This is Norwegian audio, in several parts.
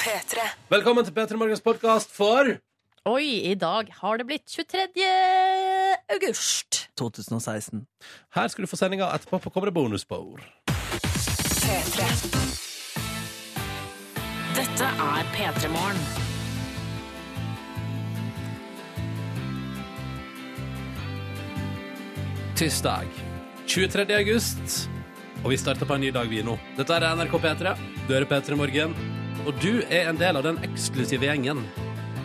P3. Velkommen til P3 Morgens podkast for Oi, i dag har det blitt 23. august. 2016. Her skal du få sendinga etterpå på kommer det bonusspor. P3. Dette er P3 Morgen. Tirsdag 23. august. Og vi starter på en ny dag, vi nå. Dette er NRK P3. Du hører P3 Morgen. Og du er en del av den eksklusive gjengen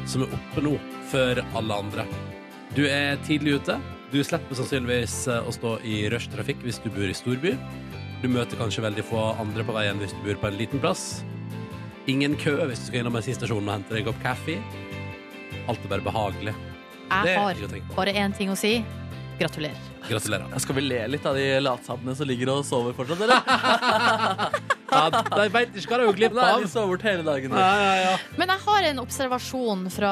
som er oppe nå før alle andre. Du er tidlig ute. Du slipper sannsynligvis eh, å stå i rushtrafikk hvis du bor i storby. Du møter kanskje veldig få andre på veien hvis du bor på en liten plass. Ingen kø hvis du skal innom bensinstasjonen og hente deg en kopp kaffe. Alt er bare behagelig. Jeg er har bare én ting å si. Gratulerer. Gratulerer. Skal vi le litt av de latsabbene som ligger og sover fortsatt, eller? Ja, de veit ikke hva de har glipp Nei, av. de sover bort hele dagen. Ja, ja, ja. Men jeg har en observasjon fra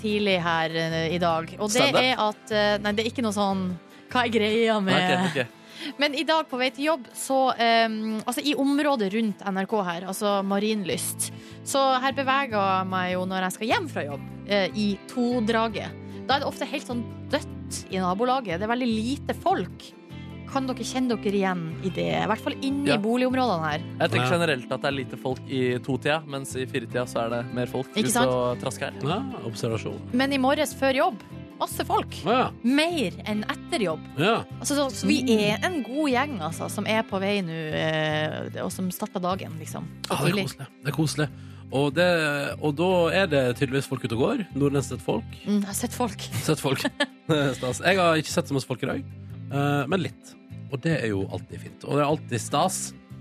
tidlig her eh, i dag. Og det er at eh, Nei, det er ikke noe sånn Hva er greia med Nei, okay, okay. Men i dag på vei til jobb, så um, Altså i området rundt NRK her, altså Marienlyst, så her beveger jeg meg jo når jeg skal hjem fra jobb, uh, i todraget. Da er det ofte helt sånn dødt i nabolaget. Det er veldig lite folk. Kan dere kjenne dere igjen i det? I hvert fall inni Ja. boligområdene her. Jeg tenker generelt at det er lite folk i totida, mens i firetida så er det mer folk Ikke sant? og trasker. ja observasjon. Men i morges før jobb, masse folk. Ja, Mer enn etter jobb. ja. Altså, så, så vi er en god gjeng altså, som er på vei nå, eh, og som starter dagen, liksom. Så Ja, det er koselig. Det er koselig. Og, det, og da er det tydeligvis folk ute og går. Nordnes sett folk. Mm, jeg har sett folk. Sett folk. stas. Jeg har ikke sett så masse folk i dag, eh, men litt. Og det er jo alltid fint. Og det er alltid stas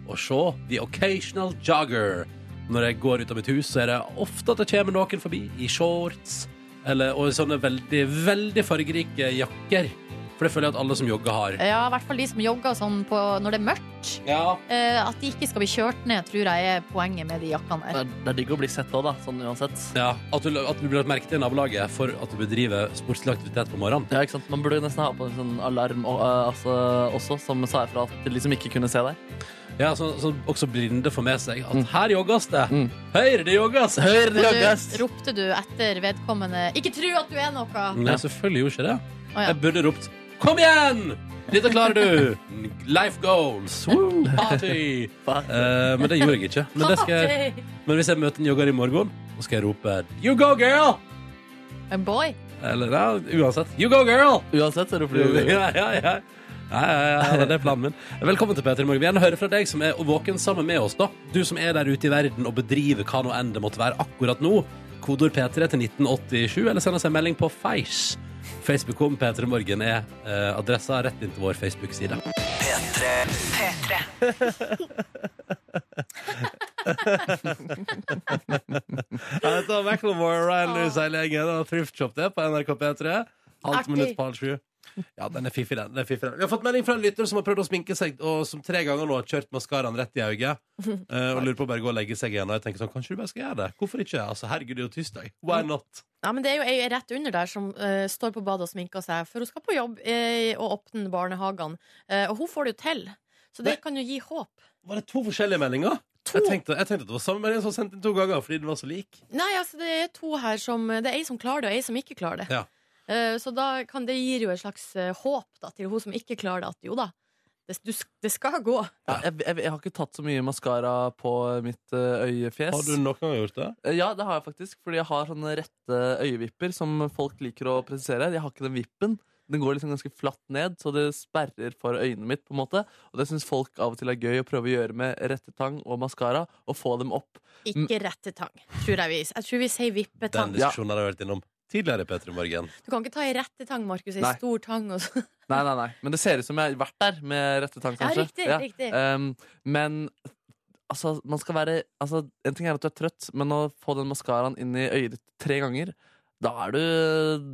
å se the occasional jogger. Når jeg går ut av mitt hus, så er det ofte at det kommer noen forbi i shorts eller, og sånne veldig, veldig fargerike jakker. For det føler jeg at alle som jogger, har. Ja, i hvert fall de som jogger sånn på, når det er mørkt. Ja, Eh, at de ikke skal bli kjørt ned, tror jeg er poenget med de jakkene Det der. er, det er digg å bli sett òg, da. Sånn uansett. Ja, at du, at du blir lagt merke til i nabolaget for at du bedriver sportslig aktivitet på morgenen. Ja, ikke sant? Man burde nesten ha på en sånn alarm og, eh, altså, også, som sa ifra til de som ikke kunne se deg. Ja, så, så også blinde får med seg at her jogges det. Mm. Høyre, det jogges! Høyre, det jogges! du, ropte du etter vedkommende 'ikke tru at du er noe'? Nei, selvfølgelig gjorde ikke det. Å, ja. Jeg burde ropt 'Kom igjen! Dette klarer du! Life goals! Woo, party! Eh, men det gjorde jeg ikke. Men, det skal jeg, men hvis jeg møter en jogger i morgen, så skal jeg rope 'You go, girl!' En boy? Eller ja, uansett. 'You go, girl!' Uansett så roper du Ja, ja, ja. Ja, ja, ja, det er planen min. Velkommen til Peter i morgen. Vi vil gjerne høre fra deg som er våken sammen med oss. da Du som er der ute i verden og bedriver hva nå enn det måtte være akkurat nå. Kodord P3 til 1987, eller send oss en melding på Face. Facebook om P3 Morgen er eh, adressa rett inn til vår Facebook-side. P3. Dette var Macclemore og Ryan Lewis hele gjengen og Thrift Shop det på NRK P3. Halvt Artig. minutt på halv sju. Ja, den er fiffig, den. den er fiffig, den. Vi har fått melding fra en lytter som har prøvd å sminke seg, og som tre ganger nå har kjørt maskaraen rett i øyet. eh, og lurer på å bare gå og legge seg igjen. Og jeg tenker sånn, kanskje du bare skal gjøre det? Hvorfor ikke? Altså, herregud, det er jo tirsdag. Why not? Ja, men Det er jo ei rett under der som uh, står på badet og sminker seg, for hun skal på jobb uh, og åpne barnehagene. Uh, og hun får det jo til. Så det Men- kan jo gi håp. Var det to forskjellige meldinger? To? Jeg tenkte, jeg tenkte det var samme melding som sendte sendt inn to ganger, fordi den var så lik. Nei, altså det er to her som Det er ei som klarer det, og ei som ikke klarer det. Ja. Eh, så da kan det gir jo et slags eh, håp da, til hun som ikke klarer det, at jo da, det, du, det skal gå. Ja, jeg, jeg, jeg har ikke tatt så mye maskara på mitt eh, øyefjes. Har du noen gang gjort det? Ja, det har jeg faktisk. Fordi jeg har sånne rette øyevipper som folk liker å presisere. Jeg har ikke den vippen. Den går liksom ganske flatt ned, så det sperrer for øynene mitt. på en måte Og det syns folk av og til er gøy å prøve å gjøre med rettetang og maskara. Og få dem opp. Ikke rettetang, tror jeg vi Jeg tror vi sier vippetang. Den diskusjonen har jeg vært innom tidligere, Petter morgen. Du kan ikke ta ei rettetang, Markus. Ei stor tang. Og så. Nei, nei, nei Men det ser ut som jeg har vært der med rettetang, Ja, kanskje. riktig, riktig. Um, men altså, man skal være altså, En ting er at du er trøtt, men å få den maskaraen inn i øyet ditt tre ganger da, er du,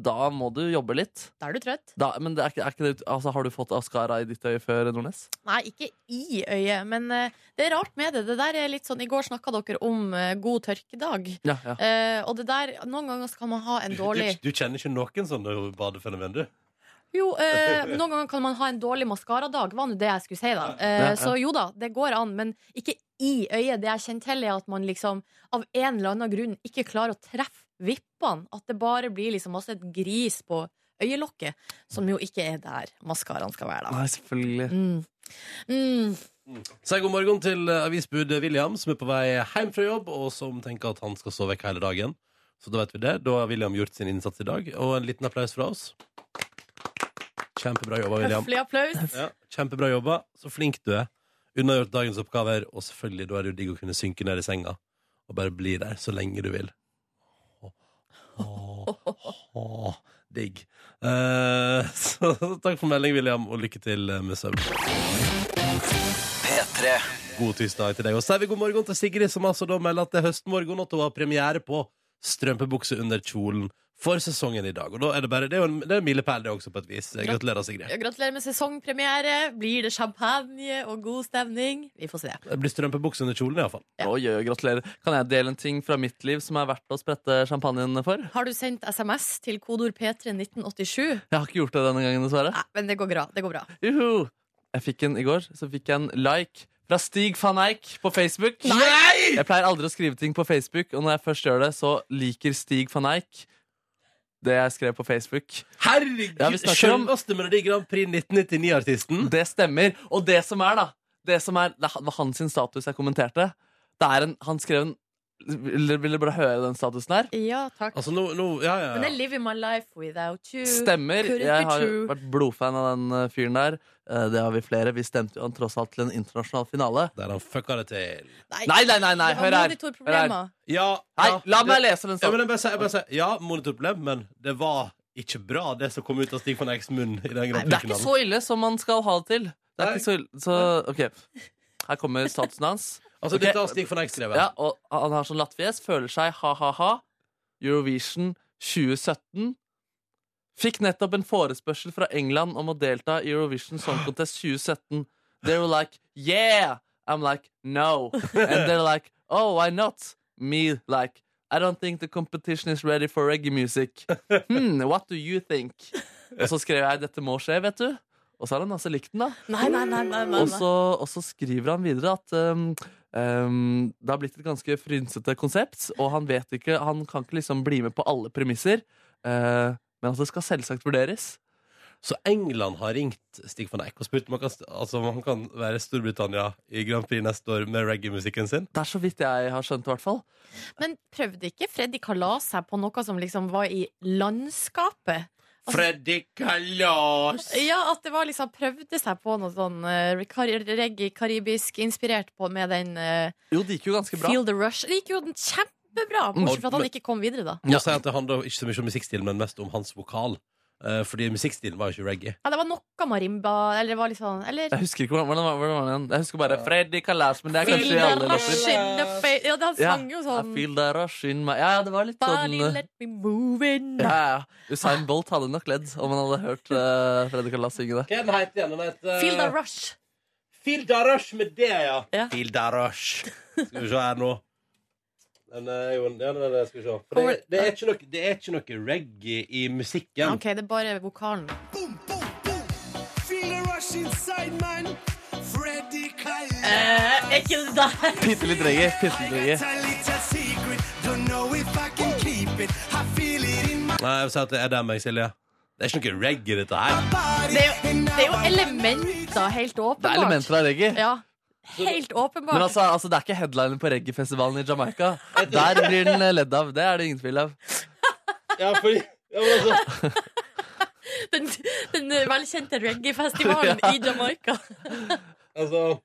da må du jobbe litt. Da er du trøtt. Da, men det er er ikke det, altså, har du fått askara i ditt øye før, Nordnes? Nei, ikke i øyet, men uh, det er rart med det. Det der er litt sånn, I går snakka dere om uh, god tørkedag. Ja, ja. Uh, og det der, noen ganger kan man ha en dårlig Du, du kjenner ikke noen sånne badefenomen, du? Jo, eh, noen ganger kan man ha en dårlig maskaradag, var nå det jeg skulle si, da. Eh, Ja, ja. Så jo da, det går an, men ikke i øyet. Det jeg kjenner til, er at man liksom av en eller annen grunn ikke klarer å treffe vippene. At det bare blir liksom masse et gris på øyelokket, som jo ikke er der maskaraen skal være, da. Nei, selvfølgelig. Mm. Mm. Si god morgen til eh, avisbud William, som er på vei hjem fra jobb, og som tenker at han skal sove vekk hele dagen. Så da vet vi det. Da har William gjort sin innsats i dag. Og en liten applaus fra oss. Kjempebra jobba, William. Høflig applaus. Ja, kjempebra jobba. Så flink du er. Unnagjort dagens oppgaver, og selvfølgelig da er det jo digg å kunne synke ned i senga og bare bli der så lenge du vil. Åh, digg. Eh, så takk for melding, William, og lykke til med søvn. P3. God tirsdag til deg. Og så sier vi god morgen til Sigrid, som altså da melder at det er høstmorgen, og at hun har premiere på strømpebukse under kjolen for sesongen i dag. Og da er det bare, det er jo en, det er en milepæl, det også, på et vis. Gratulerer, Sigrid. Gratulerer med sesongpremiere. Blir det champagne og god stemning? Vi får se. Det blir strømpebukse under kjolen, iallfall. Ja. Oi, oi, gratulerer. Kan jeg dele en ting fra mitt liv som er verdt å sprette champagnen for? Har du sendt SMS til kodord P3 1987? Jeg har ikke gjort det denne gangen, dessverre. Nei, men det går bra. Det går bra. Juhu! Jeg fikk en i går, så fikk jeg en like fra Stig van Eijk på Facebook. Nei! Jeg pleier aldri å skrive ting på Facebook, og når jeg først gjør det, så liker Stig van Eijk det jeg skrev på Facebook. Herregud! Ja, snakker Melodi Grand Prix 1999-artisten. Det stemmer. Og det som er, da Det som er, det var hans status jeg kommenterte. Det er en, han skrev en Vil dere vil dere bare høre den statusen her? Ja, takk. Altså, no, no, Ja, ja, Men ja. jeg living my life without you. Stemmer. Jeg har vært blodfan av den eh, fyren der. Eh, Det har vi flere. Vi stemte jo han tross alt til en internasjonal finale. Der han fucka det til. Nei, nei, nei! nei Hør her. Hør her. Ja, Nei, ja, la meg lese den Ja, men bare sier, ja, monitorproblem, men det var ikke bra, det som kom ut av Stig von Eycks munn i den nei, Det er ikke så ille som man skal ha det til. Det er Nei. ikke så ille. Så OK. Her kommer statusen hans. Altså, okay. dette har Stig von skrevet. Ja, og Han har sånn lattfjes. Føler seg ha-ha-ha. Eurovision 2017. Fikk nettopp en forespørsel fra England om å delta i Eurovision Song Contest 2017. They were like, yeah! I'm like, no. And they're like, oh, why not? Me like, I don't think the competition is ready for reggae music. Hmm, what do you think? Og så skrev jeg, dette må skje, vet du. Og så har han altså likt den, da. Nei, nei, nei. nei, nei, Og så, og så skriver han videre at um, um, det har blitt et ganske frynsete konsept, og han vet ikke Han kan ikke liksom bli med på alle premisser, uh, men at det skal selvsagt vurderes. Så England har ringt Stig van Eyck og spurt om han kan, altså, om han kan være Storbritannia i Grand Prix neste år med reggae-musikken sin. Det er så vidt jeg har skjønt, i hvert fall. Men prøvde ikke Freddy Kalas seg på noe som liksom var i landskapet? Freddy Kalas! Ja, at det var liksom prøvde seg på noe sånn uh, reggae, karibisk inspirert på med den uh, Jo, det gikk jo ganske bra. Feel the Rush. Det gikk jo kjempebra, bortsett fra at han ikke kom videre, da. Nå sier jeg at Det handler ikke så mye om musikkstilen, men mest om hans vokal. Eh, fordi musikkstilen var jo ikke reggae. Ja, det var noe marimba, eller det var litt sånn Eller Jeg husker ikke hvordan, hvordan, var- hvordan var den. Jeg husker bare Freddy Kalas, men det er Feel kanskje i the alle rush låter. in the face Ja, han Ja, sang jo I sånn feel the rush in my Ja, det var litt sånn Body uh, let me move in ja, ja. Usain Bolt hadde nok ledd om han hadde hørt uh, Freddy Kalas synge det. Hva er den igjen? Den heter Feel the rush. Feel the rush med det, ja. Ja. Feel the rush. Skal vi se her nå. Den er jo ja, den er, Skal vi se. For det, det, er ikke noe, det er ikke noe reggae i musikken. OK, det er bare vokalen. Feel the rush inside, man. Freddy Kyle. Eh, er ikke det der? Bitte litt reggae. Bitte litt reggae. a little secret. Don't know if I can keep it. I feel it in my Nei, jeg vil si at det er der meg, Silje. Det er ikke noe reggae, dette her. Det er jo, det er jo elementer, helt åpenbart. Det er elementer av reggae. Ja, helt åpenbart. Men altså, altså, det er ikke headlinen på reggaefestivalen i Jamaica. Der blir den ledd av. Det er det ingen tvil av. Ja, fordi ja, men altså, Den, den velkjente reggae-festivalen Ja. i Jamaica. altså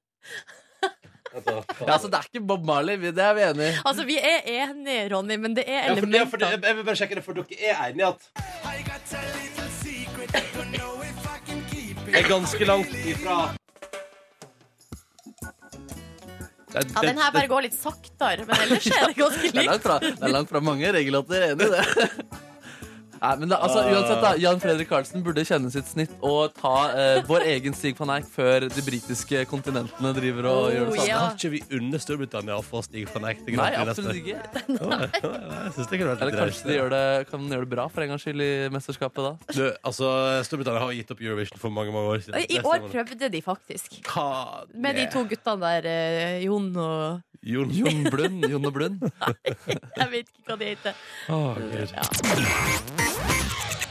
Vent. Ja, altså, det er ikke Bob Marley. Det er vi enige i. Altså, vi er enige, Ronny, men det er Ja, for, ja, for jeg vil bare sjekke det, for dere er enige at det er ganske langt ifra det, Ja, den her bare går litt saktere, men ellers er det ganske Det er langt fra, det er langt fra mange regellåter. Enig i det. Nei, men da, altså, uansett da, Jan Fredrik Karlsen burde kjenne sitt snitt og ta eh, vår egen Stig van Eijk før de britiske kontinentene driver og gjør det samme. ja. Har ikke vi under Storbritannia å få Stig van Eijk til Nei, Grand Prix absolutt ikke. Jeg synes det kunne vært Eller kanskje de gjør det, kan gjøre det bra for en gangs skyld i mesterskapet da. Du, altså, Storbritannia har gitt opp Eurovision for mange mange år siden. I år prøvde de faktisk. Hva Med de to guttene der, eh, Jon og Jon. Jon Blund, Jon og Blund. Jeg vet ikke hva de heter. Å, Gud.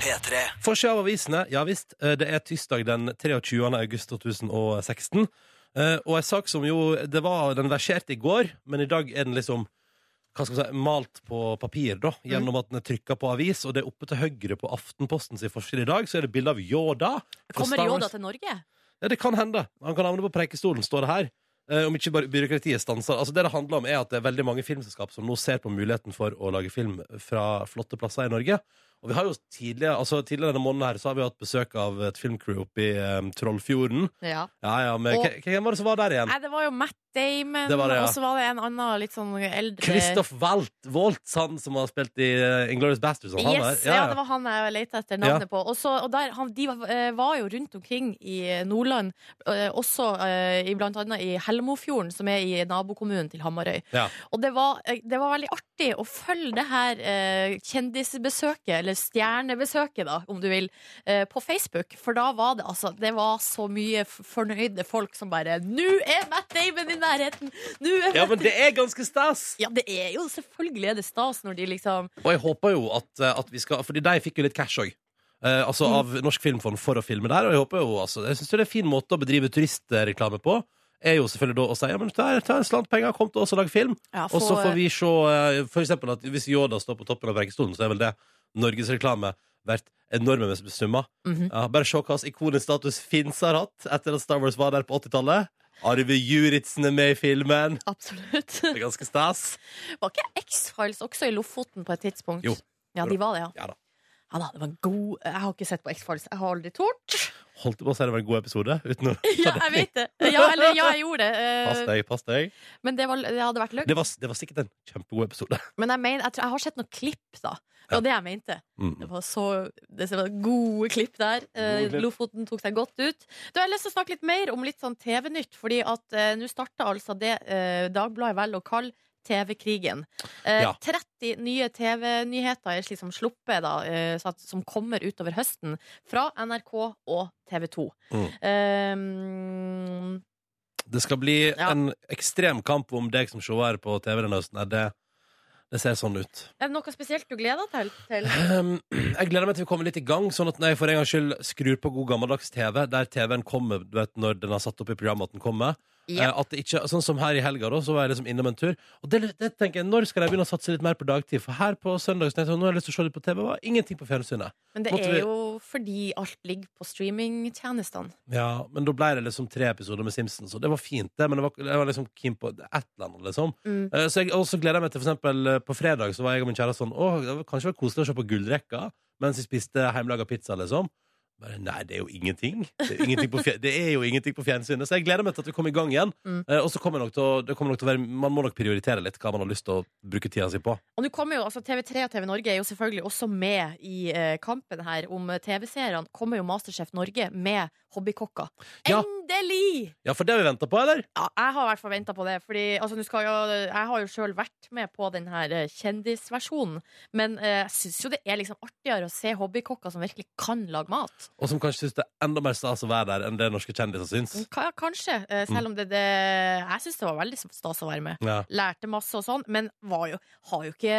Ja. P3. Forsida av avisene. Ja visst, eh, det er tirsdag den 23. august 2016. Eh, Og en sak som jo det var, Den verserte i går, men i dag er den liksom hva skal man si, malt på papir, da, gjennom at den er trykka på avis. Og det er oppe til høyre på Aftenpostens forside i dag, så er det bilde av Yoda. Kommer Yoda til Norge? Ja, det kan hende. Han kan havne på Preikestolen, står det her. Eh, om ikke bare byråkratiet stanser. Altså Det det handler om, er at det er veldig mange filmselskap som nå ser på muligheten for å lage film fra flotte plasser i Norge. Og vi har jo tidligere, altså tidligere denne måneden her så har vi hatt besøk av et filmcrew oppe i um, Trollfjorden. Ja. Ja, ja, men Og- hvem- var det som var der igjen? Nei, det var jo Matt Damon, Det det, ja. og så var det en annen litt sånn eldre Christoph Walt, Waltz, han som har spilt i uh, Inglorious Bastards. Yes, ja, ja, det var han jeg lette etter navnet på. Og, så, og der, han, de var, eh, var jo rundt omkring i Nordland, eh, også eh, i, blant annet i Helmofjorden, som er i nabokommunen til Hamarøy. Ja. Og det var, eh, det var veldig artig å følge det her eh, kjendisbesøket, eller stjernebesøket, da, om du vil, eh, på Facebook. For da var det altså Det var så mye fornøyde folk som bare Nå er Matt Damon i nærheten! Nå er ja, men det er ganske stas! ja, det er jo selvfølgelig er det stas når de liksom Og jeg håper jo at, eh, at vi skal Fordi de fikk jo litt cash òg. Eh, altså Mm. av Norsk Filmfond for å filme der. Og jeg håper jo altså, Jeg synes det er en fin måte å bedrive turistreklame på. Er jo selvfølgelig da å si ja, men ta, ta en slant penger, kom til oss og lag film. ja, Og så får vi se eh, for eksempel at hvis Yoda står på toppen av Preikestolen, så er vel det norgesreklame verdt enorme summer. Mhm. ja, bare se hva slags ikonisk status Finns har hatt etter at Star Wars var der på 80-tallet. Arve Juritzen er med i filmen. Absolutt. Det er ganske stas. Var ikke X-Files også i Lofoten på et tidspunkt? Jo. Ja, de var det, ja. Ja da. Ja da, det var en god Jeg har ikke sett på X-Files. Jeg har aldri tort. Holdt på å si det var en god episode. Uten å Ja, jeg vet det. Ja, eller ja, jeg gjorde det. Pass Eh, deg, pass deg. Men det, var, det hadde vært løgn. Det var, det var sikkert en kjempegod episode. Men jeg, mener, jeg, tror, jeg har sett noen klipp, da. Det var det jeg mente. Mm. Det var så det var gode klipp der. Klipp. Lofoten tok seg godt ut. Du har jeg lyst til å snakke litt mer om litt sånn TV-nytt, fordi at uh, nå starta altså det Dagbladet velger å kalle TV-krigen. Eh, Ja. 30 nye TV-nyheter er liksom sluppet, da, eh, at, som kommer utover høsten, fra NRK og TV 2. Mm. Eh, Det skal bli Ja. en ekstrem kamp om deg som seer på TV denne høsten. Er Det, det ser sånn ut. er det noe spesielt du gleder deg til? til? Um, jeg gleder meg til vi kommer litt i gang, sånn at når jeg for en gangs skyld skrur på god gammeldags TV, der TV-en kommer du vet, når den har satt opp i programmet at den kommer Ja. eh, at det ikke, Sånn som her i helga, da, så var jeg liksom innom en tur. Og det, det tenker jeg, Når skal jeg begynne å satse litt mer på dagtid? For her på søndag nå har jeg lyst til å se litt på TV. Var ingenting på fjernsynet. Men det måtte er vi- jo fordi alt ligger på streamingtjenestene. Ja, Men da ble det liksom tre episoder med Simpsons, og det var fint, det. Men det var, jeg var liksom keen på et eller annet, liksom. Mm. Eh, Så jeg også gleder jeg meg til for eksempel eh, På fredag så var jeg og min kjære sånn Åh, det var kanskje var koselig å se på Gullrekka Mens vi spiste hjemmelaga pizza liksom Bare, Nei, det er jo ingenting Det er, ingenting på det er jo ingenting på fjernsynet Så jeg gleder meg til at vi kommer i gang igjen Mm. Eh, Og så kommer nok til det kommer nok til å være Man må nok prioritere litt hva man har lyst til å bruke tida si på Og nå kommer jo, altså TV3 og TV Norge er jo selvfølgelig også med i eh, kampen her om eh, TV-seerne. Kommer jo Masterchef Norge med hobbykokker. Ja. Endelig! Ja, for det har vi ventet på, eller? Ja, jeg har i hvert fall venta på det. Fordi altså, skal jo, jeg har jo sjøl vært med på den her eh, kjendisversjonen. Men eh, jeg syns jo det er liksom artigere å se hobbykokker som virkelig kan lage mat. Og som kanskje synes det er enda mer stas å være der Enn det norske kjendiser synes Ja, Kanskje. eh, Selv om det, det Jeg syns det var veldig stas å være med. ja. Lærte masse og sånn, men var jo, har jo ikke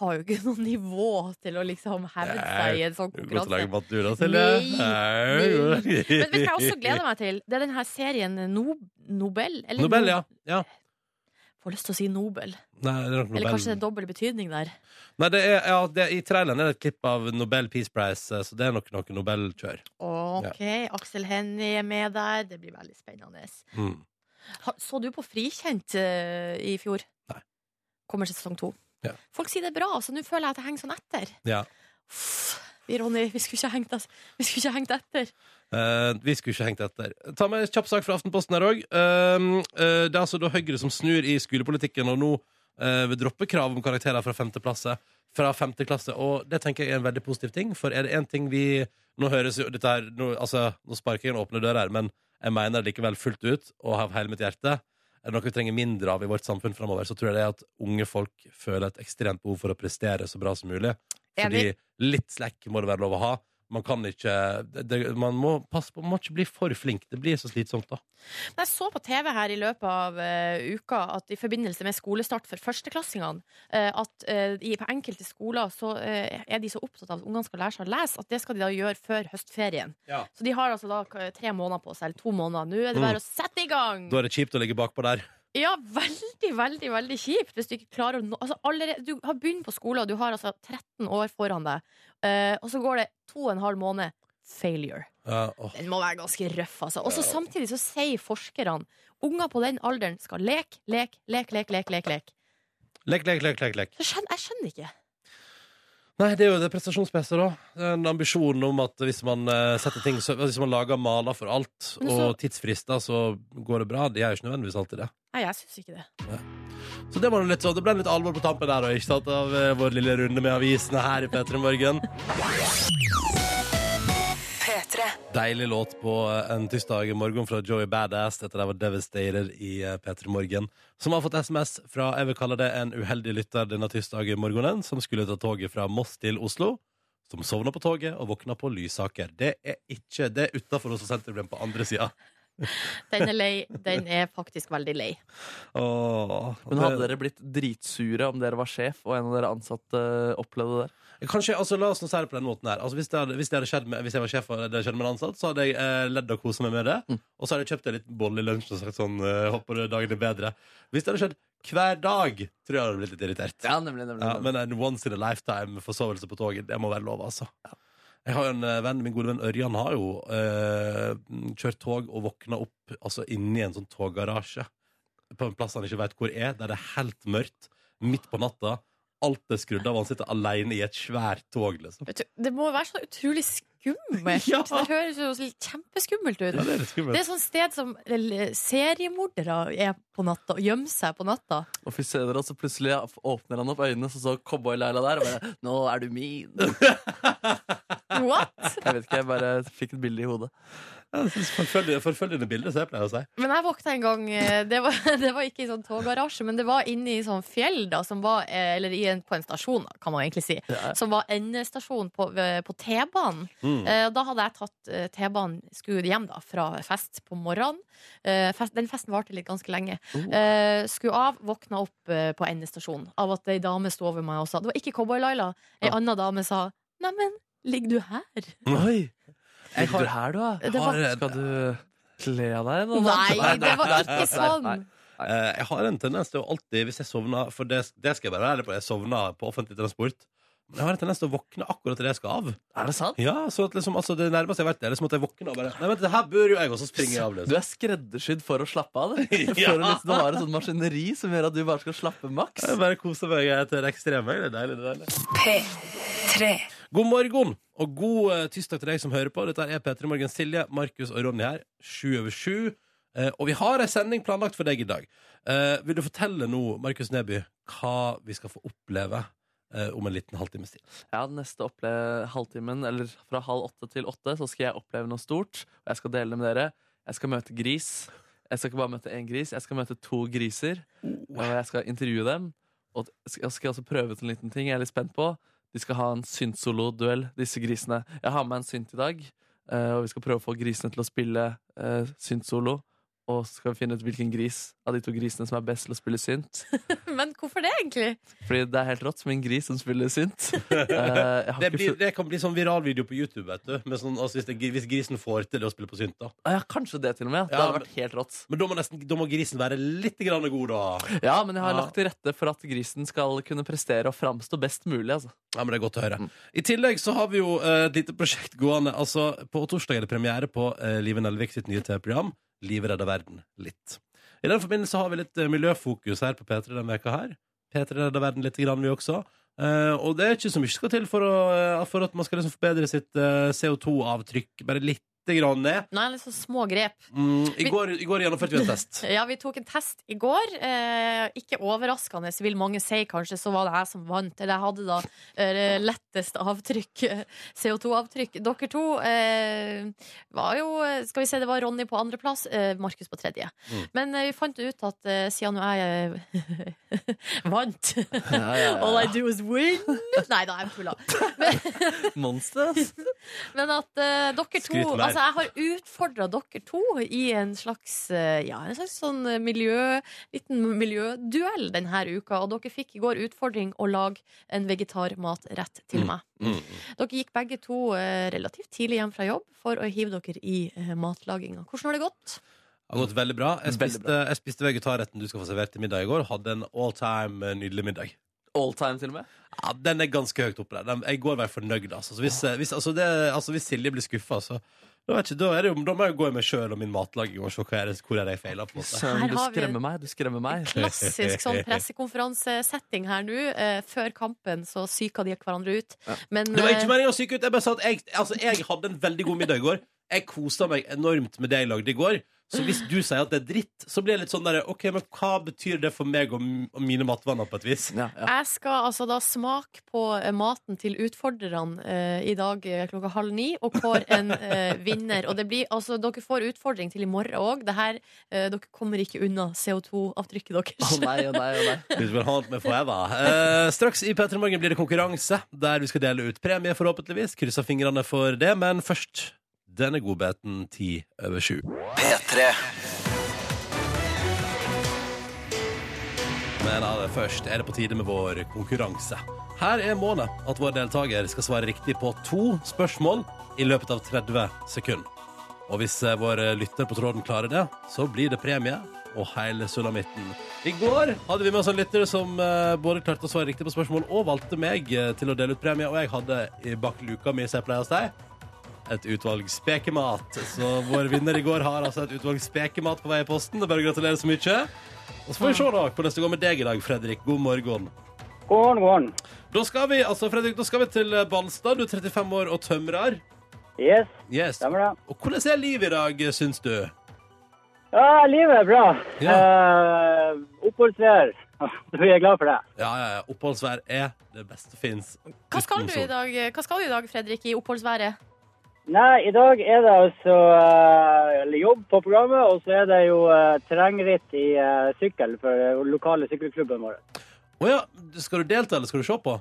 har jo ikke noe nivå til å liksom hevde seg i en sånn konkurranse. mat du da, Silje Nei, Men vet du hva jeg også gleder meg til? Det er den her serien no Nobel. Eller Nobel, No- ja, ja. Får lyst til å si Nobel. Nei, er Eller kanskje det er dobbel betydning der. Nei, det er, ja, det, I traileren er det et klipp av Nobel Peace Prize, eh, så det er nok noe Nobel-kjør. OK, Aksel Hennie er med der. Det blir veldig spennende. Mm. Så du på Frikjent uh, i fjor? Nei. Kommer til sesong to. Ja. Folk sier det er bra, så nå føler jeg at jeg henger sånn etter. Ja. Uff, Vi, Ronny, vi skulle ikke hengt, vi skulle ikke hengt etter. Uh, vi skulle ikke hengt etter. Ta med en kjapp sak fra Aftenposten her òg. det er altså da Høyre som snur i skolepolitikken, og nå eh, vil droppe krav om karakterer fra femte klasse. Fra femte klasse, og det tenker jeg er en veldig positiv ting. For er det én ting vi Nå høres jo dette her Nå, altså, nå sparker jeg en åpne dør her, men jeg mener det likevel fullt ut og av hele mitt hjerte. Er det noe vi trenger mindre av i vårt samfunn framover, så tror jeg det er at unge folk føler et ekstremt behov for å prestere så bra som mulig. Fordi litt slack må det være lov å ha. Man kan ikke det, Man må passe på, man må ikke bli for flink. Det blir så slitsomt, da. Men Jeg så på TV her i løpet av uh, uka at i forbindelse med skolestart for førsteklassingene, uh, at uh, i, på enkelte skoler så er de så opptatt av at ungene skal lære seg å lese, at det skal de da gjøre før høstferien. Ja. Så de har altså da tre måneder på seg, eller to måneder. Nå er det bare å sette i gang! Da er det kjipt å ligge bakpå der. Ja, veldig, veldig veldig kjipt hvis du ikke klarer å nå altså, allerede, Du har begynt på skolen, du har altså 13 år foran deg, uh, og så går det to og en halv måned. Failure. Ja, oh. Den må være ganske røff, altså. Og så samtidig så sier forskerne unger på den alderen skal leke, leke, leke, leke, leke, leke, leke. Lek, lek, lek, lek, lek. Skjønner, jeg skjønner ikke. Nei, det er jo det prestasjonspresset, da. Den ambisjonen En ambisjon om at hvis man eh, setter ting så, Hvis man lager maler for alt, Men så- og tidsfrister, så går det bra. Det er jo ikke nødvendigvis alltid det. Nei, jeg syns ikke det. Så det, var litt så, det ble litt alvor på tampen der, òg, ikke sant, av eh, vår lille runde med avisene her i P3 Morgen. P3. Deilig låt på eh, en tirsdag morgen fra Joey Badass. Dette der var Devastator i eh, P3 Morgen. Som har fått SMS fra jeg vil kalle det en uheldig lytter denne tirsdagen morgenen, som skulle ta toget fra Moss til Oslo. Som sovna på toget og våkna på Lysaker. Det er ikke Det er utafor Oslo sentrum, på andre sida. Den er lei. Den er faktisk veldig lei. Åh, Men det- hadde dere blitt dritsure om dere var sjef og en av dere ansatte opplevde det? Kanskje, altså La oss nå si det på den måten her altså, hvis, det hadde, hvis, det hadde skjedd med, hvis jeg var sjef og det hadde skjedd med en ansatt, så hadde jeg eh, ledd og kosa meg med det. Mm. Og så hadde jeg kjøpt en liten bolle i lunsjen og sagt sånn eh, Håper dagen er bedre. Hvis det hadde skjedd hver dag, tror jeg jeg hadde blitt litt irritert. Ja, nemlig, nemlig, Ja, men en once in a lifetime-forsovelse på toget, det må være lov, altså. Jeg har jo en eh, venn, Min gode venn Ørjan har jo eh, kjørt tog og våkna opp altså, inni en sånn toggarasje på en plass han ikke veit hvor er, der det er helt mørkt, midt på natta. Alt er skrudd av, han sitter alene i et svært tog, liksom. Du, Det må være så utrolig skummelt. Ja. Det høres jo kjempeskummelt ut. Ja, det er litt Det skummelt. er sånn sted som seriemordere er på natta, og gjemmer seg på natta. Og fy søder, og så plutselig åpner han opp øynene, så så Cowboy-Laila der og bare 'Nå er du min'. What? Jeg vet ikke, jeg bare fikk et bilde i hodet. Forfølgende, bilde, som jeg pleier å si. Men jeg våkna en gang eh, Det var, det var ikke i sånn toggarasje, men det var inne i sånn fjell, da, som var eh, Eller i en, på en stasjon, da, kan man egentlig si. Ja. Som var endestasjon på, på T-banen. Mm. Eh, Da hadde jeg tatt eh, T-banen, skulle hjem da, fra fest på morgenen. Eh, den festen varte litt ganske lenge. Eh, Skulle av, våkna opp eh, på endestasjonen av at ei dame sto over meg og sa Det var ikke Cowboy-Laila. Ei Ja. anna dame sa Neimen, ligger du her? Oi! Jeg har du her, du, da? Var- Skal du kle av deg? Noe? Nei, det var ikke sånn. nei. Eh, jeg har en tendens til å alltid, hvis jeg sovner For det, det skal jeg være ærlig på, jeg sovner på offentlig transport. Men jeg har en tendens til å våkne akkurat til det jeg skal av. Er det sant? Ja, så at liksom, altså, Det nærmeste jeg vet, er liksom at jeg våkner og bare Nei, vent, det her bør jo jeg, og så springer jeg av. Du Liksom. er skreddersydd for å slappe av. Det. Ja. for å liksom, du har et sånt maskineri som gjør at du bare skal slappe maks. Jeg bare koser meg til det ekstreme. Det er deilig. det er deilig P3. God morgen og god eh, tirsdag til deg som hører på. Dette er P3 Morgen Silje, Markus og Ronny her. Sju over sju. Eh, og vi har ei sending planlagt for deg i dag. Eh, vil du fortelle nå, Markus Neby, hva vi skal få oppleve om en liten halvtimes tid? Ja, den neste halvtimen, eller fra halv åtte til åtte, så skal jeg oppleve noe stort. Og jeg skal dele det med dere. Jeg skal møte gris. Jeg skal ikke bare møte én gris, jeg skal møte to griser. Og jeg skal intervjue dem. Og jeg skal også prøve ut en liten ting jeg er litt spent på. De skal ha en synt-solo-duell, disse grisene. Jeg har med en synt i dag, eh, og vi skal prøve å få grisene til å spille syntsolo. synt-solo. Og så skal vi finne ut hvilken gris av de to grisene som er best til å spille synt. Men hvorfor det, egentlig? Fordi det er helt rått med en gris som spiller synt. Eh, Det, blir, det kan bli sånn viralvideo på YouTube, vet du. Med sånn, altså hvis, det, hvis grisen får til å spille på synt, da. Ja, kanskje det til og med. Det Ja, hadde men- vært helt rått. Men da må, nesten, da må grisen være litt grann god, da. Ja, men jeg har Ja. lagt til rette for at grisen skal kunne prestere og framstå best mulig. Altså. Ja, men det er godt å høre. Mm. I tillegg så har vi jo eh, et lite prosjekt gående. Altså, På torsdag er det premiere på uh, Live Nelvik sitt nye TV-program Livet redder verden litt. I den forbindelse har vi litt eh, miljøfokus her på P3 denne veka her. P3 redder verden litt, grann, vi også. Eh, og det er ikke så mye som skal til for, å, eh, for at man skal liksom forbedre sitt eh, CO2-avtrykk bare litt grann ned. Nei, litt sånn små grep. Mm, i, går, I går gjennomførte vi en test. Ja, vi tok en test i går. Eh, ikke overraskende, vil mange si kanskje, så var det jeg som vant. Eller jeg hadde da eh, lettest avtrykk, eh, CO2-avtrykk. Dere to eh, var jo Skal vi se, det var Ronny på andreplass, eh, Markus på tredje. Mm. Men eh, vi fant ut at eh, siden nå jeg vant Ja, ja, ja. All I do is win. Nei da, jeg tulla. Monster, ass. Men at dere to Skryt. Altså, jeg har utfordra dere to i en slags eh, Ja, en slags sånn eh, miljø liten miljøduell denne uka. Og dere fikk i går utfordring å lage en vegetarmatrett til meg. Mm. Dere gikk begge to eh, relativt tidlig hjem fra jobb for å hive dere i matlaginga. Hvordan har det gått? Det har gått veldig bra. Jeg spiste, jeg spiste vegetarretten du skal få servert til middag i går. Hadde en all time nydelig middag. All time, til og med. Ja, Den er ganske høyt oppe der. Den, jeg går vel fornøyd. Altså. Hvis, hvis, altså det, altså hvis Silje blir skuffa, så da, ikke, da, er det jo, da må jeg gå i meg sjøl og min matlaging og se hva er det, hvor er det jeg feiler. på en måte. Søren, du skremmer meg. Du skremmer meg. Klassisk sånn pressekonferansesetting her nå. Eh, før kampen så psyka de hverandre ut. Men Det var ikke eh, meningen å psyke ut. Jeg bare sa at jeg, altså, jeg hadde en veldig god middag i går. Jeg kosa meg enormt med det jeg lagde i går. Så hvis du sier at det er dritt, så blir jeg litt sånn der OK, men hva betyr det for meg og, m- og mine matvaner på et vis? Ja, ja. Jeg skal altså da smake på eh, maten til utfordrerne eh, i dag eh, klokka halv ni, og kåre en eh, vinner. Og det blir, altså, dere får utfordring til i morgen òg. Eh, dere kommer ikke unna CO2-avtrykket deres. Å nei, å nei, å nei. This will alt med forever. Eh, straks i P3 Morgen blir det konkurranse, der vi skal dele ut premie, forhåpentligvis. Krysser fingrene for det, men først denne godbeten ti over sju. P3 Men aller først er det på tide med vår konkurranse. Her er målet at vår deltaker skal svare riktig på to spørsmål i løpet av 30 sekunder. Og hvis eh, vår lytter på tråden klarer det, så blir det premie og hele sulamitten. I går hadde vi med oss en lytter som eh, både klarte å svare riktig på spørsmål og valgte meg eh, til å dele ut premie, og jeg hadde i bak luka mi, som jeg pleier å si, et utvalg spekemat. Så vår vinner i går har altså et utvalg spekemat på vei i posten. Det er bare å gratulere så mye. Og så får vi se da hvordan det går med deg i dag, Fredrik. God morgen. God morgen, god morgen. Da skal vi altså, Fredrik, da skal vi til Balstad. Du er 35 år og tømrer. Yes, Yes. stemmer det. Og hvordan er livet i dag, syns du? Ja, livet er bra. Ja. Uh, oppholdsvær. Vi er glad for det. Ja, ja, ja. Oppholdsvær er det beste fins. Hva skal du i dag, Hva skal du i dag Fredrik, i oppholdsværet? Nei, i dag er det altså uh, jobb på programmet, og så er det jo uh, terrengritt i uh, sykkel for lokale sykkelklubben vår. Å ja. Skal du delta, eller skal du se på?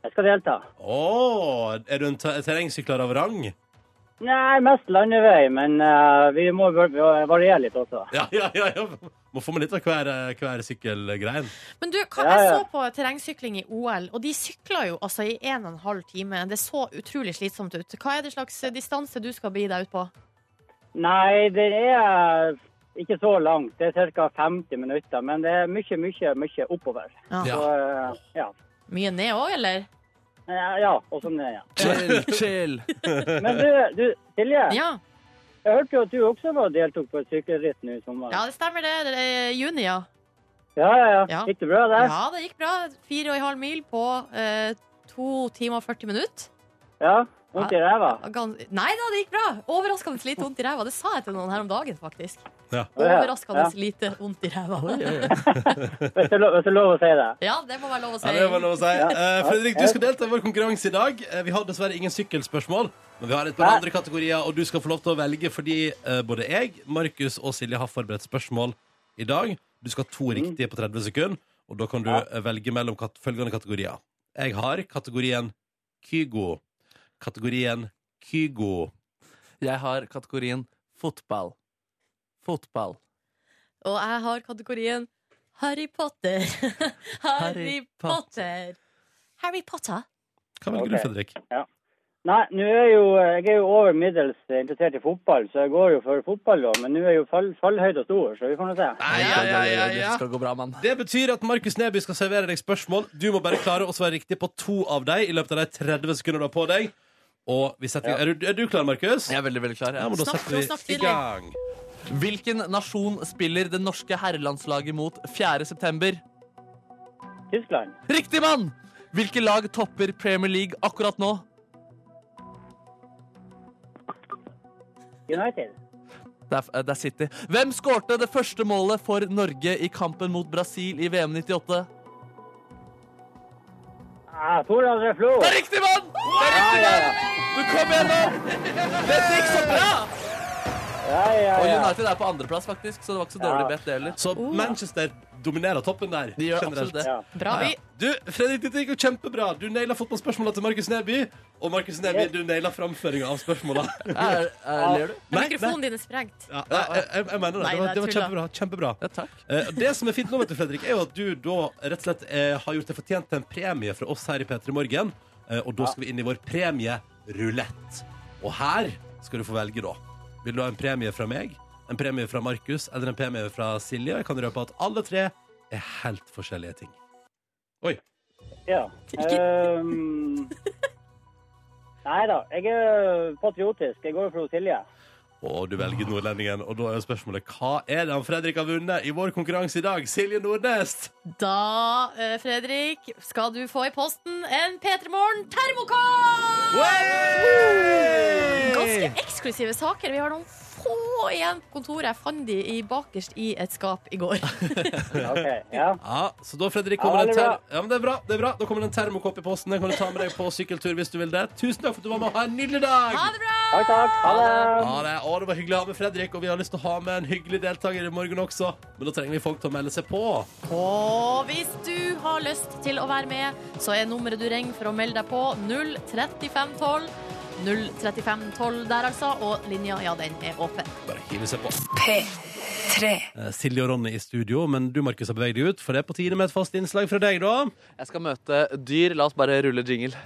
Jeg skal delta. Å, er du en te- terrengsykler av rang? Nei, mest landevei, men vi må variere litt også. Ja, ja, ja. ja. Må få med litt av hver, hver sykkelgrein. Men du, hva, Ja, jeg så på terrengsykling i OL, og de sykla jo altså i en og en halv time. Det så utrolig slitsomt ut. Hva er det slags distanse du skal begi deg ut på? Nei, det er ikke så langt. Det er ca. 50 minutter, men det er mye, mye, mye oppover. Ja. Ja. Så, eh, ja. Mye ned òg, eller? Ja, ja, og ned, det. Chill, chill. Men du, du Silje. Ja. Jeg hørte jo at du også var deltok på et sykkelritt nå i sommer. ja, det stemmer det. Det er juni, ja. ja, ja. ja. Ja. Gikk det bra der? Ja, det gikk bra. Fire og en halv mil på eh, to timer og 40 minutter. Ja. Vondt i ræva? Nei da, det gikk bra. Overraskende lite vondt i ræva. Det sa jeg til noen her om dagen, faktisk. Ja. Overraskende Ja. lite vondt i ræva. Hvis det er lov, å si det. Ja, det må være lov å si. Ja, lov å si. Ja. Eh, Fredrik, du skal delta i vår konkurranse i dag. Eh, vi har dessverre ingen sykkelspørsmål, men vi har et par Nei. andre kategorier, og du skal få lov til å velge fordi uh, både jeg, Markus og Silje har forberedt spørsmål i dag. Du skal ha to riktige på 30 sekunder, og da kan du Ja. velge mellom kat følgende kategorier. Jeg har kategorien Kygo. Kategorien Kygo. Jeg har kategorien fotball. Fotball. Og jeg har kategorien Harry Potter. Harry Potter. Harry Potter. Hva velger okay. du, Fredrik? Nei, nå er jo, jeg er jo over middels interessert i fotball, så jeg går jo for fotball da. Men nå er jo fall, fallhøyda stor, så vi får nå se. Nei, ja, ja, ja, Det ja. skal gå bra, mann. Det betyr at Markus Neby skal servere deg spørsmål. Du må bare klare å svare riktig på to av dem i løpet av de 30 sekundene du har på deg. Og vi setter, er, du, er du klar, Markus? Jeg er veldig, veldig klar. Ja, Ja. men da Snakk- setter snakk vi i tydelig. gang. Hvilken nasjon spiller det norske herrelandslaget mot 4. september? Tyskland. Riktig, mann! Hvilke lag topper Premier League akkurat nå? United. Det er, det er City. Hvem skårte det første målet for Norge i kampen mot Brasil i VM 98? Ah, Tor André Flo. Det er riktig, mann! Det er riktig, Ja, ja, mann! Du kom gjennom! Dette gikk så bra! Ja, ja, Og. United er på andreplass, faktisk, så det var ikke så dårlig Ja. bedt, det heller. Så Manchester dominerer toppen der. De gjør generelt. absolutt det. ja. Bra by. Du, Fredrik, dette gikk jo kjempebra. Du naila fotballspørsmåla til Markus Neby. Og Markus Neby, du naila framføringa av spørsmåla. Ler du? Nei, Mikrofonen din er sprengt. Ja, nei, jeg, jeg, jeg mener det. Nei, Det var, det var kjempebra. kjempebra. Ja, takk. Eh, det som er fint nå, vet du, Fredrik, er jo at du da rett og slett eh, har gjort deg fortjent til en premie fra oss her i P3 Morgen. Eh, og da skal vi inn i vår premierulett. Og her skal du få velge, da. Vil du ha en premie fra meg, en premie fra Markus eller en premie fra Silje? Jeg kan røpe at alle tre er helt forskjellige ting. Oi. ja. Um, nei da, jeg er patriotisk. Jeg går for Silje. Og du velger nordlendingen, og da er spørsmålet hva er det han Fredrik har vunnet i vår konkurranse i dag? Silje Nordnes! Da, eh, Fredrik, skal du få i posten en P3 Morgen-termokall! Ganske eksklusive saker. Vi har noen få igjen på kontoret. Jeg fant de i bakerst i et skap i går. Ok, ja. Ja, så da, Fredrik, kommer ja, det, er ja, men det er bra, det er bra. Da kommer det en termokopp i posten. Den kan du ta med deg på sykkeltur hvis du vil det. Tusen takk for at du var med. Ha en nydelig dag! Ha det bra! Takk, takk. Ha det. Ja, det, å, det var hyggelig å ha med Fredrik, og vi har lyst til å ha med en hyggelig deltaker i morgen også. Men da trenger vi folk til å melde seg på. Og hvis du har lyst til å være med, så er nummeret du ringer for å melde deg på 03512. 03512 der, altså. Og linja, ja, den er åpen. Bare hive seg på. P3. Eh, Silje og Ronny i studio, men du, Markus, har beveget deg ut, for det er på tide med et fast innslag fra deg, da. Jeg skal møte dyr. La oss bare rulle jingle.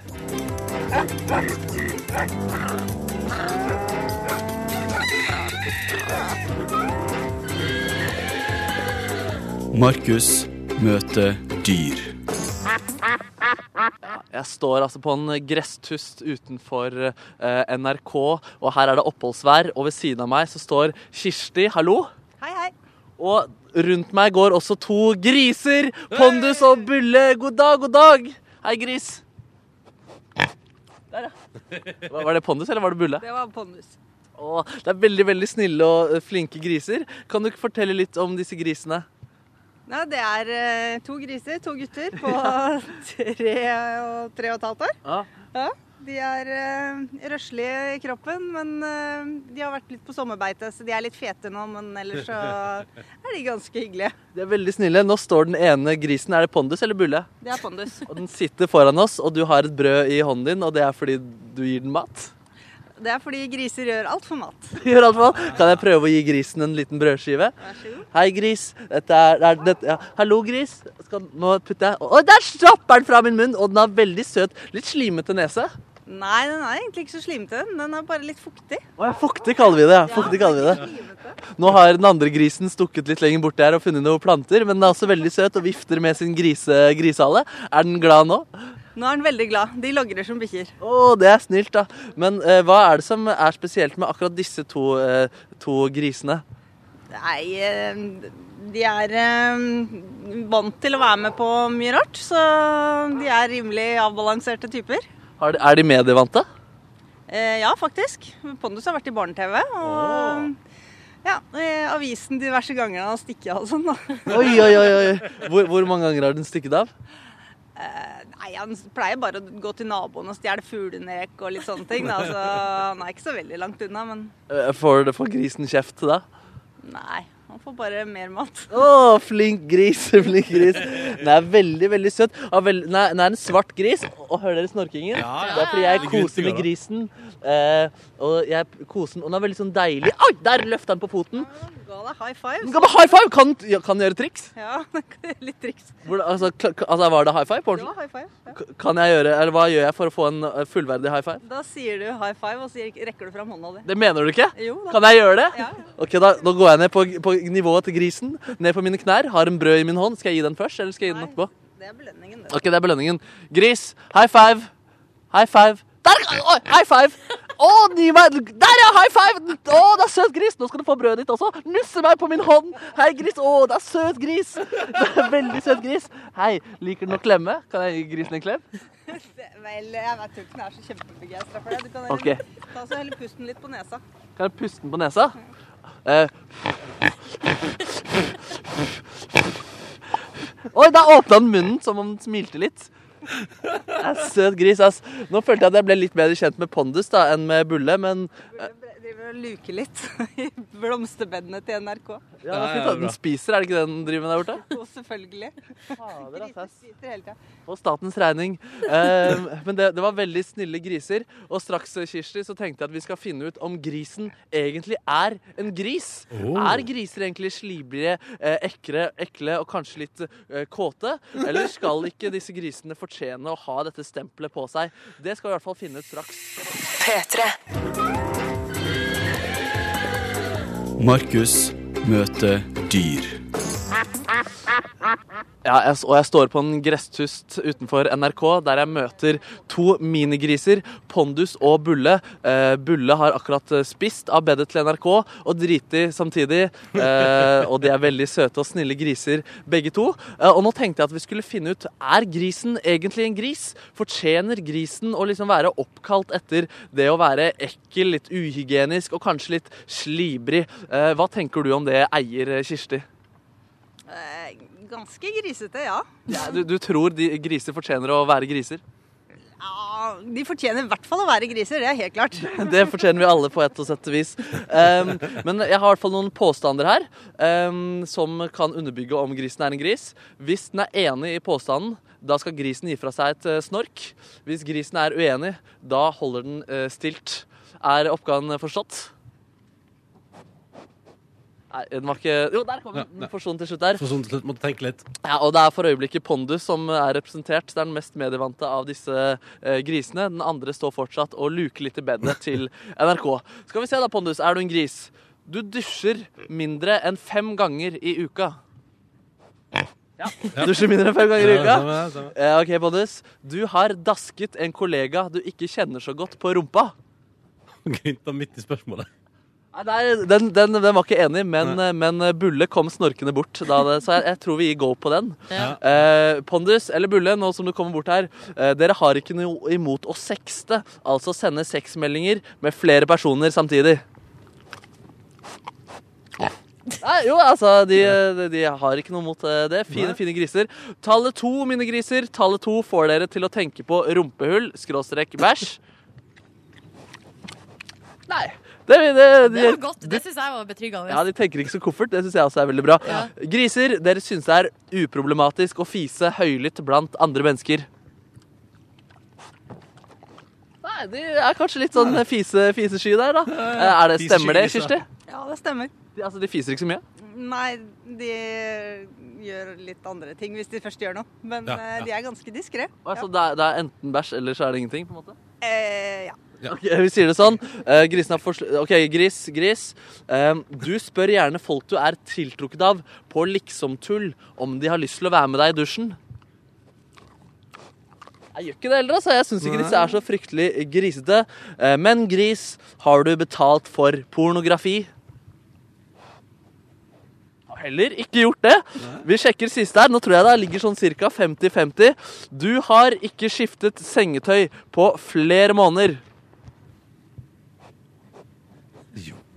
Markus møter dyr. Jeg står altså på en gresstust utenfor eh, NRK, og her er det oppholdsvær. Og ved siden av meg så står Kirsti. Hallo. Hei, hei. Og rundt meg går også to griser. Pondus og Bulle. God dag, god dag. Hei, gris. Der, ja. Var det Pondus, eller var det Bulle? Det var pondus. Å, det er veldig veldig snille og flinke griser. Kan du fortelle litt om disse grisene? Nei, det er eh, to griser, to gutter på tre og tre og et halvt år. Ja. Ja, de er uh, røslige i kroppen, men uh, de har vært litt på sommerbeite, så de er litt fete nå. Men ellers så er de ganske hyggelige. De er veldig snille. Nå står den ene grisen. Er det Pondus eller Bulle? Det er pondus. Og den sitter foran oss, og du har et brød i hånden din, og det er fordi du gir den mat? Det er fordi griser gjør alt for mat. Gjør alt for mat? Kan jeg prøve å gi grisen en liten brødskive? Vær så god. Hei, gris. Dette er, er dette, ja. Hallo, gris. Skal, nå putter jeg Å, der stopper den fra min munn! Og den har veldig søt, litt slimete nese. Nei, den er egentlig ikke så slimete. Den er bare litt fuktig. Å, ja, fuktig kaller vi det. ja. Fuktig kaller vi det. Nå har den andre grisen stukket litt lenger borti her og funnet noen planter, men den er også veldig søt og vifter med sin grise, grisehale. Er den glad nå? Nå er han veldig glad. De logrer som bikkjer. Å, det er snilt, da. Men eh, hva er det som er spesielt med akkurat disse to, eh, to grisene? Nei, eh, de er eh, vant til å være med på mye rart, så de er rimelig avbalanserte typer. De, er de medievante? Eh, ja, faktisk. Pondus har vært i barne-TV. Og ja, eh, avisen diverse ganger han har stikket av og sånn. da. Oi, oi, oi. Hvor, hvor mange ganger har den stikket av? Eh, nei, han pleier bare å gå til naboen og stjele fuglenek og litt sånne ting. Da. Så han er ikke så veldig langt unna, men Eh, Får, får grisen kjeft da? nei. Han får bare mer mat. Å, flink gris, flink gris. Den er veldig, veldig søt. Veld, den, er, den er en svart gris. Og hører dere snorkingen? Ja, ja. Det er fordi jeg koser med grisen. Eh, og jeg koser den, og den er veldig sånn deilig. Oi, der løfta den på foten. Ga deg high five. Ga meg high five! Kan, ja, kan den gjøre triks? Ja, litt triks. Hvordan, altså, altså, var det high five? på Det var high five. Ja. Kan jeg gjøre, eller Hva gjør jeg for å få en eh, fullverdig high five? Da sier du high five, og så rekker du fram hånda di. Det mener du ikke? Jo da. Kan jeg gjøre det? Ja. ja. Ok, da, da går jeg ned på, på nivået til grisen. Ned på mine knær. Har en brød i min hånd. Skal jeg gi den først, eller skal jeg gi den etterpå? Det er belønningen, det. Ok, det er belønningen. Gris, high five. High five. Der! Oh, high five! Å, gi meg Der, ja! High five! Å, det er søt gris! Nå skal du få brødet ditt også. Nusse meg på min hånd. Hei, gris. Å, det er søt gris. Det er veldig søt gris. Hei, liker den å klemme? Kan jeg gi grisen en klem? Vel, jeg vet ikke om jeg er så kjempebegeistra for det. Du kan heller ta så heller pusten litt på nesa. Kan jeg puste den på nesa? Eh. Oi, da åpna den munnen som om den smilte litt. Er Søt gris, ass. Nå følte jeg at jeg ble litt bedre kjent med Pondus da, enn med Bulle, men Driver og luker litt i blomsterbedene til NRK. ja, det er fint at den spiser. Er det ikke det den driver med der borte? Jo, selvfølgelig. Fader, Griser spiser hele tida. På statens regning. Eh, men det, det var veldig snille griser. Og straks, Kirsti, så tenkte jeg at vi skal finne ut om grisen egentlig er en gris. Oh. Er griser egentlig slibrige, eh, ekle, ekle og kanskje litt eh, kåte? Eller skal ikke disse grisene fortjene å ha dette stempelet på seg? Det skal vi i hvert fall finne ut straks. P3. Markus møter dyr. Ja, jeg, og jeg står på en gresstust utenfor NRK, der jeg møter to minigriser, Pondus og Bulle. Eh, Bulle har akkurat eh, spist av bedet til NRK, og driti samtidig. Eh, og de er veldig søte og snille griser, begge to. Eh, og nå tenkte jeg at vi skulle finne ut, er grisen egentlig en gris? Fortjener grisen å liksom være oppkalt etter det å være ekkel, litt uhygienisk og kanskje litt slibrig? Eh, hva tenker du om det, eier eh, Kirsti? Ganske grisete, ja. Ja, du, du tror de griser fortjener å være griser? ja. De fortjener i hvert fall å være griser, det er helt klart. Det fortjener vi alle på et og sett vis. Um, men jeg har i hvert fall noen påstander her um, som kan underbygge om grisen er en gris. Hvis den er enig i påstanden, da skal grisen gi fra seg et eh, snork. Hvis grisen er uenig, da holder den eh, stilt. Er oppgaven forstått? Nei, den var ikke Jo, der kom den! Den forsvant til slutt der. For sånn til slutt måtte tenke litt. Ja, og Det er for øyeblikket Pondus som er representert. Det er den mest medievante av disse eh, grisene. Den andre står fortsatt og luker litt i bedet til NRK. Skal vi se da, Pondus. Er du en gris? Du dusjer mindre enn fem ganger i uka. Ja. Dusjer mindre enn fem ganger i uka? samme, samme. Eh, ok, Pondus. Du har dasket en kollega du ikke kjenner så godt, på rumpa. Grynta midt i spørsmålet. Nei, nei, den, den, den var ikke enig, men, men Bulle kom snorkende bort. Da det, så jeg, jeg tror vi gir go på den. Ja. Eh, Pondus eller Bulle, nå som du kommer bort her. Eh, dere har ikke noe imot å sexte, altså sende sexmeldinger med flere personer samtidig. Nei, jo, altså, de, de, de har ikke noe mot eh, det. Fine, fine griser. Tallet to, mine griser. Tallet to får dere til å tenke på rumpehull, skråstrek bæsj. Nei. Det, det, Det de, var godt. Det syns jeg var betryggende. ja, De tenker ikke så koffert. Det syns jeg også er veldig bra. Ja. Griser, dere syns det er uproblematisk å fise høylytt blant andre mennesker. Nei, de er kanskje litt sånn fise, fisesky der, da. Er det, stemmer det, Kirsti? Ja, det stemmer. De, altså, de fiser ikke så mye? Nei, de gjør litt andre ting hvis de først gjør noe. Men Ja, eh, ja. de er ganske diskré. Altså, det, er, det er enten bæsj, eller så er det ingenting? på en måte? Eh, ja. Ok, vi sier det sånn. Uh, grisen er forsl OK, gris, gris. Uh, du spør gjerne folk du er tiltrukket av, på liksomtull om de har lyst til å være med deg i dusjen. Jeg gjør ikke det heller, altså. Jeg syns ikke disse er så fryktelig grisete. Uh, men gris, har du betalt for pornografi? Heller ikke gjort det. Vi sjekker siste her. Nå tror jeg det ligger sånn ca. 50-50. Du har ikke skiftet sengetøy på flere måneder.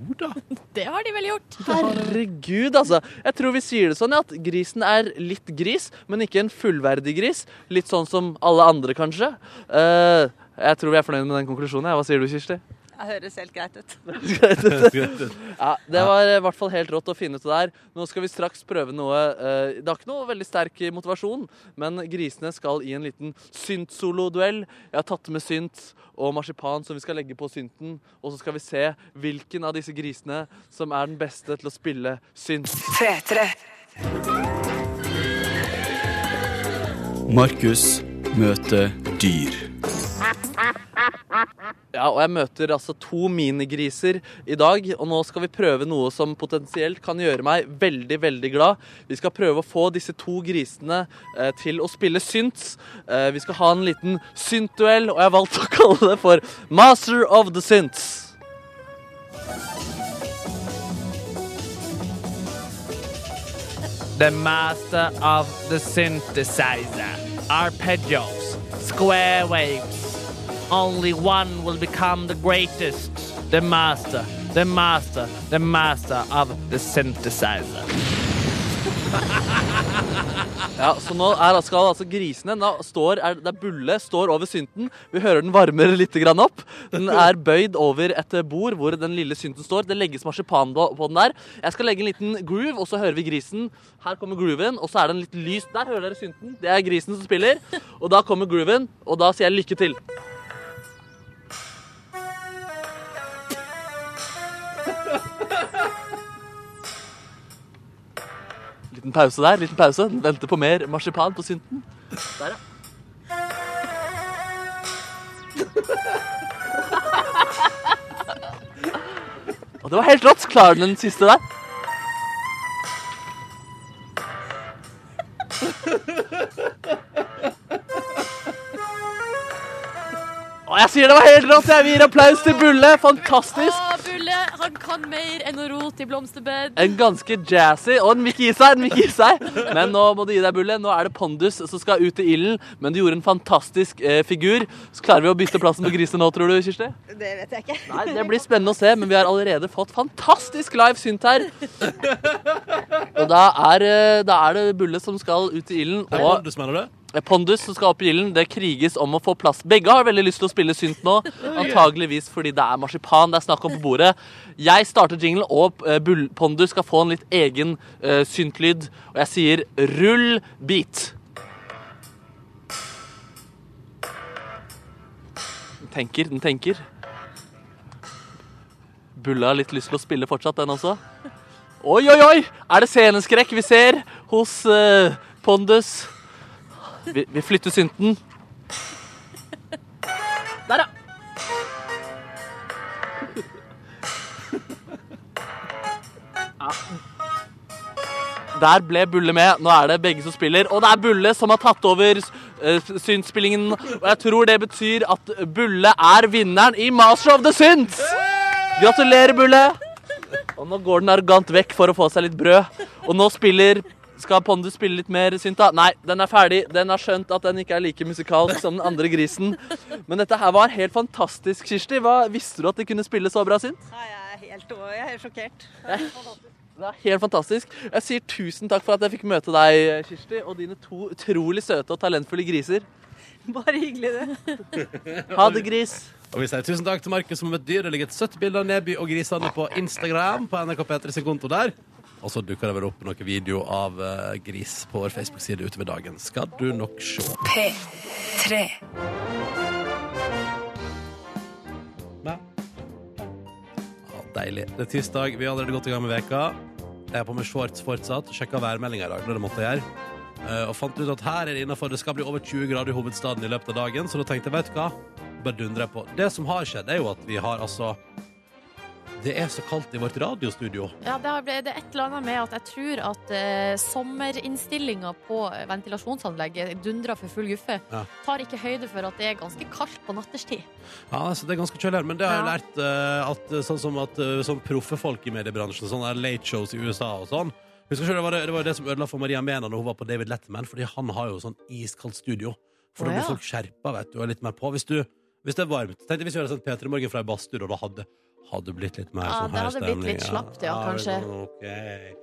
Jo da. Det har de vel gjort. Herregud, altså. Jeg tror vi sier det sånn ja, at grisen er litt gris, men ikke en fullverdig gris. Litt sånn som alle andre, kanskje. Eh, jeg tror vi er fornøyd med den konklusjonen. Hva sier du, Kirsti? Det høres helt greit ut. Ja, Det var i hvert fall helt rått å finne ut det der. Nå skal vi straks prøve noe eh, Det har ikke noe veldig sterk motivasjon, men grisene skal i en liten synt-solo-duell. Jeg har tatt med synt og marsipan som vi skal legge på synten, og så skal vi se hvilken av disse grisene som er den beste til å spille synt. 3, 3. Markus møter dyr. Ja, og jeg møter altså to minigriser i dag, og nå skal vi prøve noe som potensielt kan gjøre meg veldig, veldig glad. Vi skal prøve å få disse to grisene eh, til å spille synts. Eh, vi skal ha en liten syntduell, og jeg valgte å kalle det for Master of the Synts. the master of the synthesizer. Arpeggios, square waves. Only one will become the greatest. The master, the master, the master of the synthesizer. Ja, så nå er, skal altså grisene nå står, er, Det er Bulle står over synten. Vi hører den varmer litt grann opp. Den er bøyd over et bord hvor den lille synten står. Det legges marsipan på den der. Jeg skal legge en liten groove, og så hører vi grisen. Her kommer grooven, og så er den litt lys Der hører dere synten. Det er grisen som spiller. Og da kommer grooven, og da sier jeg lykke til. Liten pause der. liten pause. Den venter på mer marsipan på synten. Der, ja. Og det var helt rått. Klarer den den siste der? Og jeg sier det var helt rått! Jeg gir applaus til Bulle. Fantastisk. Han kan mer enn å rote i blomsterbed. En ganske jazzy Og den vil ikke gi seg, den vil ikke gi seg. Men nå må du gi deg, Bulle. Nå er det Pondus som skal ut i ilden. Men du gjorde en fantastisk eh, figur. Så klarer vi å bytte plassen på grisen nå, tror du, Kirsti? Det vet jeg ikke. Nei, Det blir spennende å se, men vi har allerede fått fantastisk live synt her. Og da er, eh, da er det Bulle som skal ut i ilden. Hei, Og Pondus, mener du? Pondus som skal opp i ilden. Det kriges om å få plass. Begge har veldig lyst til å spille synt nå. Antageligvis fordi det er marsipan det er snakk om på bordet. Jeg starter jingle, og eh, Pondus skal få en litt egen uh, syntlyd. Og jeg sier rull beat. Den tenker, den tenker. Bulla har litt lyst til å spille fortsatt, den også. Oi, oi, oi! Er det sceneskrekk vi ser hos uh, Pondus? Vi, vi flytter synten. Der, ja. Der ble Bulle med. Nå er det begge som spiller. Og det er Bulle som har tatt over uh, syntspillingen. Og jeg tror det betyr at Bulle er vinneren i Master of the Synths! Gratulerer, Bulle. Og nå går den arrogant vekk for å få seg litt brød. Og nå spiller skal Pondus spille litt mer synt, da? Nei, den er ferdig. Den har skjønt at den ikke er like musikalsk som den andre grisen. Men dette her var helt fantastisk, Kirsti. Hva, visste du at de kunne spille så bra synt? Nei, jeg er helt, jeg er helt sjokkert. Det er helt fantastisk. Jeg sier tusen takk for at jeg fikk møte deg, Kirsti, og dine to utrolig søte og talentfulle griser. Bare hyggelig, det. Ha det, gris. Og vi sier tusen takk til Markus som har møtt dyr. Det ligger et søtt bilde av Neby og grisene på Instagram på NRK P3 sin konto der. Og så dukker det vel opp noen video av eh, gris på vår Facebook-side utover dagen. Skal du nok se. P3. Ja, deilig. Det er tirsdag. Vi har allerede gått i gang med veka. Jeg er på med shorts fortsatt. Sjekka værmeldinga i dag. når Det måtte jeg gjøre. Eh, Og fant ut at her er det innenfor Det skal bli over 20 grader i hovedstaden i løpet av dagen, så da tenkte jeg, vet du hva, bare dundrer jeg på. Det som har skjedd, er jo at vi har altså Det er så kaldt i vårt radiostudio. Ja, det, har, det er et eller annet med at jeg tror at eh, sommerinnstillinga på ventilasjonsanlegget dundrer for full guffe. Ja. Tar ikke høyde for at det er ganske kaldt på natterstid. Ja, altså, det er ganske kjølig her, men det har jeg lært eh, at eh, sånn som at eh, sånn proffe folk i mediebransjen, sånne der late shows i USA og sånn Husker ikke, det var det, det var det som ødela for Maria Mena når hun var på David Letterman, fordi han har jo sånn iskaldt studio. For da blir folk skjerpa, vet du, og er litt mer på. Hvis, du, hvis det er varmt Tenk deg hvis vi hadde sendt P3 Morgen fra ei badstue, og da hadde hadde blitt litt mer Ja, sånn det hadde blitt litt slapt, ja, kanskje. Okay.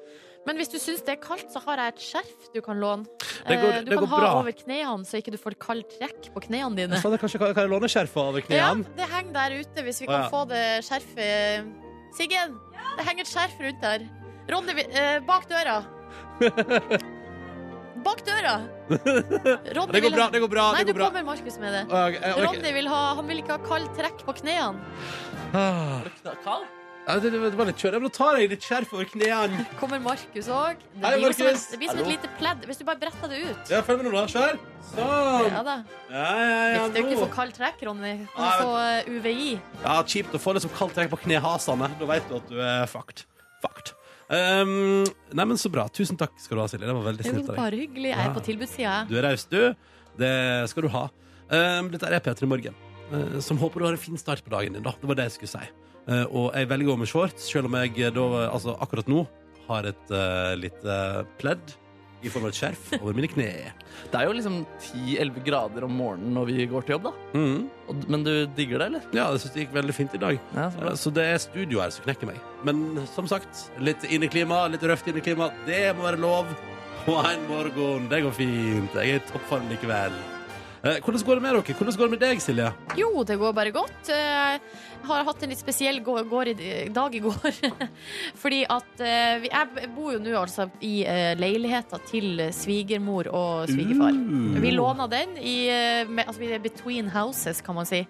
Men hvis du syns det er kaldt, så har jeg et skjerf du kan låne. Det går- Eh, du det kan går ha bra. over knærne, så ikke du får kaldt trekk på knærne dine. Faen, Kanskje kan kan jeg låne skjerfet over Ja, det henger der ute, hvis vi kan ja. få det skjerfet Siggen, det henger et skjerf rundt der. Ronny, eh, bak døra. Bak døra! Ronny Det går bra, det går bra. Nei, det går du bra. kommer, Markus, med det. Ok, ok. Ronny vil ha, han vil ikke ha kaldt trekk på knærne. Ah. Kald? Ja, det, det var litt kjølig. Men da tar jeg litt skjerf over knærne. Kommer Markus òg. Det Hei, blir jo som, Markus. et- det blir som et Hallo. lite pledd hvis du bare bretter det ut. Ja, følg med nå, da. Kjør. Sånn. Ja da. Ja, ja, ja, Hvis du ikke nå. få kaldt trekk, Ronny. Ja, Og få eh, UVI. Ja, kjipt å få liksom kaldt trekk på knehasene. Da vet du at du er fucked. Fucked. Um, nei, men så bra. Tusen takk skal du ha, Silje. Det var veldig snilt av deg. bare hyggelig. Jeg er på tilbudssida. Du er raus, du. Det skal du ha. Um, dette er P3 Morgen, uh, som håper du har en fin start på dagen din. da Det var det jeg skulle si. Uh, og jeg velger å gå med shorts, selv om jeg uh, da, altså, akkurat nå har et uh, lite pledd i form av et skjerf over mine kne. Det er jo liksom 10-11 grader om morgenen når vi går til jobb, da. Mm. Og, men du digger det, eller? Ja, jeg syns det gikk veldig fint i dag. Ja, så. Så det er studio her som knekker meg. Men som sagt, litt inneklima, litt røft inneklima, det må være lov. Og en morgen. Det går fint. Jeg er i toppform likevel. Eh, Hvordan går det med dere? Hvordan går det med deg, Silje? Jo, det går bare godt. Eh, Jeg har hatt en litt spesiell dag i går. Fordi at eh, Jeg bor jo nå altså i eh, leiligheta til svigermor og svigerfar. Uh. Vi låna den i eh, altså, vi er between houses, kan man si.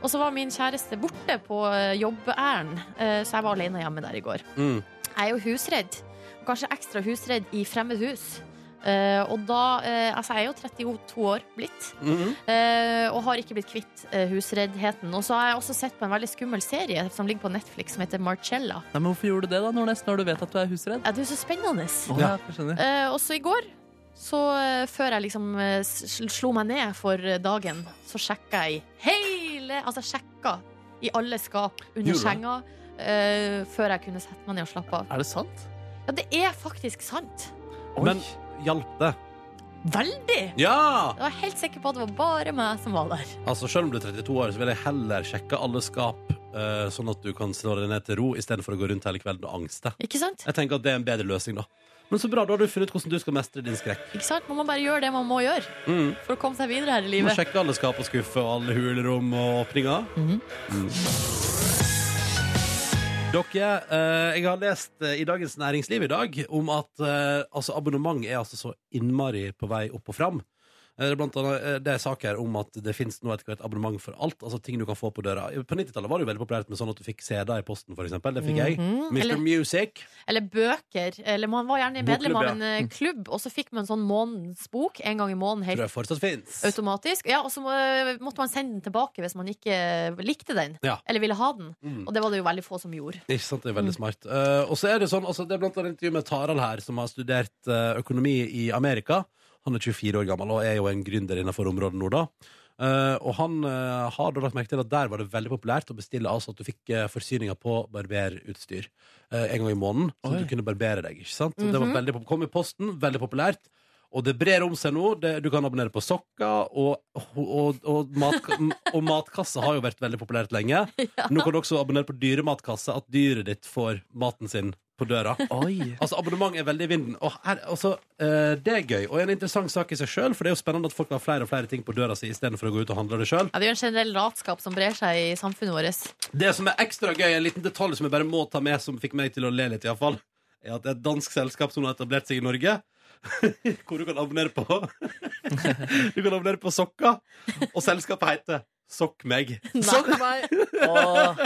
Og så var min kjæreste borte på eh, jobbærend, eh, så jeg var alene hjemme der i går. Mm. Jeg er jo husredd. Kanskje ekstra husredd i fremmed hus. Eh, og da uh, Altså, jeg er jo 32 år blitt. mm -hmm. uh, og har ikke blitt kvitt husreddheten. Og så har jeg også sett på en veldig skummel serie som ligger på Netflix, som heter Marcella. Nei, men Hvorfor gjorde du det, da, Nordnes, når du vet at du er husredd? Ja, det er jo så spennende. Oh, ja. Eh, også i går, så før jeg liksom slo meg ned for dagen, så sjekka jeg hele Altså, jeg sjekka i alle skap under senga uh, før jeg kunne sette meg ned og slappe av. Er det sant? Ja, det er faktisk sant. Men hjalp det? Veldig! Ja! Jeg var helt sikker på at det var bare meg som var der. Altså, Selv om du er 32 år, så vil jeg heller sjekke alle skap, eh, sånn at du kan slå deg ned til ro, istedenfor å gå rundt hele kvelden og angste. Ikke sant? Jeg tenker at det er en bedre løsning, da. Men så bra, da har du funnet ut hvordan du skal mestre din skrekk. Ikke sant? Man må bare gjøre det man må gjøre Mm. for å komme seg videre her i livet. Du må sjekke alle skap og skuffer og alle hulerom og åpninger. Mhm. Mm. Dere, eh, jeg har lest eh, i Dagens Næringsliv i dag om at eh, altså, abonnement er altså så innmari på vei opp og fram. Eh, Det er blant annet eh, det er saker om at det finnes nå hvert abonnement for alt. Altså ting du kan få på døra. På 90-tallet var det jo veldig populært med sånn at du fikk CD-er i posten, eksempel. Det fikk jeg. Mhm. Mr. Eller- Music. Eller bøker. Eller man var gjerne medlem av en eh, klubb, og så fikk man sånn månedens bok en gang i måneden Tror helt jeg fortsatt fins. automatisk. Ja, og så måtte man sende den tilbake hvis man ikke likte den, Ja. eller ville ha den. Mm. Og det var det jo veldig få som gjorde. Ikke sant, det er veldig smart. Uh, og så er det sånn, altså, det er blant annet intervju med Tarald her, som har studert økonomi i Amerika. Han er 24 år gammel og er jo en gründer innenfor området nå, da. Eh, og han eh, har da lagt merke til at der var det veldig populært å bestille altså at du fikk uh, forsyninger på barberutstyr eh, en gang i måneden, så du kunne barbere deg. ikke sant? Det var Mhm. veldig, pop- kom i posten, veldig populært. Og det brer om seg nå. Det, du kan abonnere på sokker, og, og, og, mat, og matkasse har jo vært veldig populært lenge. Nå kan du også abonnere på dyrematkasse, at dyret ditt får maten sin på døra. Oi. Altså Abonnement er veldig i vinden. Og her, altså, eh, det er gøy, og en interessant sak i seg sjøl, for det er jo spennende at folk har flere og flere ting på døra si istedenfor å gå ut og handle det sjøl. Ja, det er jo en generell latskap som brer seg i samfunnet vårt. Det som er ekstra gøy, en liten detalj som jeg bare må ta med, som fikk meg til å le litt, iallfall, er at det er et dansk selskap som har etablert seg i Norge. Hvor du kan abonnere på Du kan abonnere på sokker, og selskapet heter Sokk meg. Sokk meg! Åh.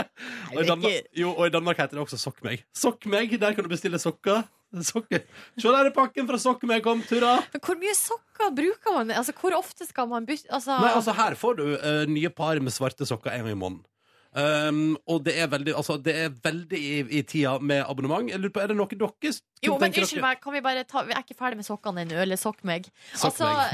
Og i, Danmark, jo, og i Danmark heter det også Sokk meg. Sokk meg, Der kan du bestille sokker. Sokker. Se der er pakken fra Sokk meg kom, Tura. Men hvor mye sokker bruker man? Altså, hvor ofte skal man bytte altså, Nei, altså Her får du uh, nye par med svarte sokker en gang i måneden. Um, og det er veldig, altså, det er veldig i, i tida med abonnement. Jeg lurer på, Er det noe dere Jo, men unnskyld meg, kan vi bare ta Vi er ikke ferdig med sokkene ennå, eller sokk meg. Sokk Altså, meg.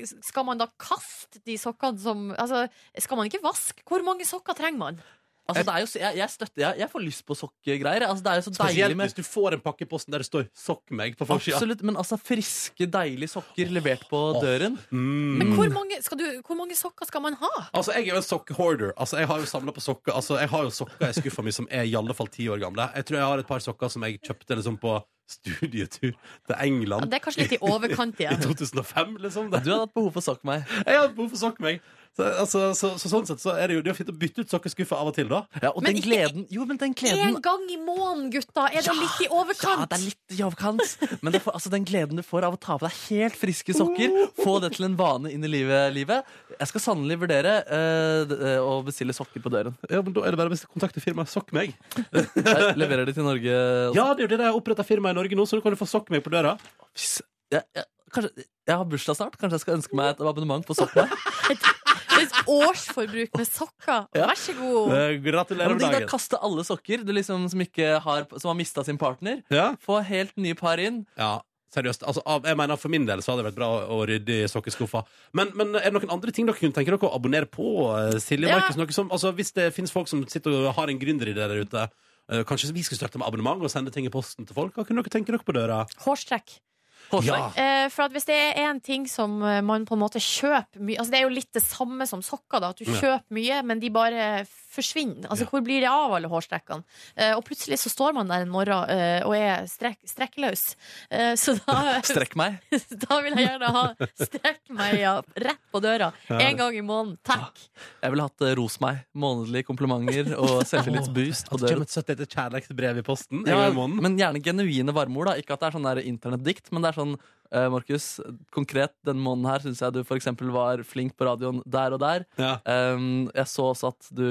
eh, skal man da kaste de sokkene som Altså, skal man ikke vaske? Hvor mange sokker trenger man? Altså, det er jo, jeg, jeg støtter jeg, jeg får lyst på sokkegreier. Altså, det er jo så Spesielt deilig med hvis du får en pakke i posten der det står 'Sokk meg' på forsida. Absolutt, men altså friske, deilige sokker levert på døren. Mm. Men hvor mange, skal du, hvor mange sokker skal man ha? Altså, Jeg er jo en sokkehorder. Altså, jeg har jo samla på sokker Altså, jeg har jo sokker i skuffa mi som er i alle fall ti år gamle. Jeg tror jeg har et par sokker som jeg kjøpte liksom på studietur til Ja, England det er kanskje litt i overkant igjen. i 2005. liksom Du hadde hatt behov for sokk meg. Jeg har behov for sokk meg. Så, altså, så, så, sånn sett så er det jo det er fint å bytte ut sokkeskuffa av og til, da. Ja, og Men den ikke- gleden Jo, men den gleden En gang i måneden, gutta! Er det litt i overkant? Ja, det er litt i overkant. Men det får, altså, den gleden du får av å ta på deg helt friske sokker, få det til en vane inn i livet. livet. Jeg skal sannelig vurdere eh, eh, å bestille sokker på døren. Ja, men Da er det bare å kontakte firmaet Sokk meg. Jeg leverer de til Norge. også. Ja, det er jo det de har oppretta firma i Norge nå, så du kan jo få Sokk meg på døra. Hvis- Jeg, jeg, kanskje, jeg har bursdag snart. Kanskje jeg skal ønske meg et abonnement på Sokk meg? Et årsforbruk med sokker. Ja. Vær så god. Eh, Gratulerer med dagen. kaste alle sokker du liksom, som, ikke har, som har mista sin partner. Ja. Få helt nye par inn. ja. Seriøst. Altså, av, jeg mener, For min del så hadde det vært bra å, rydde i sokkeskuffa. Men, men er det noen andre ting dere kunne tenke dere å abonnere på? eh, Silje Ja. Markus, noe som, altså, Hvis det finnes folk som sitter og har en gründeridé der ute, eh, kanskje vi skulle starte med abonnement og sende ting i posten til folk? Hva kunne dere tenke dere på døra? Hårstrekk. Hårstrekk. Eh, for at hvis det er en ting som eh, man på en måte kjøper mye Altså Det er jo litt det samme som sokker, da. At du kjøper mye, men de bare forsvinner. Altså Hvor blir det av alle hårstrekkene? Eh, og plutselig så står man der en morgen eh, og er strek, strekkløs. Eh, så da, Strekk meg. da vil jeg gjerne ha strekk meg ja, rett på døra. Ja. En gang i måneden. Takk. Jeg ville hatt eh, ros meg. Månedlige komplimenter og selvtillitsboost på døra. det kommer et søtt lite kjærlighetsbrev i posten Ja, men gjerne genuine varmeord. da Ikke at det er sånn internettdikt, men det er sånn eh, Markus, konkret denne måneden her syns jeg du for var flink på radioen der og der. Um, jeg så også at du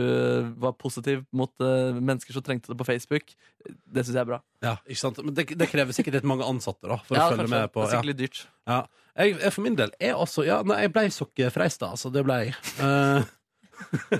var positiv mot uh, mennesker som trengte det på Facebook. Det syns jeg er bra. Ja, ikke sant? Men det, det krever sikkert litt mange ansatte da For Ja, å følge kanskje. med på Det er sikkert litt dyrt. Ja. Jeg, jeg for min del er altså Ja, nei, jeg ble sokkefreist. Altså, det ble jeg. Uh...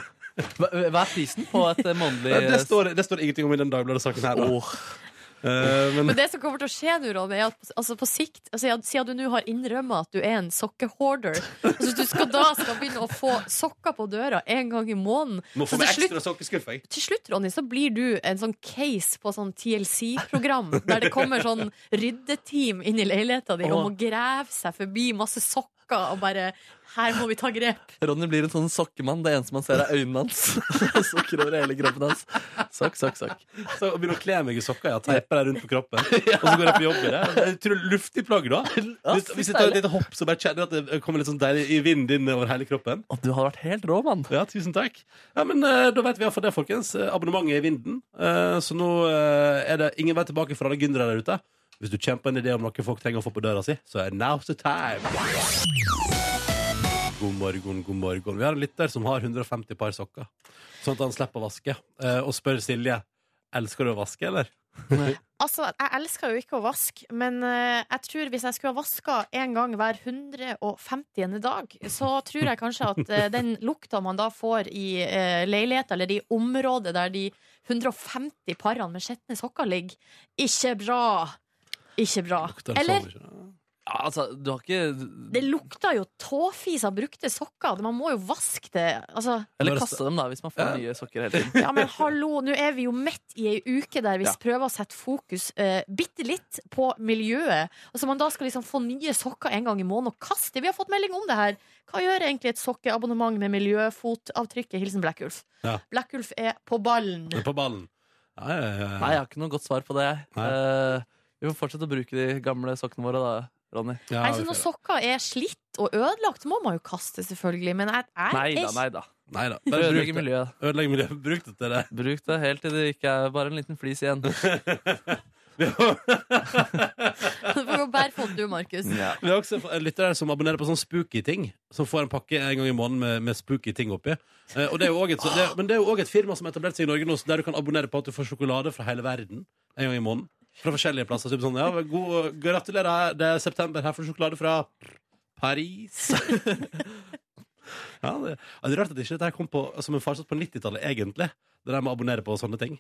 Hva, hva er prisen på et månedlig det, står, det står ingenting om i den Dagbladet-saken her. Da. Eh, men Men det som kommer til å skje nå, Ronny, er at altså på sikt altså, Siden du nå har innrømma at du er en sokkehoarder altså, du skal da skal begynne å få sokker på døra en gang i måneden må få meg slutt- ekstra sokkeskuff, jeg. til slutt, Ronny, så blir du en sånn case på sånn TLC-program, der det kommer sånn ryddeteam inn i leiligheta di og må grave seg forbi masse sokker og bare Her må vi ta grep. Ronny blir en sånn sokkemann. Det eneste man ser, er øynene hans. Sokker over hele kroppen hans. Sokk, sokk, sokk. Så begynner å kle meg i sokker. ja. teiper dem rundt på kroppen. Og så går jeg på jobb i det. Jeg tror Luftig plagg, da. Hvis, hvis jeg tar et lite hopp, så bare kjenner jeg at det kommer litt sånn deilig i vinden inn over hele kroppen. Og du har vært helt rå, mann. Ja, tusen takk. Ja, men eh, Da vet vi iallfall det, folkens. Eh, Abonnementet er i vinden. Eh, så nå er det ingen vei tilbake for alle gründere der ute. Hvis du kjemper en idé om noe folk trenger å få på døra si, så er now's the time. God morgen, god morgen. Vi har en lytter som har 150 par sokker, sånn at han slipper å vaske. Eh, og spør Silje elsker du å vaske, eller? Altså, Jeg elsker jo ikke å vaske, men eh, jeg tror hvis jeg skulle ha vaska en gang hver 150. dag, så tror jeg kanskje at eh, den lukta man da får i leiligheta eller i området der de 150 parene med skitne sokker ligger, ikke bra. Ikke bra. Eller Ja, altså, du har ikke det lukter jo tåfis av brukte sokker. Man må jo vaske det. Altså, Eller kaste dem, da, hvis man får nye sokker hele tiden. ja, men hallo, nå er vi jo midt i ei uke der vi Ja. prøver å sette fokus uh, bitte litt på miljøet. Altså, så man da skal liksom få nye sokker en gang i måneden og kaste. Vi har fått melding om det her. Hva gjør egentlig et sokkeabonnement med miljøfotavtrykket? Hilsen Blackulf. Ja. Blackulf er på ballen. På ballen. Ja, ja, ja, ja. Nei, jeg har ikke noe godt svar på det. jeg. Vi får fortsette å bruke de gamle sokkene våre, da, Ronny. Nei, så når sokker er slitt og ødelagt, må man jo kaste, selvfølgelig. Men jeg, jeg Nei er da, nei da. Nei da. Bare bruk miljøet. Ødelegger miljøet. Bruk det til det. Bruk det helt til det ikke er bare en liten flis igjen. Du får gå bærfot du, Markus. Vi har også en lytter her som abonnerer på sånn spooky ting. Som får en pakke en gang i måneden med, med spooky ting oppi. Eh, og det er et, så det, men det er jo òg et firma som har etablert seg i Norge nå, der du kan abonnere på at du får sjokolade fra hele verden en gang i måneden. Fra forskjellige plasser. Typ sånn, ja, god, gratulerer, det er september. Her får du sjokolade fra Paris. ja, det, det er rart at ikke dette kom på, som en farsott på 90-tallet, egentlig. Det der med å abonnere på sånne ting.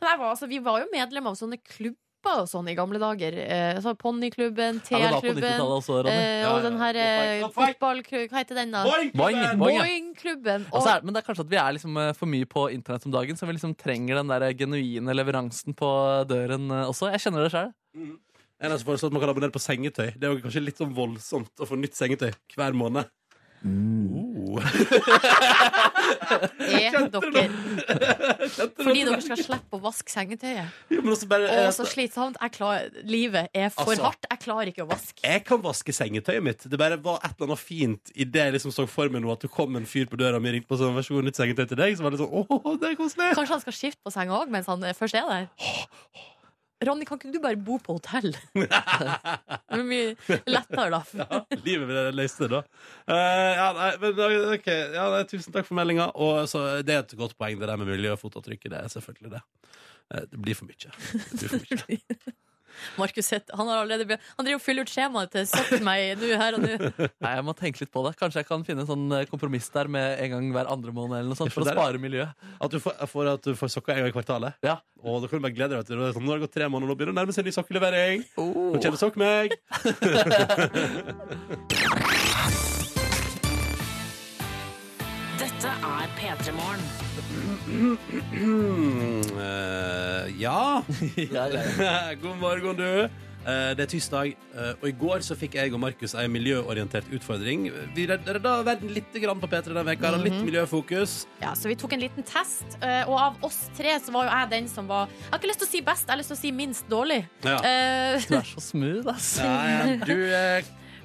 Men var, altså, vi var jo medlem av sånne klubber og sånn i gamle dager. Eh, så Ponniklubben, Ja, var på TR-klubben 90-tallet også, eh, Ja, og ja. den her eh, fotballklubben Hva heter den, da? Boing-klubben. Boing, ja. Men det er kanskje at vi er liksom eh, for mye på internett om dagen, så vi liksom trenger den der genuine leveransen på døren eh, også. Jeg kjenner det sjøl. En som foreslår at man kan abonnere på sengetøy. Det er jo kanskje litt sånn voldsomt å få nytt sengetøy hver måned. Er dere Fordi dere skal slippe å vaske sengetøyet. Jo, men også bare, Å, så slitsomt. Jeg klar, livet er for Altså. hardt. Jeg klarer ikke å vaske. Jeg kan vaske sengetøyet mitt. Det bare var et eller annet fint i det jeg liksom så for meg nå, at det kom en fyr på døra mi ringte på sånn, vær så god, nytt sengetøy til deg. Så var det sånn, åh, det er koselig. Kanskje han skal skifte på senga òg mens han eh, først er der? Ronny, kan ikke du bare bo på hotell? Det er mye lettere, da. Ja, livet vil løse det, da. Uh, ja, nei, men okay. ja, nei, Tusen takk for meldinga. Og så, det er et godt poeng, det der med miljøfotavtrykket. Det er selvfølgelig det. Uh, Det blir for mye. Det blir for mye. Markus Hett, han har allerede be- Han driver og fyller ut skjemaet til Sett meg nå her og nå. Nei, jeg må tenke litt på det. Kanskje jeg kan finne en sånn eh, kompromiss der med en gang hver andre måned eller noe sånt, for å spare miljøet. At du får, for at du får sokker en gang i kvartalet? Ja. Og da kan du bare glede deg til det. er Sånn, nå har det gått tre måneder, nå begynner det å nærme seg en ny sokkelevering. Nå kommer sokk meg. Dette er P3 Morgen. Eh, ja. God morgen, du. Eh, Det er tirsdag, eh, og i går så fikk jeg og Markus ei miljøorientert utfordring. Vi redda verden litt grann på P3 denne veka, hadde litt Mhm. miljøfokus. Ja, så vi tok en liten test, eh, og av oss tre så var jo jeg den som var Jeg har ikke lyst til å si best, jeg har lyst til å si minst dårlig. Ja. Uh... Du er så smooth, altså. Ja, ja, du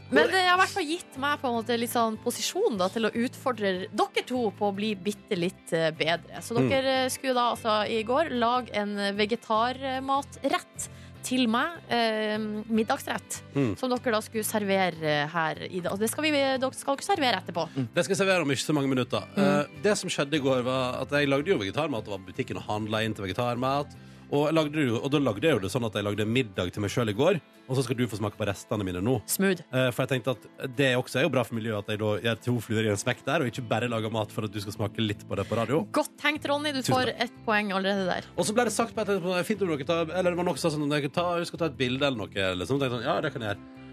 Men det har i hvert fall gitt meg på en måte litt sånn posisjon da, til å utfordre dere to på å bli bitte litt eh, bedre. Så Mm. dere mm. skulle da altså i går lage en vegetarmatrett til meg. Eh, middagsrett. Mm. Som dere da skulle servere her i dag. Det skal vi, dere skal dere servere etterpå. Det skal jeg servere om ikke så mange minutter. Mm. Eh, det som skjedde i går, var at jeg lagde jo vegetarmat og var på butikken og handla inn til vegetarmat. Og, lagde og da lagde jeg jo det sånn at jeg lagde middag til meg sjøl i går. Og så skal du få smake på restene mine nå. Smooth. Eh, for jeg tenkte at det også er jo bra for miljøet at jeg da gjør to fluer i en smekk der, og ikke bare lager mat for at du skal smake litt på det på radio. Godt tenkt, Ronny. Du får ett poeng allerede der. Og så ble det sagt på et tidspunkt fint om dere tar, Eller det var noe sånn at dere ta, husk ta et bilde eller noe. Liksom. Tenkte sånn, ja, det kan jeg gjøre.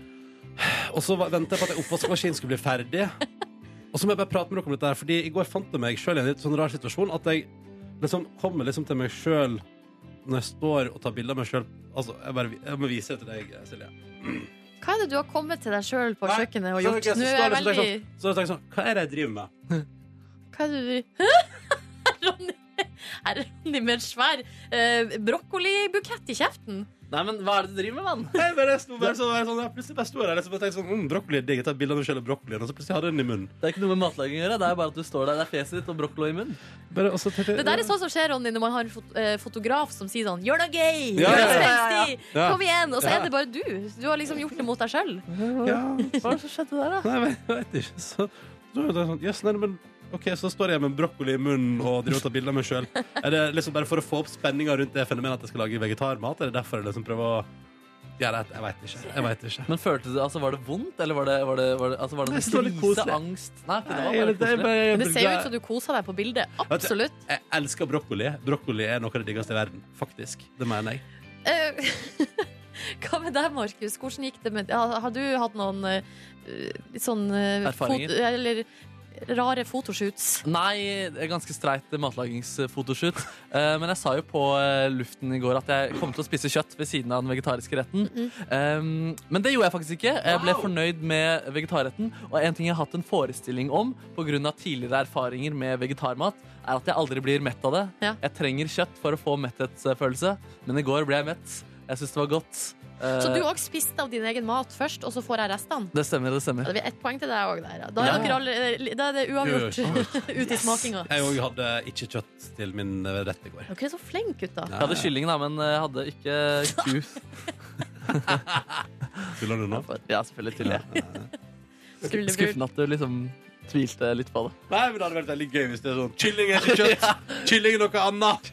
Og så venta jeg på at oppvaskmaskinen skulle bli ferdig. Og så må jeg bare prate med dere om dette her, Fordi i går fant jeg meg sjøl i en litt sånn rar situasjon. At jeg liksom kommer liksom til meg sjøl når jeg står og tar bilder av meg sjøl. Altså, jeg, bare, jeg må vise det til deg, Silje. Hva er det du har kommet til deg sjøl på Nei, kjøkkenet og så gjort? jeg- Nå er jeg jeg liksom tenker veldig sånn- Så jeg sånn, hva er det jeg driver med? Hva er det du Ronny, er Ronny med en svær eh, brokkolibukett i kjeften? Nei, men hva er det du driver med, mann? Nei, bare sto bare sånn, jeg sånn, jeg plutselig bare sto jeg der liksom, og tenkte sånn, mm, brokkoli er digg, jeg tar bilde av meg selv og brokkolien, og så plutselig hadde jeg den i munnen. Det er ikke noe med matlaging å gjøre. Det er bare at du står der, det er fjeset ditt og brokkoli i munnen. Bare, også, tenkte Det der er sånn som skjer, Ronny, når man har en fot eh, fotograf som sier sånn You're not gay! Ja, You're ja, not ja, spenstig! Ja. Kom igjen! Og så Ja. er det bare du. Du har liksom gjort det mot deg sjøl. Ja, Hva er det som skjedde der, da? nei, men jeg vet ikke. Så, så er det sånn, yes, nei, men ok, så står jeg med brokkoli i munnen og driver og tar bilder av meg selv. Er det liksom bare for å få opp spenninga rundt det fenomenet at jeg skal lage vegetarmat? Er det derfor jeg liksom prøver å gjøre det? Jeg vet ikke. Jeg vet ikke. Men følte du, altså Var det vondt, eller var det, var det, var det, altså, var det Nei, krise, koselig. angst? Nei, det var bare koselig. Men det ser jo ut som du koser deg på bildet. Absolutt. Jeg elsker brokkoli. Brokkoli er noe av det diggeste i verden. Faktisk. Det mener jeg. Eh, Hva med deg, Markus? Hvordan gikk det med Har har du hatt noen eh, sånn eh, Erfaringer? fot- Eller rare fotoshoots? Nei, det er ganske streit matlagingsfotoshoot. Eh, men jeg sa jo på eh, luften i går at jeg kom til å spise kjøtt ved siden av den vegetariske retten. Um, men det gjorde jeg faktisk ikke. Jeg ble fornøyd med vegetarretten. Og en ting jeg har hatt en forestilling om pga. tidligere erfaringer med vegetarmat, er at jeg aldri blir mett av det. Ja. Jeg trenger kjøtt for å få metthetsfølelse, men i går ble jeg mett. Jeg syns det var godt. Eh, Så du òg spiste av din egen mat først, og så får jeg restene? Det stemmer, det stemmer. Da blir ett poeng til deg òg der. Da er, Ja. dere alle, da er det uavgjort ut i smakinga. Jeg òg hadde ikke kjøtt til min eh, rett i går. Dere er så flinke, gutter. Jeg hadde kylling, da, men jeg hadde ikke ku. Tuller du nå? Ja, selvfølgelig tuller jeg. Skulle Skuffende at du liksom tvilte litt på det. Nei, men det hadde vært veldig gøy hvis det er sånn Kylling er ikke kjøtt! Kylling er noe annet!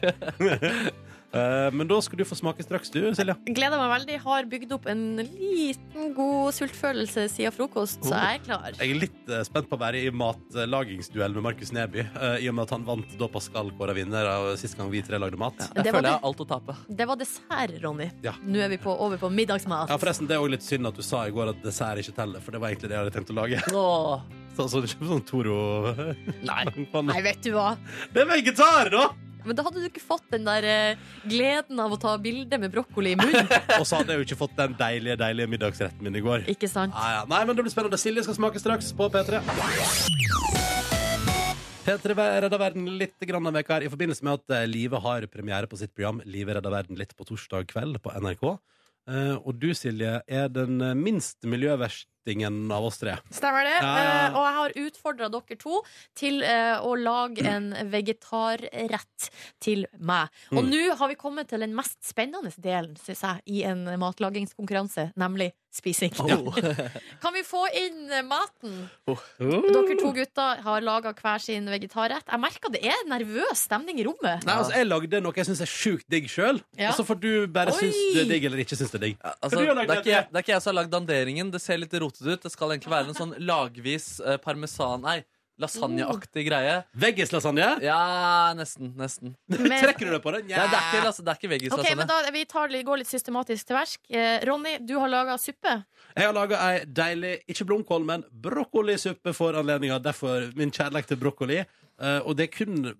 Eh, men da skal du få smake straks, du, Silja. Gleder meg veldig. Har bygd opp en liten, god sultfølelse siden frokost, så jeg er klar. Jeg er litt eh, spent på å være i matlagingsduell med Markus Neby, eh, i og med at han vant da Pascal kåra vinner av sist gang vi tre lagde mat. Ja, Jeg føler jeg har alt å tape. Det var dessert, Ronny. Ja. Nå er vi på, over på middagsmat. forresten, Det er også litt synd at du sa i går at dessert ikke teller, for det var egentlig det jeg hadde tenkt å lage. Åh. Sånn, sånn, sånn Toro Nei. Nei, vet du hva. Det er vegetar, da! Men da hadde du ikke fått den der eh, gleden av å ta bilde med brokkoli i munnen. Og så hadde jeg jo ikke fått den deilige deilige middagsretten min i går. Ikke sant? Ja, ja. Nei, men Det blir spennende. Silje skal smake straks på P3. P3 redder verden litt grann av veka her i forbindelse med at eh, Live har premiere på sitt program Live redder verden litt på torsdag kveld på NRK. Eh, og du, Silje, er den eh, minst miljøverstingen av oss tre. Stemmer det. Ja, ja. Eh, og jeg har utfordra dere to til uh, å lage en vegetarrett til meg. Og Mm. nå har vi kommet til den mest spennende delen, synes jeg, i en matlagingskonkurranse, nemlig spising. Oh. Kan vi få inn maten? Oh. Dere to gutter har laga hver sin vegetarrett. Jeg merker det er nervøs stemning i rommet. Nei, altså, Jeg lagde noe jeg syns er sjukt digg sjøl, Ja. og så får du bare Oi. synes det er digg eller ikke synes det er digg. Altså, det, er ikke, det er ikke jeg som har lagd danderingen. Det ser litt rotete ut. Det skal egentlig være en sånn lagvis eh, parmesan Nei, lasagneaktig greie. Veggislasagne? Ja, nesten. Nesten. Men- Trekker du deg på den? Nei, det er ikke, altså, det er ikke veggislasagne. Okay, men da, Vi tar, går litt systematisk til verk. Eh, Ronny, du har laga suppe. Jeg har laga ei deilig, ikke blomkål, men brokkolisuppe for anledninga. Derfor min kjærlighet til brokkoli. Eh, og det er kun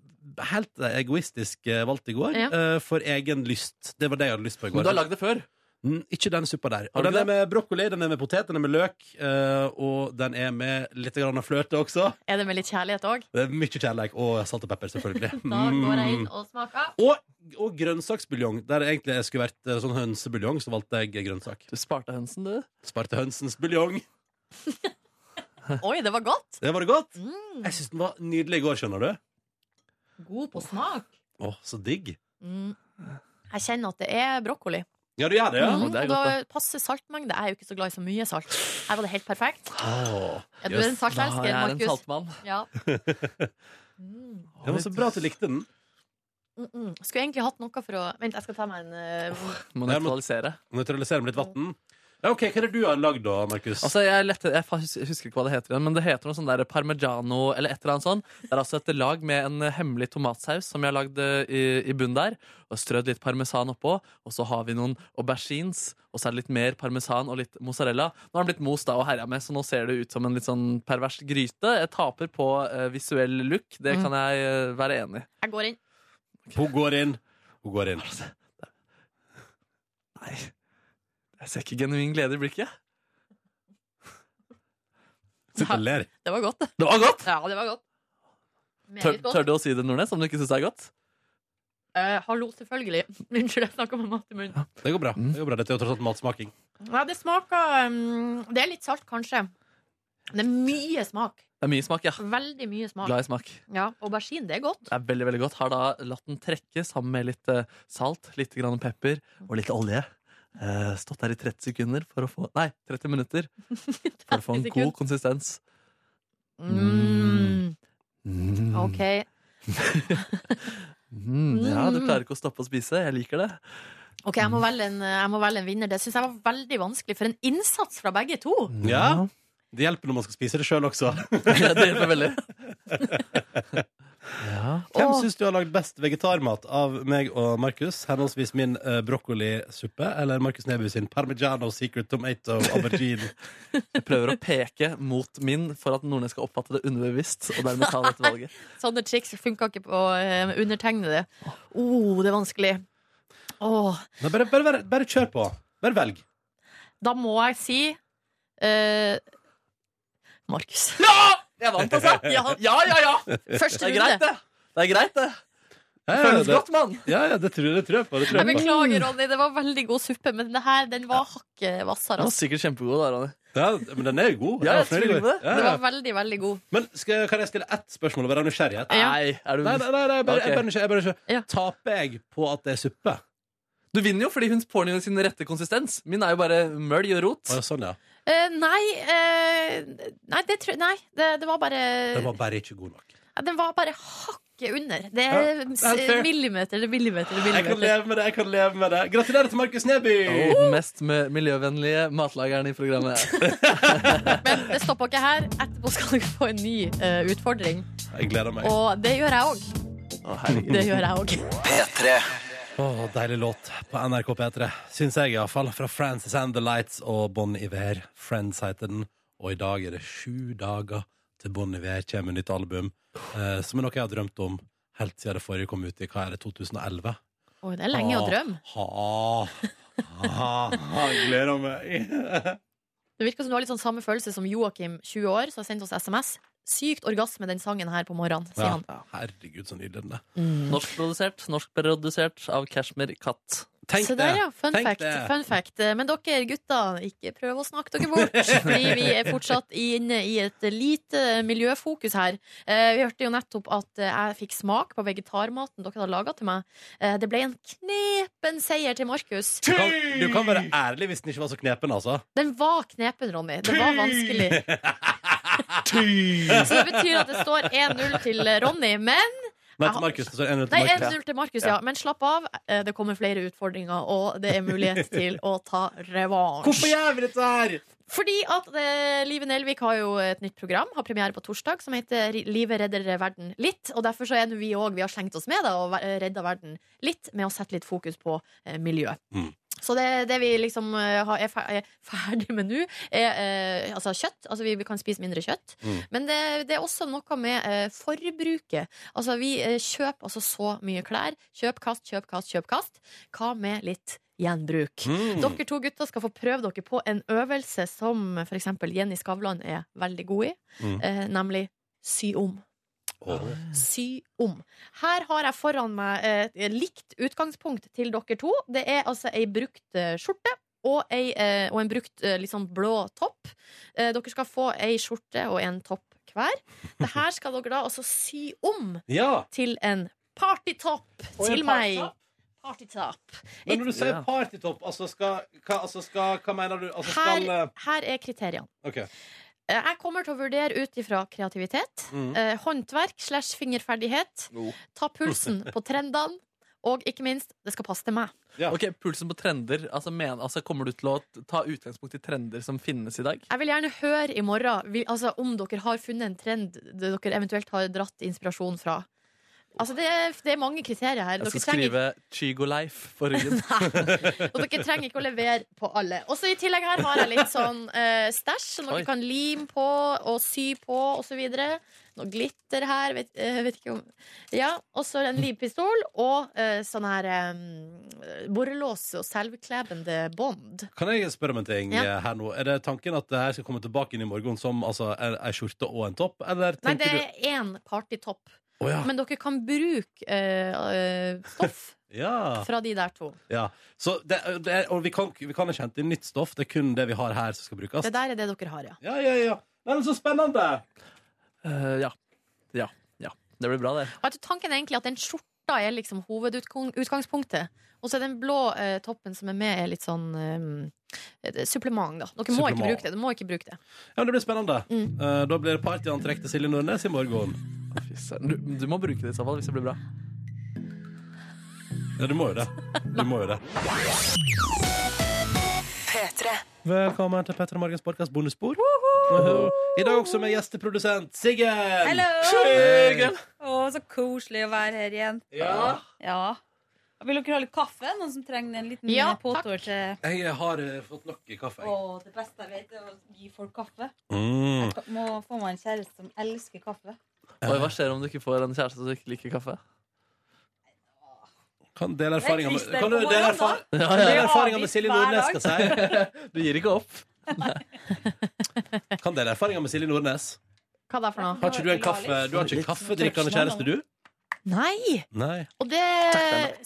helt egoistisk eh, valgt i går, Ja. for egen lyst. Det var det jeg hadde lyst på i går. Men du har lagd det før. Mm, ikke den suppa der. Og den er med brokkoli, den er med potet, den er med løk, eh, og den er med litt grann av fløte også. Er det med litt kjærlighet òg? Det er mye kjærlighet. Og salt og pepper, selvfølgelig. Da går jeg inn Mm. og smaker. Og, og grønnsaksbuljong. Der jeg egentlig skulle vært eh, sånn hønsebuljong, så valgte jeg grønnsak. Du sparte hønsen, du. Sparte hønsens buljong. Oi, det var godt! Det var det godt. Mm, Jeg syns den var nydelig i går, skjønner du. god på smak. Å, så digg. Mm. Jeg kjenner at det er brokkoli. Ja, du gjør det, ja? Mm, det er godt, da passer saltmengde. Jeg er jo ikke så glad i så mye salt. Her var det helt perfekt. Oh, Er du en Ja, jeg er en saltmann. Ja. Mm. Det var så bra at du likte den. Mm -mm. Skulle egentlig hatt noe for å Vent, jeg skal ta meg en eh, Må er- nøytralisere. Nøytralisere med litt vann. Ja, ok, Hva er det du har lagd, da, Markus? Altså, jeg, lette, jeg husker ikke hva det heter men det heter noe sånn der parmigiano eller et eller annet sånt. Det er altså et lag med en hemmelig tomatsaus som jeg har lagd eh, i, i bunnen der. Og strødd litt parmesan oppå. Og så har vi noen aubergines, og så er det litt mer parmesan og litt mozzarella. Nå har den blitt most da og herja med, så nå ser det ut som en litt sånn pervers gryte. Jeg taper på uh, visuell look, det Mm. kan jeg uh, være enig i. Jeg går inn. Hun går inn. Hun går inn. Nei, jeg ser ikke genuin glede i blikket. Sitter og ler. Det var godt, det. Det var godt! Ja, det var godt. Tør, godt. tør du å si det, Nordnes, om du ikke syns det er godt? Uh, hallo, selvfølgelig. Unnskyld, jeg snakka med mat i munnen. Det går bra. Mm. Det går bra. Dette er jo tross alt matsmaking. Ja, det smaker um, Det er litt salt, kanskje. Det er mye smak. Det er mye smak, ja. Veldig mye smak. Glad i smak. Ja, Aubergine, det er godt. Det er veldig, veldig godt. Har da latt den trekke sammen med litt eh, salt, litt grann pepper og litt olje. Eh, stått der i 30 sekunder for å få Nei, 30 minutter for å få en god konsistens. Mm. Mm. OK. Mm, ja, du klarer ikke å stoppe å spise. Jeg liker det. Ok, jeg må velge en, jeg må velge en vinner. Det syns jeg var veldig vanskelig. For en innsats fra begge to! Ja. Det hjelper når man skal spise det sjøl også. det hjelper veldig. Ja. Hvem syns du har lagd best vegetarmat av meg og Markus? Henholdsvis min uh, brokkolisuppe eller Markus Neby sin parmigiano secret tomato aubergine. Jeg prøver å peke mot min for at Nordnes skal oppfatte det underbevisst. Og dermed ta dette valget Sånne triks funka ikke på uh, undertegnede. Oh, det er vanskelig. Oh. Nei, bare, bare, bare, bare kjør på. Bare velg. da må jeg si uh, Markus. Jeg vant, altså! Ja. Ja, ja, ja! Første Det er greit, runde. det. Det er greit, det. Ja, ja, Føles det, godt, mann. ja, ja, det tror jeg, det tror jeg på. Det tror Jeg jeg på. beklager, Ronny. Det var veldig god suppe, men det her, den var hakket Den hvassere. var altså. sikkert kjempegod. da, Ronny. Ja, men den er jo god. Ja, jeg på det. Ja, Det ja. var veldig, veldig god. Men skal, kan jeg stille ett spørsmål og være nysgjerrig? Ja. Nei, er du Nei, nei, nei, nei, bare, jeg bare nysgjerrig. Jeg bare nysgjerrig. Ja. Taper jeg på at det er suppe? Du vinner jo fordi hun får den i sin rette konsistens. Min er jo bare mølj og rot. Å, ja, sånn, ja. Eh, nei, eh, nei, det, tror- nei det, det var bare Den var bare ikke god nok. Ja, Den var bare hakket under. Det er Ja, er s- fair. millimeter eller millimeter eller Jeg kan millimeter. leve med det. jeg kan leve med det Gratulerer til Markus Neby! Den mest med miljøvennlige matlageren i programmet. Men det stopper ikke her. Etterpå skal dere få en ny eh, utfordring. Jeg gleder meg. Og det gjør jeg òg. Å, herregud. Det gjør jeg òg. Åh, deilig låt på NRK P3. Syns jeg, iallfall. Fra Frances and the Lights og Bon Iver. Friends heter den. Og i dag er det sju dager til Bon Iver kommer med nytt album. Eh, som er noe jeg har drømt om helt siden det forrige kom ut i hva er det, 2011. Oi, det er lenge å drømme. Ha, ha, ha, gleder meg. Det virker som du har litt sånn samme følelse som Joakim, 20 år, som har sendt oss SMS. Sykt orgasme den sangen her på morgenen, sier Ja. han. Herregud, så nydelig den er. Norskprodusert norskprodusert av Kashmir Katt. Tenk Se der, ja. Fun Tenk fact, det. fun fact. Men dere gutter, ikke prøv å snakke dere bort. Fordi vi er fortsatt inne i et lite miljøfokus her. Eh, Vi hørte jo nettopp at eh, jeg fikk smak på vegetarmaten dere hadde laga til meg. Eh, Det ble en knepen seier til Markus. Du kan, du kan være ærlig hvis den ikke var så knepen, altså. Den var knepen, Ronny. Det var vanskelig. Så det betyr at det står 1-0 til Ronny. Men Nei, til Markus. Det står 1-0 til Nei, Markus. 1-0 til Markus, ja. Men slapp av. Eh, Det kommer flere utfordringer, og det er mulighet til å ta revansj. Hvorfor gjør vi dette her? Fordi at eh, Live Nelvik har jo et nytt program, har premiere på torsdag, som heter Livet redder verden litt. Og derfor så er vi òg, vi har slengt oss med da, og redda verden litt, med å sette litt fokus på eh, miljø. Mm. Så det, det vi liksom eh, er er ferdig med nå, er eh, altså kjøtt. Altså vi, vi kan spise mindre kjøtt. Mm. Men det, det er også noe med eh, forbruket. Altså vi eh, kjøper altså så mye klær. Kjøp, kast, kjøp, kast, kjøp, kast. Hva med litt gjenbruk. Mm. Dere to gutter skal få prøve dere på en øvelse som f.eks. Jenny Skavlan er veldig god i, Mm. eh, nemlig sy om. Åh. Sy om. Her har jeg foran meg eh, et likt utgangspunkt til dere to. Det er altså ei brukt eh, skjorte. Og, ei, eh, og en brukt litt sånn blå topp. Dere skal få ei skjorte og en topp hver. Det her skal dere da altså sy om Ja! til en partytopp til meg. partytopp? Men når du sier partytopp, altså skal, hva, altså skal Hva mener du? Altså skal her, her er kriteriene. OK. Eh, Jeg kommer til å vurdere ut ifra kreativitet, Mm. eh, håndverk slash fingerferdighet, Oh. ta pulsen på trendene, og ikke minst, det skal passe til meg. Ja. Ok, Pulsen på trender. Altså, men, altså, kommer du til å ta utgangspunkt i trender som finnes i dag? Jeg vil gjerne høre i morgen altså, om dere har funnet en trend dere eventuelt har dratt inspirasjon fra. Altså, det, er, det er mange kriterier her. Jeg skal skrive Chigo Life på ryggen. og dere trenger ikke å levere på alle. Og så I tillegg her har jeg litt sånn uh, stæsj som dere Oi. kan lime på og sy på osv. Noe glitter her. Vet, uh, vet ikke om Ja, Og så en livpistol og uh, sånn her um, borrelås og selvklebende bånd. Kan jeg spørre om en ting Ja. her nå? Er det tanken at det her skal komme tilbake inn i morgen som altså, ei skjorte og en topp? Eller Nei, det er én partytopp. Du Å ja. Men dere kan bruke eh, eh, stoff ja. fra de der to. ja. Så det, det er, og vi kan, vi kan ikke hente inn nytt stoff. Det er kun det vi har her, som skal brukes. Det der er det dere har, ja. Ja, ja, ja. Men så spennende! Uh, ja. ja. Ja. Det blir bra, det. Altså, tanken er egentlig at den skjorta er liksom hovedutgangspunktet. Og så er den blå eh, toppen som er med, er litt sånn eh, supplement, da. Dere må ikke bruke det. Dere må ikke bruke det. Ja, men Det blir spennende. Mm. Uh, da blir det partyantrekk til Silje Nordnes i morgen. Fy søren. Du, du må bruke det i så fall hvis det blir bra. Ja, du må jo det. Du må jo det. P3. Velkommen til Petter og Morgens podkast bonusspor. I dag også med gjesteprodusent Siggen. Hello! Siggen. Å, så koselig å være her igjen. Ja. Ja. Vil dere ha litt kaffe? Noen som trenger en liten Ja, eh, påtår til Jeg har uh, fått nok i kaffe. Å, det beste jeg vet, er å gi folk kaffe. Mm. Jeg må få meg en kjæreste som elsker kaffe. Oi, hva skjer om du ikke får en kjæreste som ikke liker kaffe? Kan dele erfaringa med, Det kan du dele, erfar Ja, dele ja. erfaringer med Silje Nordnes, skal jeg si. Du gir ikke opp. Kan dele erfaringa med Silje Nordnes. Hva er for noe? Har ikke du en kaffe Du har ikke kaffedrikkende kjæreste, du? Nei! Nei. Og det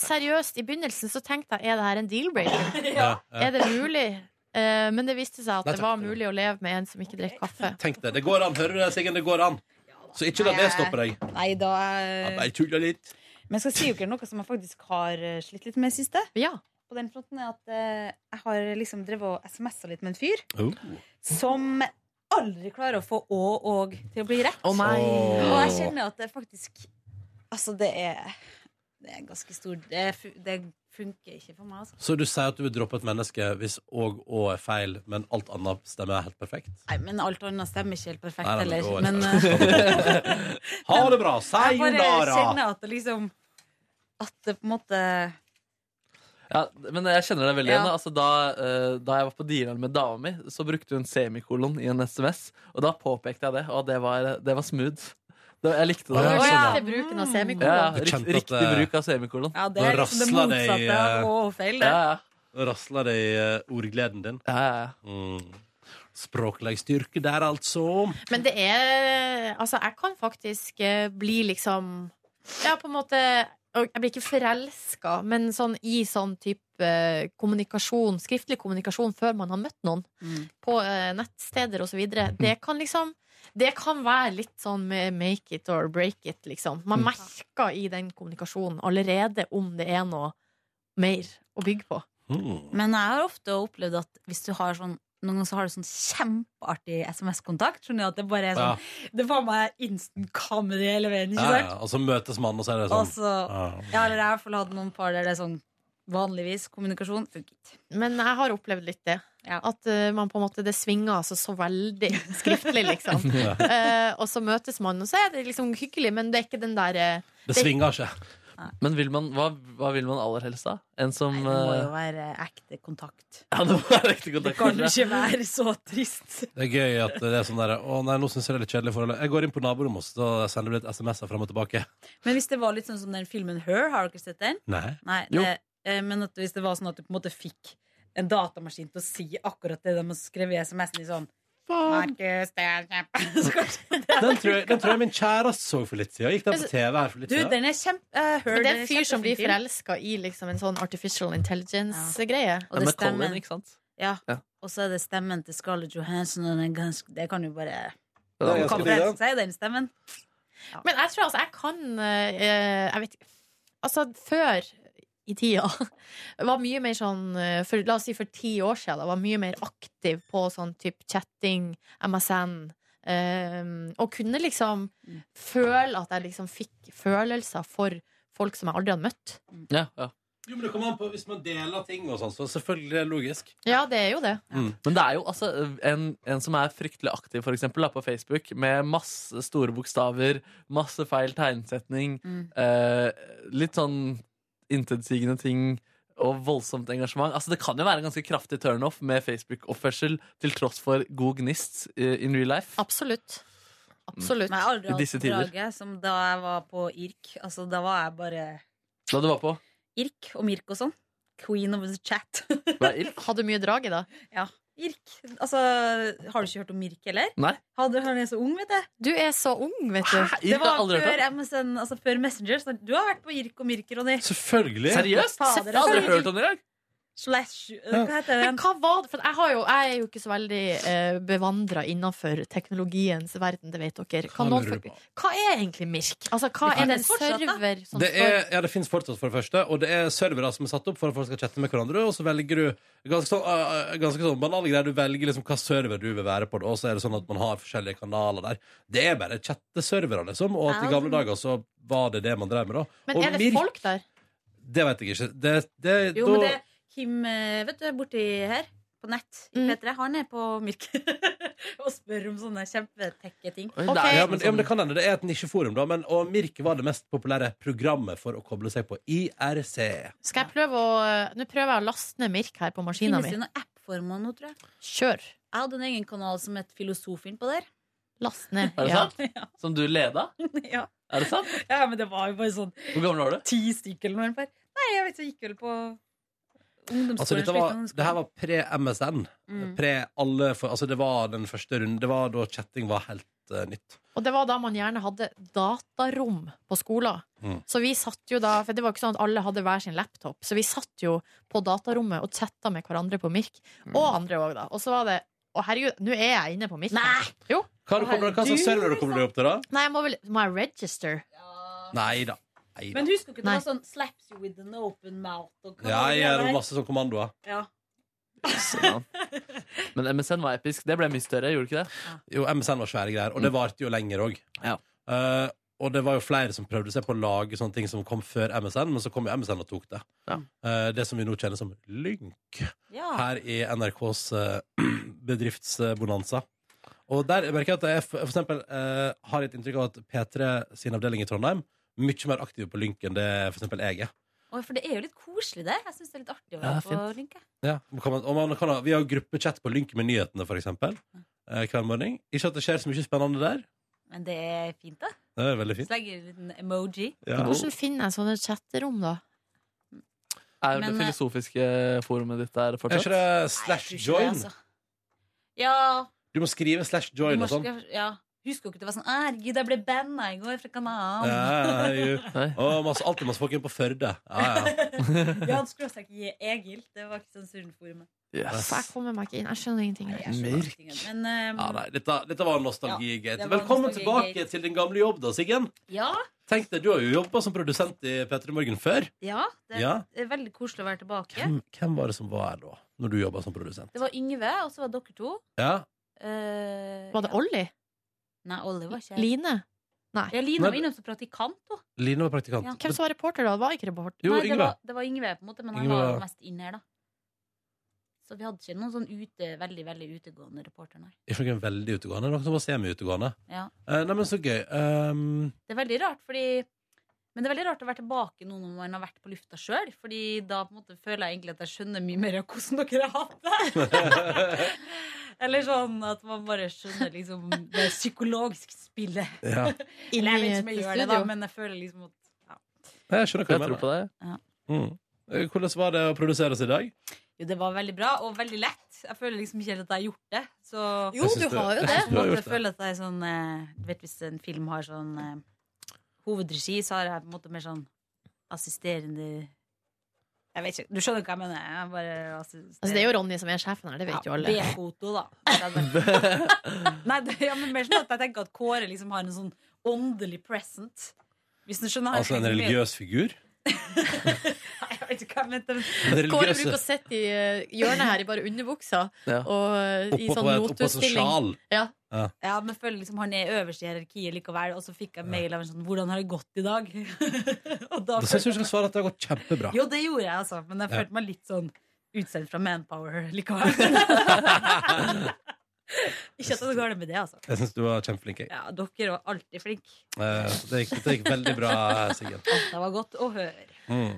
Seriøst, i begynnelsen så tenkte jeg er det her en deal-breaker. Ja, ja. Er det mulig? Eh, men det viste seg at Nei, det var mulig å leve med en som ikke drikker kaffe. Tenk det. Det går an. Hører du det, Siggen? Det går an. Så ikke la det stoppe deg. Nei da. Ja, eh, bare tulla litt. Men jeg skal si dere noe som jeg faktisk har eh, slitt litt med i siste. Ja. På den fronten er at eh, jeg har liksom drevet og smsa litt med en fyr Oh. som aldri klarer å få å og til å bli rett. Å nei. Og jeg kjenner at det faktisk Altså, det er Det er ganske stor Det, fu- det funker ikke for meg, altså. Så du sier at du vil droppe et menneske hvis og og er feil, men alt annet stemmer helt perfekt? Nei, men alt annet stemmer ikke helt perfekt Nei, heller. er Men eh, Ha det bra! jeg bare kjenner at det liksom At det på en måte Ja, men jeg kjenner det veldig Ja. igjen. Altså, da, uh, da jeg var på dealeren med dama mi, så brukte hun semikolon i en SMS. Og da påpekte jeg det, og det var, det var smooth. Det, jeg likte det. Å, ja, riktig bruken av semikolon. ja, rikt, riktig bruk av semikolon. Ja, det er liksom det motsatte av eh, å feil, det. ja. ja. Rasla det i eh, ordgleden din. ja, ja, ja. Mm. Språklig styrke der, altså. Men det er Altså, jeg kan faktisk eh, bli liksom Ja, på en måte Jeg blir ikke forelska, men sånn i sånn type eh, kommunikasjon, skriftlig kommunikasjon før man har møtt noen, Mm. på eh, nettsteder og så videre, det kan liksom det kan være litt sånn med make it or break it, liksom. Man merker i den kommunikasjonen allerede om det er noe mer å bygge på. Mm. Men jeg har ofte opplevd at hvis du har sånn noen ganger så har du sånn kjempeartig SMS-kontakt. Skjønner du at det bare er Ja. sånn Det får meg instant comedy hele veien, ikke sant? ja. Og så møtes man, og så er det sånn Også, ja. Ja, eller jeg har i hvert fall hatt noen par der det er sånn vanligvis kommunikasjon funker ikke. Men jeg har opplevd litt det. Ja. At uh, man på en måte, det svinger altså så veldig skriftlig, liksom. Eh, og så møtes man, og så er det liksom hyggelig, men det er ikke den der uh, Det svinger ikke. Men vil man, hva, hva vil man aller helst, da? En som Nei, det må jo være ekte kontakt. Ja, det må være ekte Det kan jo ikke være så trist. Det er gøy at det er sånn der Å nei, nå syns jeg det er litt kjedelig forhold. Jeg går inn på naborommet, og så sender du litt SMS-er fram og tilbake. Men hvis det var litt sånn som den filmen Her, har dere sett den? Nei. Nei, Jo. det, Men at hvis det var sånn at du på en måte fikk en datamaskin til å si akkurat det de har skrevet i SMS-en i sånn Markus, det er kjempe Den tror, jeg, den tror jeg min kjæreste så for litt siden. Gikk den på TV her for litt Du, siden? den er kjempe uh, Men det er en fyr som blir forelska i liksom en sånn artificial intelligence-greie. Og det Colin, stemmer. ikke sant? Ja. Ja. Og så er det stemmen til Scarlett Johansson, og den er ganske, det kan jo bare Du kan forelske seg i den stemmen. Men jeg tror altså jeg kan uh, Jeg vet ikke Altså, før i tida var mye mer sånn eh, for, La oss si for ti år siden. Da, var mye mer aktiv på sånn type chatting, MSN. eh, og kunne liksom føle at jeg liksom fikk følelser for folk som jeg aldri hadde møtt. Ja, ja. Jo, men det kommer an på Hvis man deler ting og sånn, så selvfølgelig det er logisk. Ja, det er jo det. Men det er jo altså en, en som er fryktelig aktiv for eksempel, da, på Facebook, med masse store bokstaver, masse feil tegnsetning, Mm. eh, litt sånn intetsigende ting og voldsomt engasjement. Altså Det kan jo være en ganske kraftig turnoff med Facebook-oppførsel til tross for god gnist eh, in real life. Absolutt. Absolutt. Men jeg har aldri I hatt disse tider. draget som da jeg var på IRK. Altså, da var jeg bare Da du var på IRK og Mirk og sånn. Queen of the chat. Hadde du mye drag i da? Ja. IRK. Altså, har du ikke hørt om Mirk, eller? Nei. Hadde, han er så ung, vet du. Du er så ung, vet du. Hæ? Det var aldri hørt før. MSN, altså før Messenger. Så du har vært på IRK og Mirk, Ronny. Selvfølgelig. Seriøst? Fader, aldri altså. hørt om det engang. Slash Hva heter Men hva var det? For jeg, har jo, jeg er jo ikke så veldig eh, bevandra innenfor teknologiens verden, det vet dere. Hva Kan noen lurer du for, på? hva er egentlig Mirk? Altså, hva Det er det en finnes fortsatt, da. server som Det står er, ja, det finnes fortsatt, for det første. Og det er servere som er satt opp for at folk skal chatte med hverandre. Og så velger du ganske sånn, uh, ganske sånn banale greier. Du velger liksom hva server du vil være på. Og så er det sånn at man har forskjellige kanaler der. Det er bare chatteservere, liksom. Og at i gamle dager så var det det man drev med, da. Men og er det Mirk, folk der? Det vet jeg ikke. Det, det, Jo, da, men det Kim, eh, vet du, borti her på nett i Mm. P3, han er på Mirk og spør om sånne kjempetekke ting. Okay. Ok. ja, men, ja, men det kan hende. Det er et nisjeforum, da. Men, og Mirk var det mest populære programmet for å koble seg på IRC. Skal jeg prøve å Nå prøver jeg å laste ned Mirk her på maskina Finnes mi. det noen app-former nå, tror jeg? Kjør. Jeg hadde en egen kanal som het Filosofin på der. Last ned. Er det Ja. sant? Som du leda? ja. Er det sant? ja, men det var jo bare sånn Hvor gammel var du? ti stykker eller noe. Nei, jeg vet ikke, jeg gikk vel på. Altså, dette var, det her var pre-MSN. Mm. Pre alle for, altså, det var den første runden. Det var da chatting var helt uh, nytt. Og det var da man gjerne hadde datarom på skolen. Mm. Så vi satt jo da For det var ikke sånn at alle hadde hver sin laptop. Så vi satt jo på datarommet og chatta med hverandre på Mirk. Mm. Og andre òg, da. Og så var det Å, herregud, nå er jeg inne på Mirk. Nei! Jo. Hva, hva slags server kommer du opp til, da? Nei, jeg må vel Må jeg register? Nei da. Nei. Men husker du ikke det Nei. var sånn 'slaps you with an open mouth'? Og Ja, det jeg gjør masse sånn kommandoer. ja. Sånn. Men MSN var episk. Det ble mye større, gjorde det ikke det? Jo, MSN var svære greier, og det varte jo lenger òg. Ja. og det var jo flere som prøvde seg på å lage sånne ting som kom før MSN, men så kom jo MSN og tok det. Ja. Eh, det som vi nå kjenner som Lynk ja. her i NRKs eh, bedriftsbonanza. Og der merker jeg at jeg for for eksempel eh, har et inntrykk av at P3 sin avdeling i Trondheim mye mer aktive på Lynk enn det for eksempel jeg er. Oi, For det er jo litt koselig, det. Jeg syns det er litt artig å Ja, være på fint. Lynke. Ja, kan man, og man kan ha, vi har gruppechat på Lynk med nyhetene, for eksempel. Eh, hver morgen. Ikke at det skjer så mye spennende der. Men det er fint, da. Det er veldig fint. Så legger jeg en liten emoji. Ja. Hvordan finner jeg sånne chatterom, da? Er Men, det eh, filosofiske forumet ditt der Er ikke det slash Nei, jeg tror ikke det, join? altså. Ja, Du må skrive slash join må og sånn. ja. Husker dere ikke det var sånn «Å, Herregud, jeg ble banna i går fra kanalen. Ja, ja. Og masse, alltid masse folk inne på Førde. Ja, ja. Jan han skråstrek i Egil. Det var ikke sensurforumet. Yes. Jeg kommer meg ikke inn. Jeg skjønner ingenting. Jeg skjønner ingenting. Men um, ja nei, dette, dette var nostalgigate. Ja, Velkommen nostalgi tilbake til din gamle jobb, da, Siggen. ja, Tenk deg, Du har jo jobba som produsent i P3 Morgen før. ja, det Ja. er veldig koselig å være tilbake. Hvem, hvem var det som var her da, når du jobba som produsent? Det var Yngve, og så var det dere to. Ja, Uh, Var det Olli? Nei, Olli var ikke Line? Nei. Ja, Line var innom som praktikant. Line var praktikant. Ja. Hvem som var reporter da? Det Var ikke reporter? Jo, Nei, det Yngve. var, det var Yngve, på en måte, men han Yngve var var- jo mest inne her, da. Så vi hadde ikke noen sånn ute, veldig veldig utegående reporter, nei. Ikke noen veldig utegående, noen som var semi-utegående. Ja. Eh, nei, men så gøy. Um, Det er veldig rart, fordi Men det er veldig rart å være tilbake nå når man har vært på lufta sjøl. Fordi da på en måte føler jeg egentlig at jeg skjønner mye mer av hvordan dere har hatt det. Eller sånn at man bare skjønner liksom det psykologiske spillet. ja. Eller jeg vet ikke om jeg gjør det, da, men jeg føler liksom at ja. Jeg skjønner hva du tror på mener. Ja. Mm. Eh, Hvordan var det å produsere oss i dag? Jo, det var veldig bra og veldig lett. Jeg føler liksom ikke helt at jeg har gjort det. Så Jo, du har jo det. Jeg har jeg føler at jeg er sånn eh, Du vet hvis en film har sånn eh, hovedregi, så har jeg på en måte mer sånn assisterende Jeg vet ikke. Du skjønner hva jeg mener? Jeg bare assisterer. Altså, det er jo Ronny som er sjefen her, det vet jo alle. B-foto, da. Nei, det, ja, men mer sånn at jeg tenker at Kåre liksom har en sånn åndelig present. Hvis du skjønner? Altså en religiøs figur? Jeg vet ikke hva jeg mente. men- Kåre bruker å sitte i eh, hjørnet her i bare underbuksa Ja. og eh, i sånn lotusstilling. Ja. Ja. Ja, men føler liksom han er øverst i hierarkiet likevel. Og så fikk jeg mail av en sånn 'Hvordan har det gått i dag?' og da Da syns jeg du skal svare at det har gått kjempebra. Jo, det gjorde jeg, altså. Men jeg Ja. følte meg litt sånn utsendt fra Manpower likevel. Ikke at det går galt med det, altså. Jeg syns du var kjempeflink. jeg. Ja, dere var alltid flinke. Eh, Det det gikk veldig bra, Siggen. Det var godt å høre. Mm.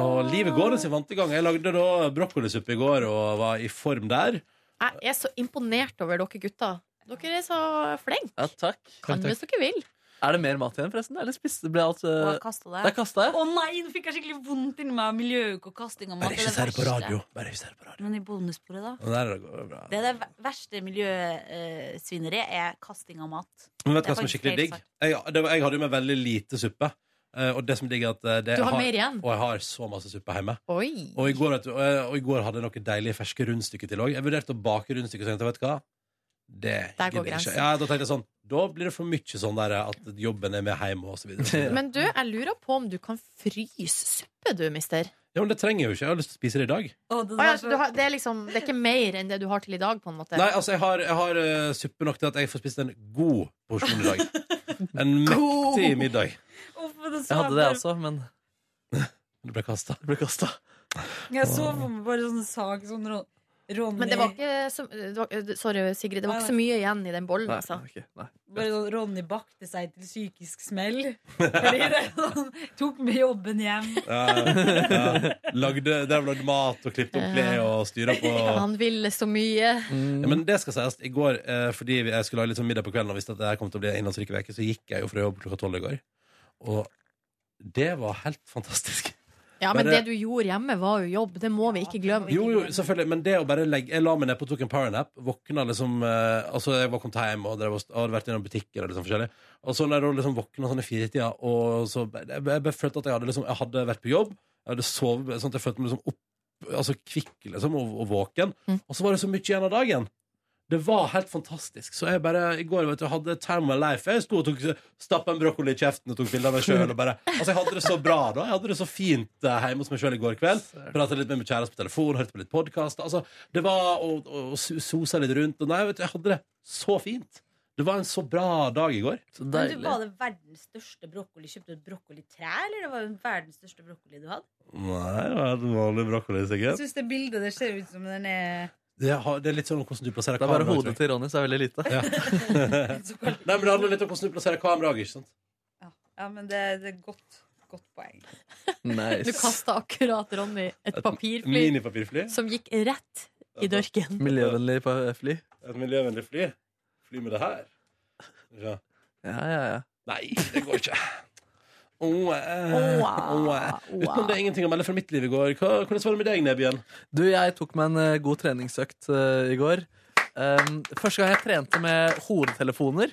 Og livet går sin vante gang. Jeg lagde da brokkolisuppe i går og var i form der. Jeg er så imponert over dere gutter. Dere er så flinke. Ja, takk. Kan hvis dere vil. Er det mer mat igjen, forresten? Eller spiste ble alt uh, jeg kastet det. Det er kastet, ja. Å nei, nå fikk jeg skikkelig vondt inni meg av miljøuke og kasting av mat. Bare ikke Det er det på radio. Bare ikke det på radio. Men i bonussporet, da? Der går det bra. Det er det verste miljøsvineriet er kasting av mat. Men vet du hva som er skikkelig digg? Jeg, det, jeg hadde jo med veldig lite suppe. Eh, Og det som er er at eh, det, Du har jeg mer igjen? Og jeg har så masse suppe hjemme. Oi. Og i går, du, og jeg- og i går hadde jeg noen deilige ferske rundstykker til òg. Jeg vurderte å bake rundstykker, så jeg vet hva? Det Der går grensen. Ja, da tenkte jeg sånn Da blir det for mye sånn der at jobben er med hjemme og så videre. Men du, jeg lurer på om du kan fryse suppe, du, mister. Ja, men det trenger jeg jo ikke. Jeg har lyst til å spise det i dag. Å, det Å, ja, så- du har, det, er liksom, det er ikke mer enn det du har til i dag, på en måte? Nei, altså, jeg har, jeg har eh, suppe nok til at jeg får spist en god porsjon i dag. En mektig middag. Uff, det så Jeg hadde det også, men Det ble kasta. det ble kasta. Jeg så for meg bare sånn sak sånn Ron- Ronny Men det var ikke så, det var, Sorry, Sigrid. Det var ikke så mye igjen i den bollen, Nei, altså. okay, nei. Bare sånn Ronny bakte seg til psykisk smell. Fordi det sånn, tok med jobben hjem. Ja, ja. Lagde, der lagde mat og klippet opp klær og styra på Han ville så mye. ja, Men det skal sies. I går, eh, fordi jeg skulle lage litt sånn middag på kvelden og visste at det kom til å bli en innholdsrik uke, så gikk jeg jo fra jobb klokka tolv i går. Og det var helt fantastisk. Ja, men Bare- det du gjorde hjemme, var jo jobb. Det må vi ikke glemme. Jo, jo, selvfølgelig, men det å bare legge Jeg la meg ned på tok en powernap. Våkna liksom eh, Altså, jeg var kommet hjem og, drev hadde vært innom butikker og liksom forskjellig. Og så når jeg liksom våkna sånn i firetida, og så Jeg, jeg, følte at jeg hadde liksom Jeg hadde vært på jobb, jeg hadde sovet sånn at jeg følte meg liksom opp Altså kvikk liksom og, og våken. Og så var det så mye igjen av dagen. Det var helt fantastisk. Så jeg bare i går vet du, hadde time of life. Jeg sto og tok, stappa en brokkoli i kjeften og tok bilde av meg sjøl. Altså, jeg hadde det så bra da. Jeg hadde det så fint uh, hjemme hos meg sjøl i går kveld. Prata litt med min kjæreste på telefon, hørte på litt podkast. Altså, det var å, å, å sosa litt rundt. Og nei, vet du, jeg hadde det så fint. Det var en så bra dag i går. Så Men du, var det verdens største brokkoli? Kjøpte du et brokkolitre, eller det var det verdens største brokkoli du hadde? Nei, det var et vanlig brokkoli, Jeg sikkert. syns det bildet det ser ut som den er Det, har, det er litt sånn om hvordan du plasserer Det er bare kameraet, hodet til Ronny som er veldig lite. Ja. Nei, men det handler litt om hvordan du plasserer kameraet. Ikke sant? Ja, men det, det er godt, godt poeng. Du Nice. kasta akkurat Ronny et papirfly Minipapirfly. som gikk rett i dørken. Miljøvennlig på fly. Et miljøvennlig fly. Fly med det her. Ja. Ja, ja, ja. Nei, det går ikke. Åh, Åh, åh. Utenom det er ingenting å melde fra mitt liv i går. Hva, hvordan var det med deg, Nebjørn? Du, jeg tok meg en eh, god treningsøkt eh, i går. Um, første gang jeg trente med hodetelefoner.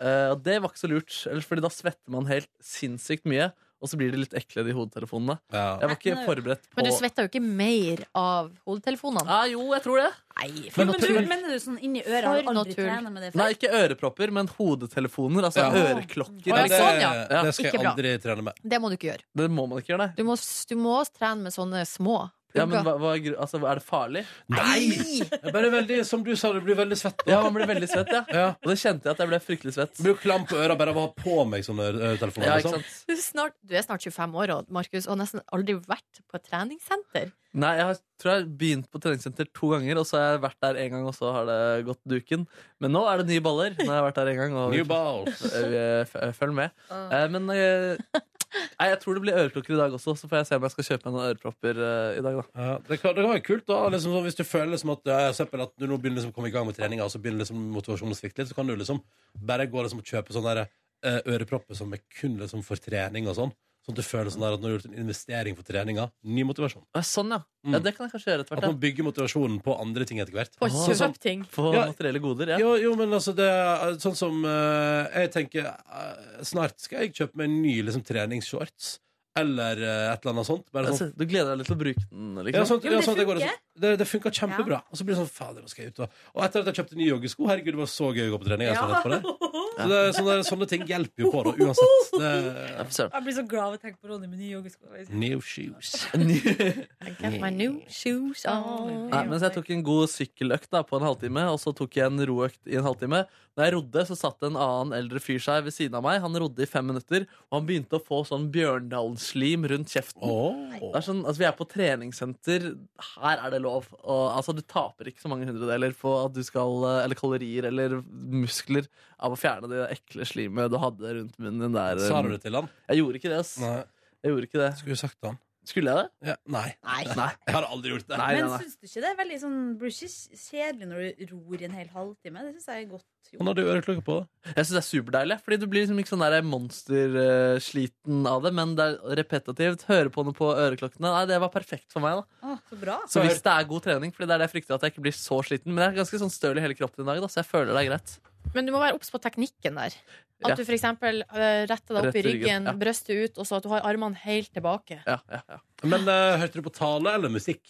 eh, og det var ikke så lurt, ellers fordi da svetter man helt sinnssykt mye. Og så blir de litt ekle, de hodetelefonene. Jeg var ikke forberedt på Men du svetta jo ikke mer av hodetelefonene. Ja, jo, jeg tror det. Nei, for men, naturlig. du, mener du sånn inni øret? For Har du aldri tull. trena med det før? Nei, ikke ørepropper, men hodetelefoner. Altså Ja. øreklokker. Ja, det, sånn, ja. det skal jeg aldri bra. trene med. Det må du ikke gjøre. Det må man ikke gjøre, nei. Du må, du må trene med sånne små Ja, men hva, hva, altså, er det farlig? Nei! Bare veldig, som du sa, du blir veldig svett. Ja, man blir veldig svett, ja. Ja. Og det kjente jeg at jeg ble fryktelig svett. Blir klam på øra bare av å ha på meg sånne øretelefoner. Ja, ikke liksom. sant? Du, er snart, du er snart 25 år, Markus, og nesten aldri vært på et treningssenter. Nei, jeg har, tror jeg har begynt på treningssenter to ganger, og så har jeg vært der en gang, og så har det gått duken. Men nå er det nye baller. Nå har jeg vært der en gang, og New balls. Eh, Følg med. Eh, Men eh, nei, jeg tror det blir øreklokker i dag også, så får jeg se om jeg skal kjøpe meg noen ørepropper eh, i dag. da Ja, det, kan, det kan være kult da liksom, sånn, Hvis du føler liksom at, eksempel at du nå begynner liksom å komme i gang med treninga, og så begynner liksom motivasjonen å svikte litt, så kan du liksom bare gå liksom og kjøpe sånne der, eh, ørepropper som er kun liksom for trening og sånn. Sånn at du føler sånn der at når du har gjort en investering for treninga, ny motivasjon. Ja, Sånn, ja. Mm. ja. Det kan jeg kanskje gjøre etter At hvert. man bygger motivasjonen på andre ting etter hvert. På Åh. sånn- ting. Ja. På Ja. materielle goder. Ja. Jo, jo, men altså det er Sånn som eh, Jeg tenker eh, Snart skal jeg kjøpe meg en ny liksom, treningsshorts. Eller eh, et eller annet sånt. Bare sånn Altså, du gleder deg litt til å bruke den? Ja, Liksom. sånn, Jo, men ja, det sånn at jeg går, funker. det, det funka kjempebra. Og så blir det sånn Fader, nå skal jeg ut og Og etter at jeg kjøpte nye joggesko, herregud, det var så gøy å gå på trening. Jeg, Ja. rett på det. Så det, er sånne, sånne ting hjelper jo på, da, uansett. Det, for søren. Jeg blir så glad av å tenke på Ronny med nye joggesko. new shoes. I got my new shoes on. Nei, mens jeg tok en god sykkeløkt da, på en halvtime, og så tok jeg en roøkt i en halvtime. Når jeg rodde, så satt en annen eldre fyr seg ved siden av meg. Han rodde i fem minutter, og han begynte å få sånn Bjørndalen-slim rundt kjeften. Det er sånn, altså Vi er på treningssenter. Her er det lov. Og, altså, du taper ikke så mange hundredeler på at du skal, eh, eller kalorier eller muskler av å fjerne det ekle slimet du hadde rundt munnen din der. Sa du det til han? Jeg gjorde ikke det. ass. Nei. Jeg gjorde ikke det. Skulle sagt det han? Skulle jeg det? Ja, nei. Nei. Nei. Jeg har aldri gjort det. Nei, Men syns du ikke det er veldig sånn Blir ikke kjedelig når du ror i en hel halvtime? Det syns jeg er godt gjort. du øreklokke på. Jeg syns det er superdeilig, fordi du blir liksom ikke sånn der monstersliten av det, men det er repetitivt. Høre på noe på øreklokkene. Nei, det var perfekt for meg. da Å, så bra. Så hvis det er god trening, Fordi det er det jeg frykter at jeg ikke blir så sliten. Men jeg er ganske sånn støl i hele kroppen i dag, da, så jeg føler det er greit. Men du må være obs på teknikken der. At Ja. du for eksempel eh, retter deg opp i Rett i ryggen, ryggen, ja. brøstet ut, og så at du har armene helt tilbake. Ja, ja, ja. Men uh, hørte du på tale eller musikk?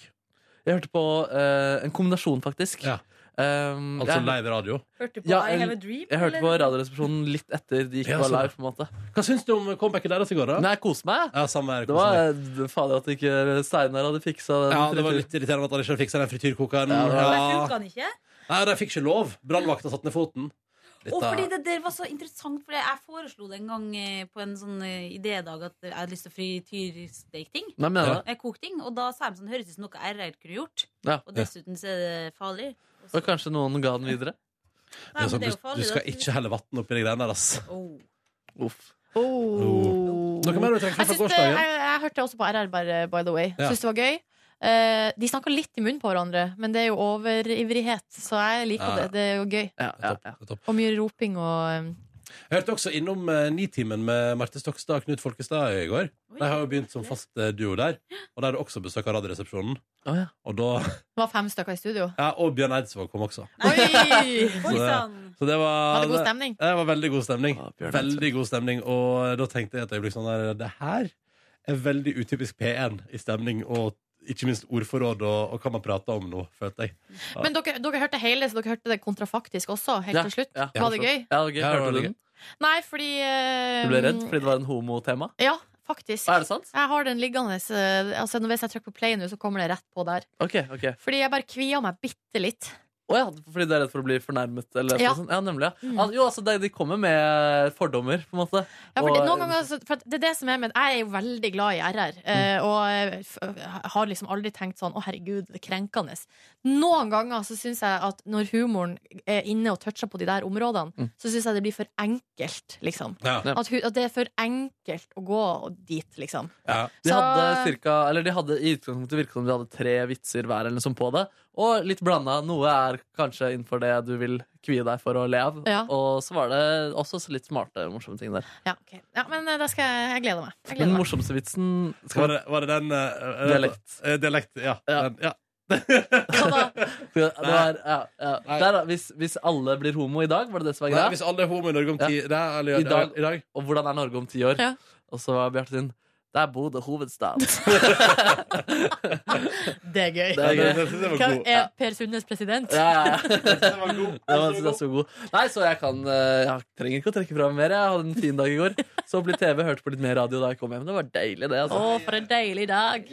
Jeg hørte på uh, en kombinasjon, faktisk. Ja. Um, Altså jeg, live radio? Hørte på Ja, I Have a Dream? jeg hørte på? Radioresepsjonen litt etter de gikk sånn. live. på en måte Hva syns du om comebacket deres i går, da? Nei, jeg koste meg. Ja, samme her, Det var eh, fader at ikke Steinar hadde fiksa den. ja, det var litt irriterende at han ikke fiksa den frityrkokeren. Ja, det var- Ja. Nei, de fikk ikke lov. Brannvakta satte ned foten. Og fordi det der var så interessant, for jeg foreslo det en gang eh, på en sånn eh, idédag at jeg hadde lyst til å frityrsteke ting. Nei? Jeg kokte ting, og da sa de sånn, høres ut som noe RR kunne gjort. Ja. Og dessuten så er det farlig. Og så- Og kanskje noen ga den videre? Nei, sånn, du, farlig, du skal da. ikke helle vann oppi de greiene der, ass. Oh. Uff. Oh. Noe mer du trenger Jeg, fra gårsdagen? jeg, jeg hørte også på RR, bare, by the way. Ja. Syns det var gøy. Eh, de snakker litt i munnen på hverandre, men det er jo overivrighet, så jeg liker Ja. det. Det er jo gøy. Ja, Det ja, topp, ja. topp. Og mye roping og um, Jeg hørte også innom uh, Nitimen med Marte Stokstad og Knut Folkestad i går. De har jo begynt som fast eh, duo der. Og der er det også besøk av Radioresepsjonen. Oh, ja. Og da Det var fem stykker i studio. Ja, og Bjørn Eidsvåg kom også. Oi! Så det- Så det var, Var det god stemning? Det var veldig god stemning. Ah, veldig god stemning. Og da tenkte jeg et øyeblikk sånn der Det her er veldig utypisk P1 i stemning, og ikke minst ordforråd og, og hva man prater om nå, følte jeg. Ja. Men dere, dere hørte hele, så dere hørte det kontrafaktisk også, helt Ja, til slutt. ja. Var det gøy? Ja, det var gøy. Ja, Hørte du den? Nei, fordi uh, Du ble redd fordi det var en homotema? Ja, faktisk. Er det sant? Jeg har den liggende. eh, Altså, hvis jeg trykker på play nå, så kommer det rett på der. Okay, okay. Fordi jeg bare kvia meg bitte litt. Å ja, fordi du er redd for å bli fornærmet? Eller Ja. Sånn. ja nemlig. Ja. Mm. Al- Jo, altså, de, de kommer med fordommer, på en måte. Ja, for, Og- noen ganger, for det er det som er med Jeg er jo veldig glad i RR, eh, Mm. og har liksom aldri tenkt sånn Å, herregud, det er krenkende. Noen ganger så syns jeg at når humoren er inne og toucher på de der områdene, Mm. så syns jeg det blir for enkelt, liksom. Ja. At, at det er for enkelt å gå dit, liksom. Ja. De Så- hadde cirka, eller de hadde i utgangspunktet virket som de hadde tre vitser hver eller noe sånt på det. Og litt blanda. Noe er kanskje innenfor det du vil kvie deg for å le av. Ja. Og så var det også litt smarte, morsomme ting der. Ja, okay. ja men eh, da skal jeg Jeg glede meg. Jeg Den gleder morsomste vitsen skal Var det, var det den uh, Dialekt. Uh, dialekt, ja. Ja. Den, ja. Hva da? det var, ja, ja. Der, hvis, hvis alle blir homo i dag, var det det som var greia? hvis alle er homo i Norge om Ja. ti Nei, eller, I dag. I dag. Og hvordan er Norge om ti år? Ja. Og så var Bjarte sin Det er Bodø hovedstad. Det er gøy. Det er gøy. Hva er Per Sundnes president? Ja, ja. Den var god. Det var, så god. Nei, så jeg kan eh, Jeg trenger ikke å trekke fra meg mer. Jeg hadde en fin dag i går. Så ble litt TV, hørte på litt mer radio da jeg kom hjem. Det var deilig, det. Å, altså for en deilig dag.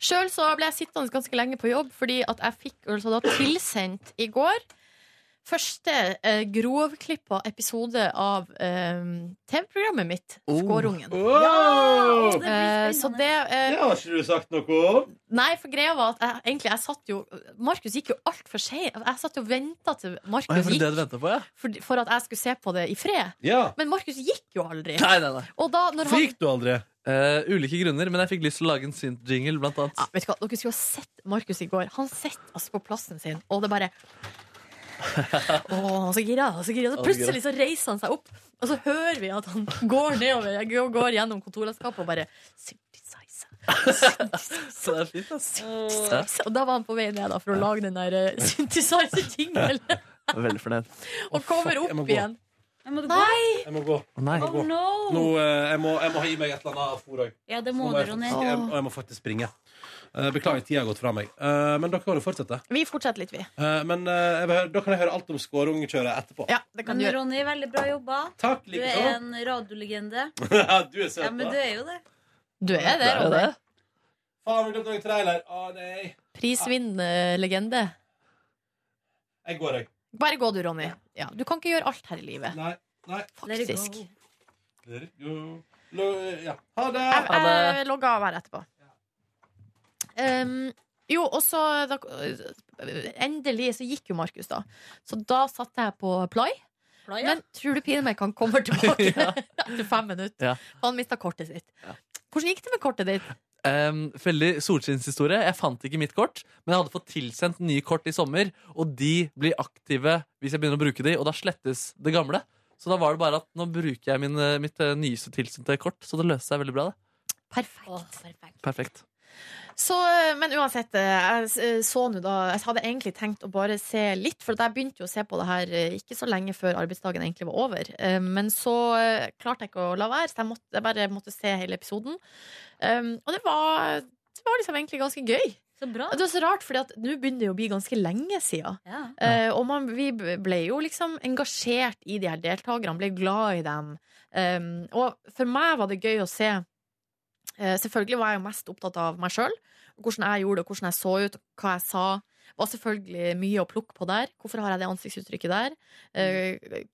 Sjøl så ble jeg sittende ganske lenge på jobb fordi at jeg fikk altså, da tilsendt i går første eh, grovklippa episode av eh, TV-programmet mitt, Oh. Skårungen. Wow! det blir Eh, så det eh, Det har ikke du sagt noe om. Nei, for greia var at jeg, egentlig jeg satt jo Markus gikk jo altfor seint. Jeg satt jo og venta til Markus det gikk venter på, ja? for, for at jeg skulle se på det i fred. Ja. Men Markus gikk jo aldri. Nei, nei, nei. Og da, når han gikk du aldri? Uh, ulike grunner, men jeg fikk lyst til å lage en synth-jingle. ja, vet du hva, Dere skulle ha sett Markus i går. Han sitter altså på plassen sin, og det bare Åh, så gira, så gira. Så plutselig så reiser han seg opp, og så hører vi at han går nedover Jeg går gjennom kontorlandskapet og bare. Så det er fint, ass. Og da var han på vei ned da, for å lage den der eh, synthesizer-jingelen. er veldig fornøyd. Og kommer opp igjen. må? Nei! Jeg må gå. Nei. Jeg må gå. no. Nå, eh, jeg, må, jeg må gi meg et eller annet fôr òg. Ja, det må må du, Ronny. og jeg må faktisk springe. Eh, beklager, tida har gått fra meg. Eh, men dere kan jo fortsette. Vi fortsetter litt, vi. Eh, men jeg vil høre, da kan jeg høre alt om skårungkjøret etterpå. Ja, det kan Men du gjøre. Ronny, veldig bra jobba. Takk, Du er så. en radiolegende. du er søt, Ja, men da. du er jo det. Du er det, Ronny. det. Faen, vi glemte noen trailer. Å, nei. Prisvinnerlegende. Jeg går, jeg. Bare gå du, Ronny. Ja, du kan ikke gjøre alt her i livet. Nei. Nei. Let it Faktisk. go. Let it go. Lo- Ja. Ha det! Jeg, jeg logger av her etterpå. Um, jo, og så da, Endelig så gikk jo Markus, da. Så da satte jeg på Play. ja. Men tror du pinadø han kommer tilbake etter fem minutter? Ja. Han mista kortet sitt. Hvordan gikk det med kortet ditt? Um, veldig solskinnshistorie. Jeg fant ikke mitt kort, men jeg hadde fått tilsendt nye kort i sommer, og de blir aktive hvis jeg begynner å bruke de, og da slettes det gamle. Så da var det bare at nå bruker jeg min, eh, mitt eh, nyeste tilsendte kort, så det løste seg veldig bra. det. Perfekt. Å, perfekt. Perfekt. Så, men uansett, eh, jeg så nå da Jeg hadde egentlig tenkt å bare se litt, for jeg begynte jo å se på det her eh, ikke så lenge før arbeidsdagen egentlig var over. Eh, Men så eh, klarte jeg ikke å la være, så jeg, måtte, jeg bare måtte se hele episoden. Og det var, det var liksom egentlig ganske gøy. Så bra. Det var så rart, for nå begynner det å bli ganske lenge siden. Ja. Eh, og man, vi ble jo liksom engasjert i de her deltakerne, ble glad i dem. Um, og for meg var det gøy å se. Eh, selvfølgelig var jeg jo mest opptatt av meg sjøl. Hvordan jeg gjorde det, hvordan jeg så ut, hva jeg sa. Var selvfølgelig mye å plukke på der. Hvorfor har jeg det ansiktsuttrykket der? Eh,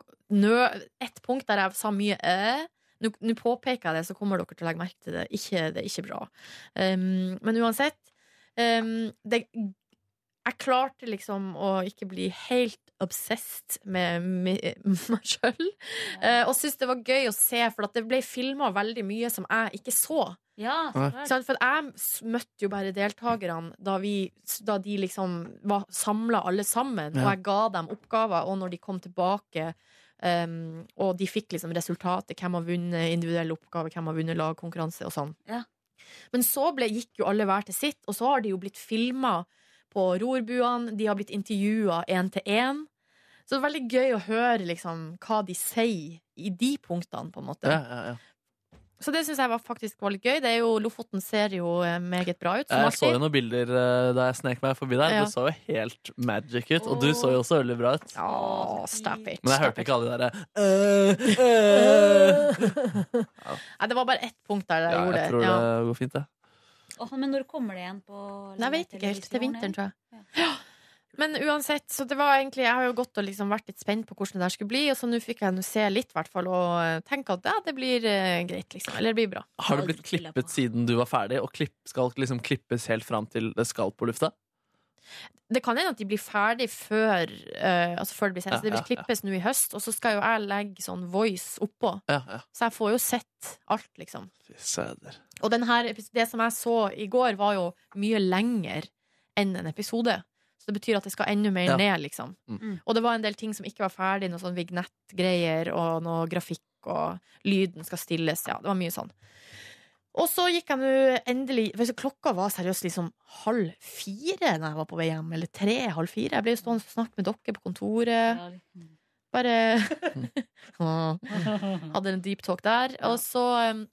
et punkt der jeg sa mye æ. Nå nå påpeker jeg det, så kommer dere til å legge merke til det. Ikke, det er ikke bra. Um, men uansett um, det, Jeg klarte liksom å ikke bli helt obsessed med meg sjøl. og syntes det var gøy å se, for at det ble filma veldig mye som jeg ikke så. Ja, så Nei. klart. For jeg møtte jo bare deltakerne da, vi, da de liksom var samla alle sammen, og jeg ga dem oppgaver, og når de kom tilbake um, og de fikk liksom resultatet, hvem har vunnet individuell oppgave, hvem har vunnet lagkonkurranse og sånn. Ja. Men så ble, gikk jo alle hver til sitt, og så har de jo blitt filma på rorbuene, de har blitt intervjua én til én. Så det er veldig gøy å høre liksom, hva de sier i de punktene, på en måte. Ja, ja, ja. Så det syns jeg var faktisk var litt gøy. Det er jo, Lofoten ser jo eh, meget bra ut. Som Jeg så jo noen bilder eh, da jeg snek meg forbi der. Det så jo helt magic ut. Og du så jo også veldig bra ut. Ja, stop it. Men jeg hørte ikke alle de derre øh, øh. Det var bare ett punkt der jeg gjorde jeg det. tror Ja. det går fint, det. Åh, men når kommer det igjen på Nei, Jeg vet ikke helt. Til vinteren, tror jeg. Ja. Men uansett, så det var egentlig Jeg har jo gått og liksom vært litt spent på hvordan det der skulle bli, og så nå fikk jeg nå se litt, i hvert fall, og eh, tenke at ja, det blir eh, greit, liksom. Eller det blir bra. Har det blitt klippet siden du var ferdig, og klipp, skal liksom klippes helt fram til det skal på lufta? Det kan hende at de blir ferdig før, uh, altså før det blir sendt. Ja, Så det vil ja, ja. klippes nå i høst, og så skal jo jeg legge sånn voice oppå. Ja, ja. Så jeg får jo sett alt, liksom. Fy søder. Og den her, det som jeg så i går, var jo mye lenger enn en episode. Så det betyr at det skal enda mer Ja. ned, liksom. Mm. Og det var en del ting som ikke var ferdig, noe sånn vignettgreier og noe grafikk, og lyden skal stilles. Ja, det var mye sånn. Og så gikk jeg nå endelig Klokka var seriøst liksom halv fire da jeg var på vei hjem. Eller tre, halv fire. Jeg ble jo stående og snakke med dere på kontoret. Bare Hadde en deep talk der. Og så um,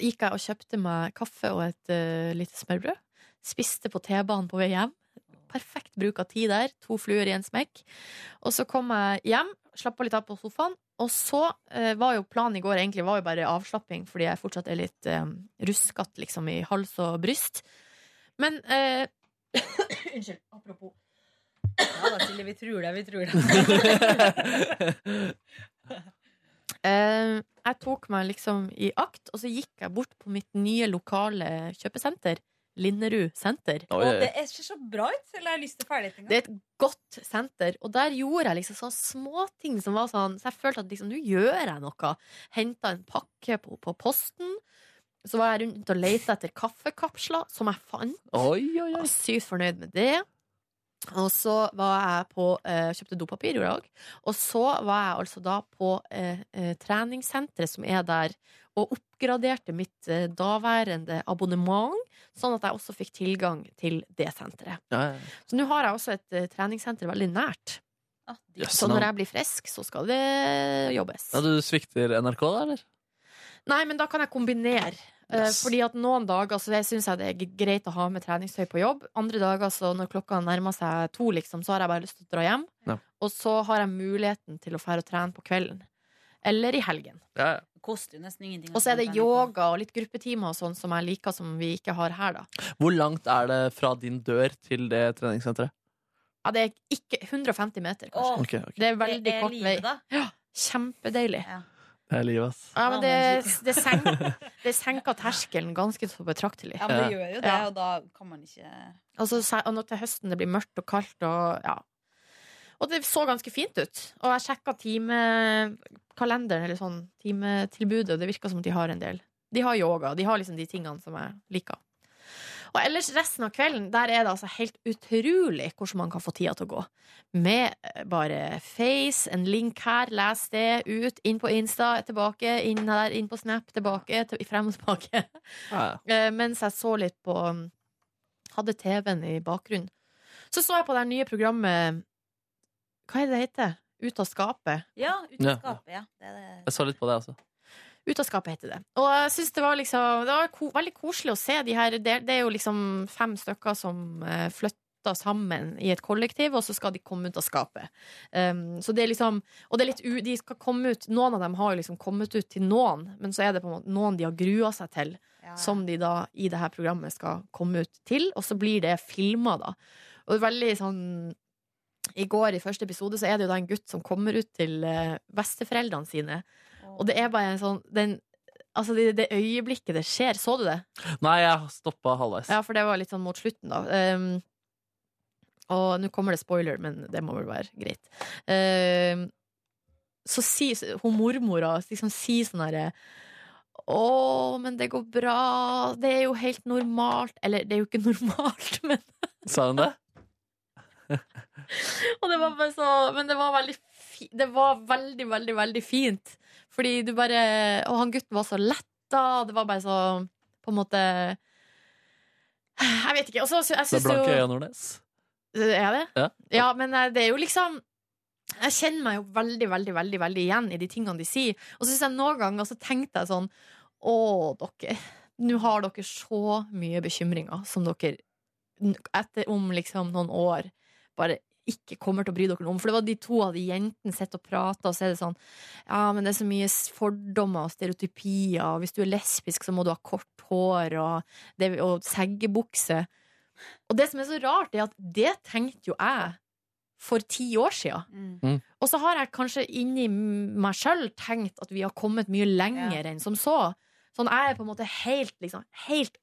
gikk jeg og kjøpte meg kaffe og et uh, lite smørbrød. Spiste på T-banen på vei hjem. Perfekt bruk av tid der. To fluer i en smekk. Og så kom jeg hjem, slappa litt av på sofaen. Og så eh, var jo planen i går egentlig var jo bare avslapping, fordi jeg fortsatt er litt eh, ruskete liksom, i hals og bryst. Men eh, Unnskyld. Apropos. Ja da, Silje, vi tror det, vi tror det. Eh, jeg tok meg liksom i akt, og så gikk jeg bort på mitt nye lokale kjøpesenter. Linderud senter. Og det er- ser så bra ut, eller jeg har lyst til ferdig Det er et godt senter, og der gjorde jeg liksom sånne småting som var sånn Så jeg følte at liksom, nå gjør jeg noe. Henta en pakke på, på posten. Så var jeg rundt og leita etter kaffekapsler, som jeg fant. Oi, oi, oi. Sykt fornøyd med det. Og så var jeg på eh, Kjøpte dopapir, gjorde jeg òg. Og så var jeg altså da på eh, eh, treningssenteret som er der, og oppgraderte mitt eh, daværende abonnement, sånn at jeg også fikk tilgang til det senteret. Ja, ja. Så nå har jeg også et uh, treningssenter veldig nært. Yes, Så når jeg blir frisk, så skal det jobbes. ja, du svikter NRK, da, eller? Nei, men da kan jeg kombinere. Eh, Yes. Fordi at noen dager så syns jeg det er greit å ha med treningstøy på jobb. Andre dager, så når klokka nærmer seg to, liksom, så har jeg bare lyst til å dra hjem. Ja. Og så har jeg muligheten til å fære og trene på kvelden. Eller i helgen. Ja, ja. Koster jo nesten ingenting. Og så er det yoga og litt gruppetimer og sånn som jeg liker, som vi ikke har her, da. Hvor langt er det fra din dør til det treningssenteret? Ja, det er ikke 150 meter, kanskje. Okay. ok. Det er veldig det er kort vei. da. Ja, kjempedeilig. Det er livet, ass. Ja, men det, det, senker, det senker terskelen ganske så betraktelig. Ja, men det gjør jo det, Ja. og da kan man ikke Altså, og nå til høsten det blir mørkt og kaldt og ja. Og det så ganske fint ut. Og jeg sjekka timekalenderen, eller sånn timetilbudet, og det virka som at de har en del. De har yoga, de har liksom de tingene som jeg liker. Og ellers resten av kvelden, der er det altså helt utrolig hvordan man kan få tida til å gå. Med eh, bare Face, en link her, les det, ut, inn på Insta, tilbake, inn der, inn på Snap, tilbake, til, frem og tilbake. Ja. Eh, mens jeg så litt på Hadde TV-en i bakgrunnen. Så så jeg på det nye programmet Hva er det det heter? Ut av skapet. Ja, ut Ja. av skapet, ja. Det er det. Jeg så litt på det, altså. Ut av skapet heter det. Og jeg synes det var liksom Det var ko veldig koselig å se de her det, det er jo liksom fem stykker som uh, flytter sammen i et kollektiv, og så skal de komme ut av skapet. Um, så det er liksom Og det er litt u, de skal komme ut Noen av dem har jo liksom kommet ut til noen, men så er det på en måte noen de har grua seg til. Ja. som de da i det her programmet skal komme ut til, og så blir det filma, da. Og det er veldig sånn I går, i første episode, så er det jo da en gutt som kommer ut til uh, besteforeldrene sine, og det er bare en sånn den, Altså, det, det øyeblikket det skjer, så du det? Nei, jeg stoppa halvveis. Ja, for det var litt sånn mot slutten, da. Um, og nå kommer det spoiler, men det må vel være greit. Um, så sier hun mormora liksom sier sånn herre Å, men det går bra. Det er jo helt normalt. Eller, det er jo ikke normalt, men Sa hun det? Og det var bare så Men det var veldig fi, Det var veldig, veldig, veldig fint. Fordi du bare Og han gutten var så letta. Det var bare så På en måte Jeg vet ikke. Og så, jeg Det er Blanke øyne, Nordnes. Er det? Ja. Ja, men eh, det er jo liksom Jeg kjenner meg jo veldig, veldig, veldig, veldig igjen i de tingene de sier. Og så synes jeg noen ganger så tenkte jeg sånn Å, dere. Nå har dere så mye bekymringer som dere etter om liksom noen år bare ikke kommer til å bry dere om. For det var de to av de jentene sitter og prater, og så er det sånn Ja, men det er så mye fordommer og stereotypier, og hvis du er lesbisk, så må du ha kort hår og, det, og seggebukse. Og det som er så rart, er at det tenkte jo jeg for ti år siden. Mm. Mm. Og så har jeg kanskje inni meg sjøl tenkt at vi har kommet mye lenger enn som så. Sånn jeg er på en måte helt, liksom, helt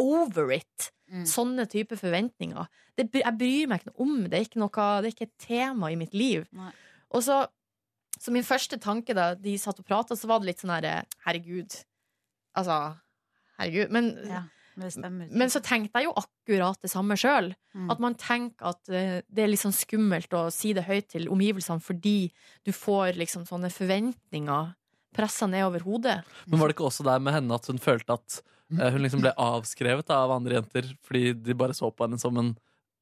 over it. Mm. Sånne type forventninger. Det, jeg bryr meg ikke noe om det. Det er ikke, noe, det er ikke et tema i mitt liv. Nei. Og så, så min første tanke da de satt og prata, så var det litt sånn herre Herregud. Altså, herregud. Men, Ja, men det stemmer. men så tenkte jeg jo akkurat det samme sjøl. Mm. At man tenker at eh, det er litt sånn skummelt å si det høyt til omgivelsene fordi du får liksom sånne forventninger pressa ned over hodet. Men var det ikke også der med henne at hun følte at hun liksom ble avskrevet da, av andre jenter fordi de bare så på henne som en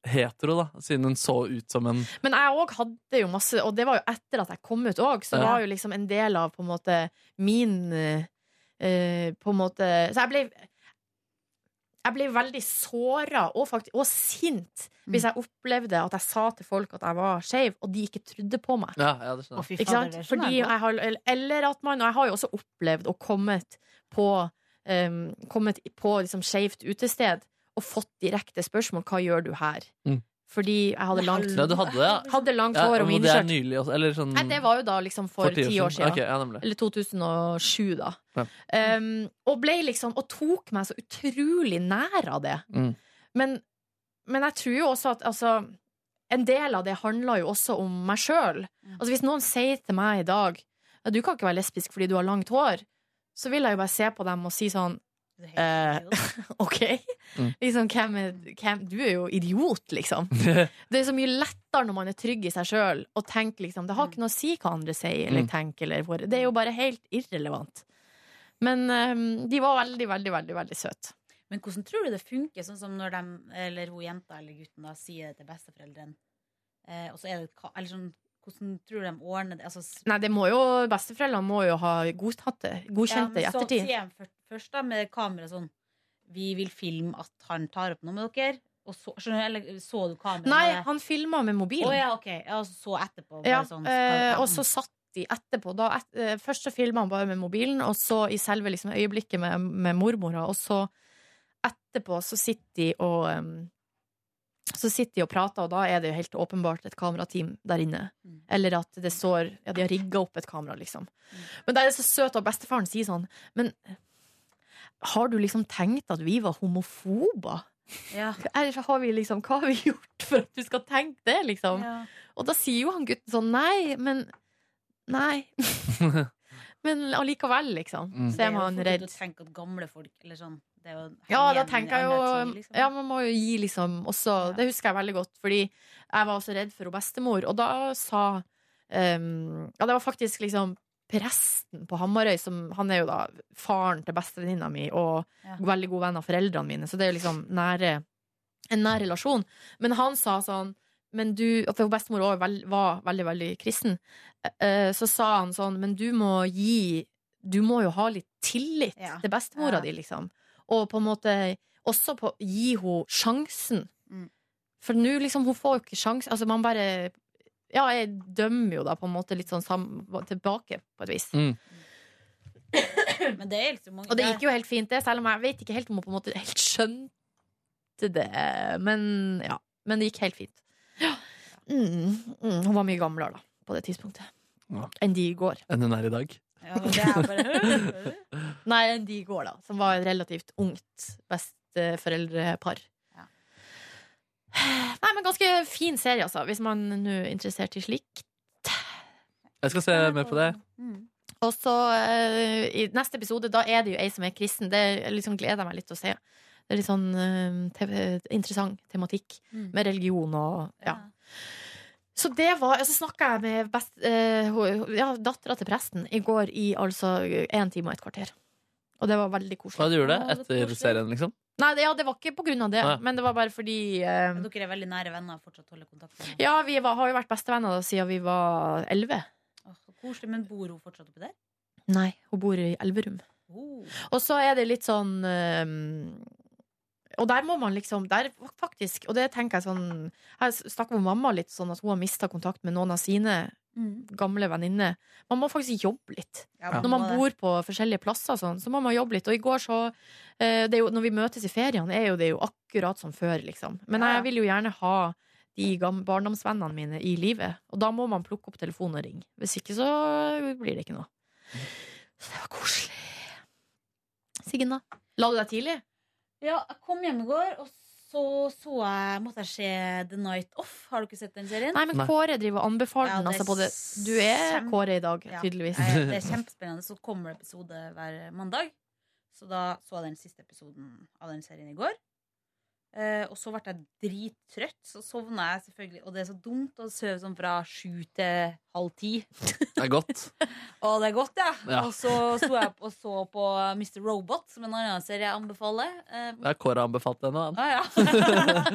hetero, da, siden hun så ut som en Men jeg òg hadde jo masse, og det var jo etter at jeg kom ut òg, så det var jo liksom en del av på en måte min eh, eh, På en måte Så jeg ble jeg ble veldig såra og, og sint hvis jeg opplevde at jeg sa til folk at jeg var skeiv, og de ikke trodde på meg. Ja, ja det skjønner Å, fy Ikke det skjønner Fordi jeg har, eller at man Og Jeg har jo også opplevd og kommet på um, Kommet på liksom skeivt utested og fått direkte spørsmål hva gjør du her. Mm. Fordi jeg hadde langt, Ja, du hadde ja. hadde langt ja, hår og det er miniskjørt. nylig eller sånn Nei, det var jo da liksom for, ti år siden. Okay, ja. Eller 2007, da. Ja. Um, og ble liksom Og tok meg så utrolig nær av det. Mm. Men, men jeg tror jo også at altså, en del av det handler jo også om meg sjøl. Altså, hvis noen sier til meg i dag at du kan ikke være lesbisk fordi du har langt hår, så vil jeg jo bare se på dem og si sånn Eh, OK? Mm. Liksom, hvem er, hvem, du er jo idiot, liksom. Det er så mye lettere når man er trygg i seg sjøl og tenker liksom Det har ikke noe å si hva andre sier eller Mm. tenker. Eller hvor, det er jo bare helt irrelevant. Men um, de var veldig, veldig, veldig veldig søte. Men hvordan tror du det funker, sånn som når de, eller hun jenta eller gutten da, sier det til besteforeldrene, eh, og så er det Eller sånn, hvordan tror de ordner det? Altså, Nei, det må jo, Besteforeldrene må jo ha godtatt det. Godkjent det i ettertid. så sier de først, da med kamera sånn Vi vil filme at han tar opp noe med dere. Og så, skjønner du, så du kameraet? Nei, han filma med mobilen. Å ja, ok. Ja, og så etterpå. Ja, sånn, eh, og så satt de etterpå. Da, et, eh, først så filma han bare med mobilen, og så i selve liksom, øyeblikket med, med mormora. Og så etterpå så sitter de og em, Så sitter de og prater, og da er det jo helt åpenbart et kamerateam der inne. Mm. Eller at det står Ja, de har rigga opp et kamera, liksom. Men da er det så søt at bestefaren sier sånn Men har du liksom tenkt at vi var homofober? Ja. Eller så har vi liksom, hva har vi gjort for at du skal tenke det, liksom? Ja. Og da sier jo han gutten sånn Nei, men Nei. men allikevel, liksom. Mm. Så er man redd. Det er jo fort å tenke at gamle folk eller sånn, Ja, da tenker jeg jo tid, liksom. Ja, man må jo gi liksom også Det husker jeg veldig godt, fordi jeg var også redd for bestemor, og da sa um, Ja, det var faktisk liksom presten på Hamarøy som Han er jo da faren til bestevenninna mi og Ja. veldig god venn av foreldrene mine, så det er jo liksom nære en nær relasjon. Men han sa sånn men du, For hun bestemor også var veldig, veldig kristen. Eh, Så sa han sånn Men du må gi Du må jo ha litt tillit Ja. til bestemora Ja. di, liksom. Og på en måte også på, gi henne sjansen. Mm. For nå liksom, hun får jo ikke sjans Altså, man bare Ja, jeg dømmer jo da på en måte litt sånn sam, tilbake, på et vis. Mm. Men det er liksom mange Og det gikk jo helt fint, det, selv om jeg vet ikke helt om hun på en måte helt skjønte det. Men ja. Men det gikk helt fint. Ja. Mm, mm, hun var mye gamlere da, på det tidspunktet. Ja. Enn de i går. Enn hun er i dag. Ja, men det er bare Nei, de i går, da. Som var et relativt ungt besteforeldrepar. Ja. Nei, men ganske fin serie, altså, hvis man nå er interessert i slikt. Jeg skal se mer på det. Mm. Og så uh, i neste episode, da er det jo ei som er kristen. Det liksom gleder jeg meg litt til å se. Det er litt sånn uh, te interessant tematikk Mm. med religion og ja. Så det var Så snakka jeg med best, eh, ja, dattera til presten i går i altså én time og et kvarter. Og det var veldig Hva koselig. du gjorde du er etter serien, liksom? Nei, det, ja, det var ikke på grunn av det, Nei. men det var bare fordi eh, Dere er veldig nære venner og fortsatt holder kontakt med Ja, vi var, har jo vært bestevenner da, siden vi var elleve. Koselig, Men bor hun fortsatt oppi der? Nei, hun bor i Elverum. Oh. Og så er det litt sånn ehm, Og der må man liksom der faktisk, Og det tenker jeg sånn Jeg snakker med mamma litt sånn at hun har mista kontakt med noen av sine Mm. gamle venninner. Man må faktisk jobbe litt. Ja, Når man bor på forskjellige plasser, sånn, så må man jobbe litt. Og i går så eh, det jo, Når vi møtes i feriene, er jo det jo akkurat som før, liksom. Men jeg vil jo gjerne ha de barndomsvennene mine i livet. Og da må man plukke opp telefonen og ringe. Hvis ikke så blir det ikke noe. Så det var koselig. Siggen, da? La du deg tidlig? Ja, jeg kom hjem i går, og så, så jeg, måtte jeg se The Night Off. Har du ikke sett den serien? Nei, men Kåre driver og anbefaler Ja, den. det Altså, både, du er Kåre i dag, Ja. tydeligvis. Det er kjempespennende. Så kommer det episode hver mandag. Så da så jeg den siste episoden av den serien i går. Eh, og så ble jeg drittrøtt, så sovna jeg selvfølgelig. Og det er så dumt å sove sånn fra sju til halv ti. Det er godt. Og det er godt, ja. Ja. Og så sto jeg og så på Mr. Robot, som en annen serie jeg anbefaler. Uh, Det er Kåre anbefalt den. da. Ah, ja.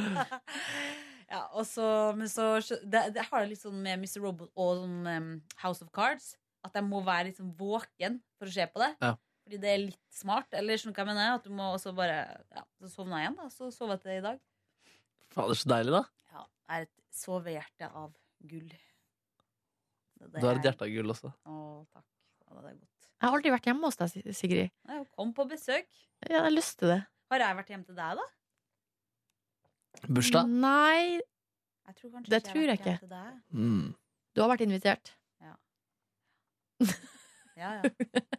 ja, og så, men så det, det har jeg litt sånn med Mr. Robot og sånn um, House of Cards at jeg må være litt sånn våken for å se på det. Ja. Fordi det er litt smart. Eller skjønner du hva jeg mener? At du må også bare Ja, så sovna jeg igjen, da. Så sov jeg til i dag. Fader, så deilig, da. Ja, jeg er et sovehjerte av gull. Det, det Du har et hjerte av gull også. Å, takk. Ja, det er godt. Jeg har aldri vært hjemme hos deg, Sigrid. Nei, Kom på besøk. Jeg har lyst til det. Har jeg vært hjemme til deg, da? Bursdag? Nei, Jeg tror Det ikke tror jeg ikke. Mm. du har vært invitert. Ja, ja.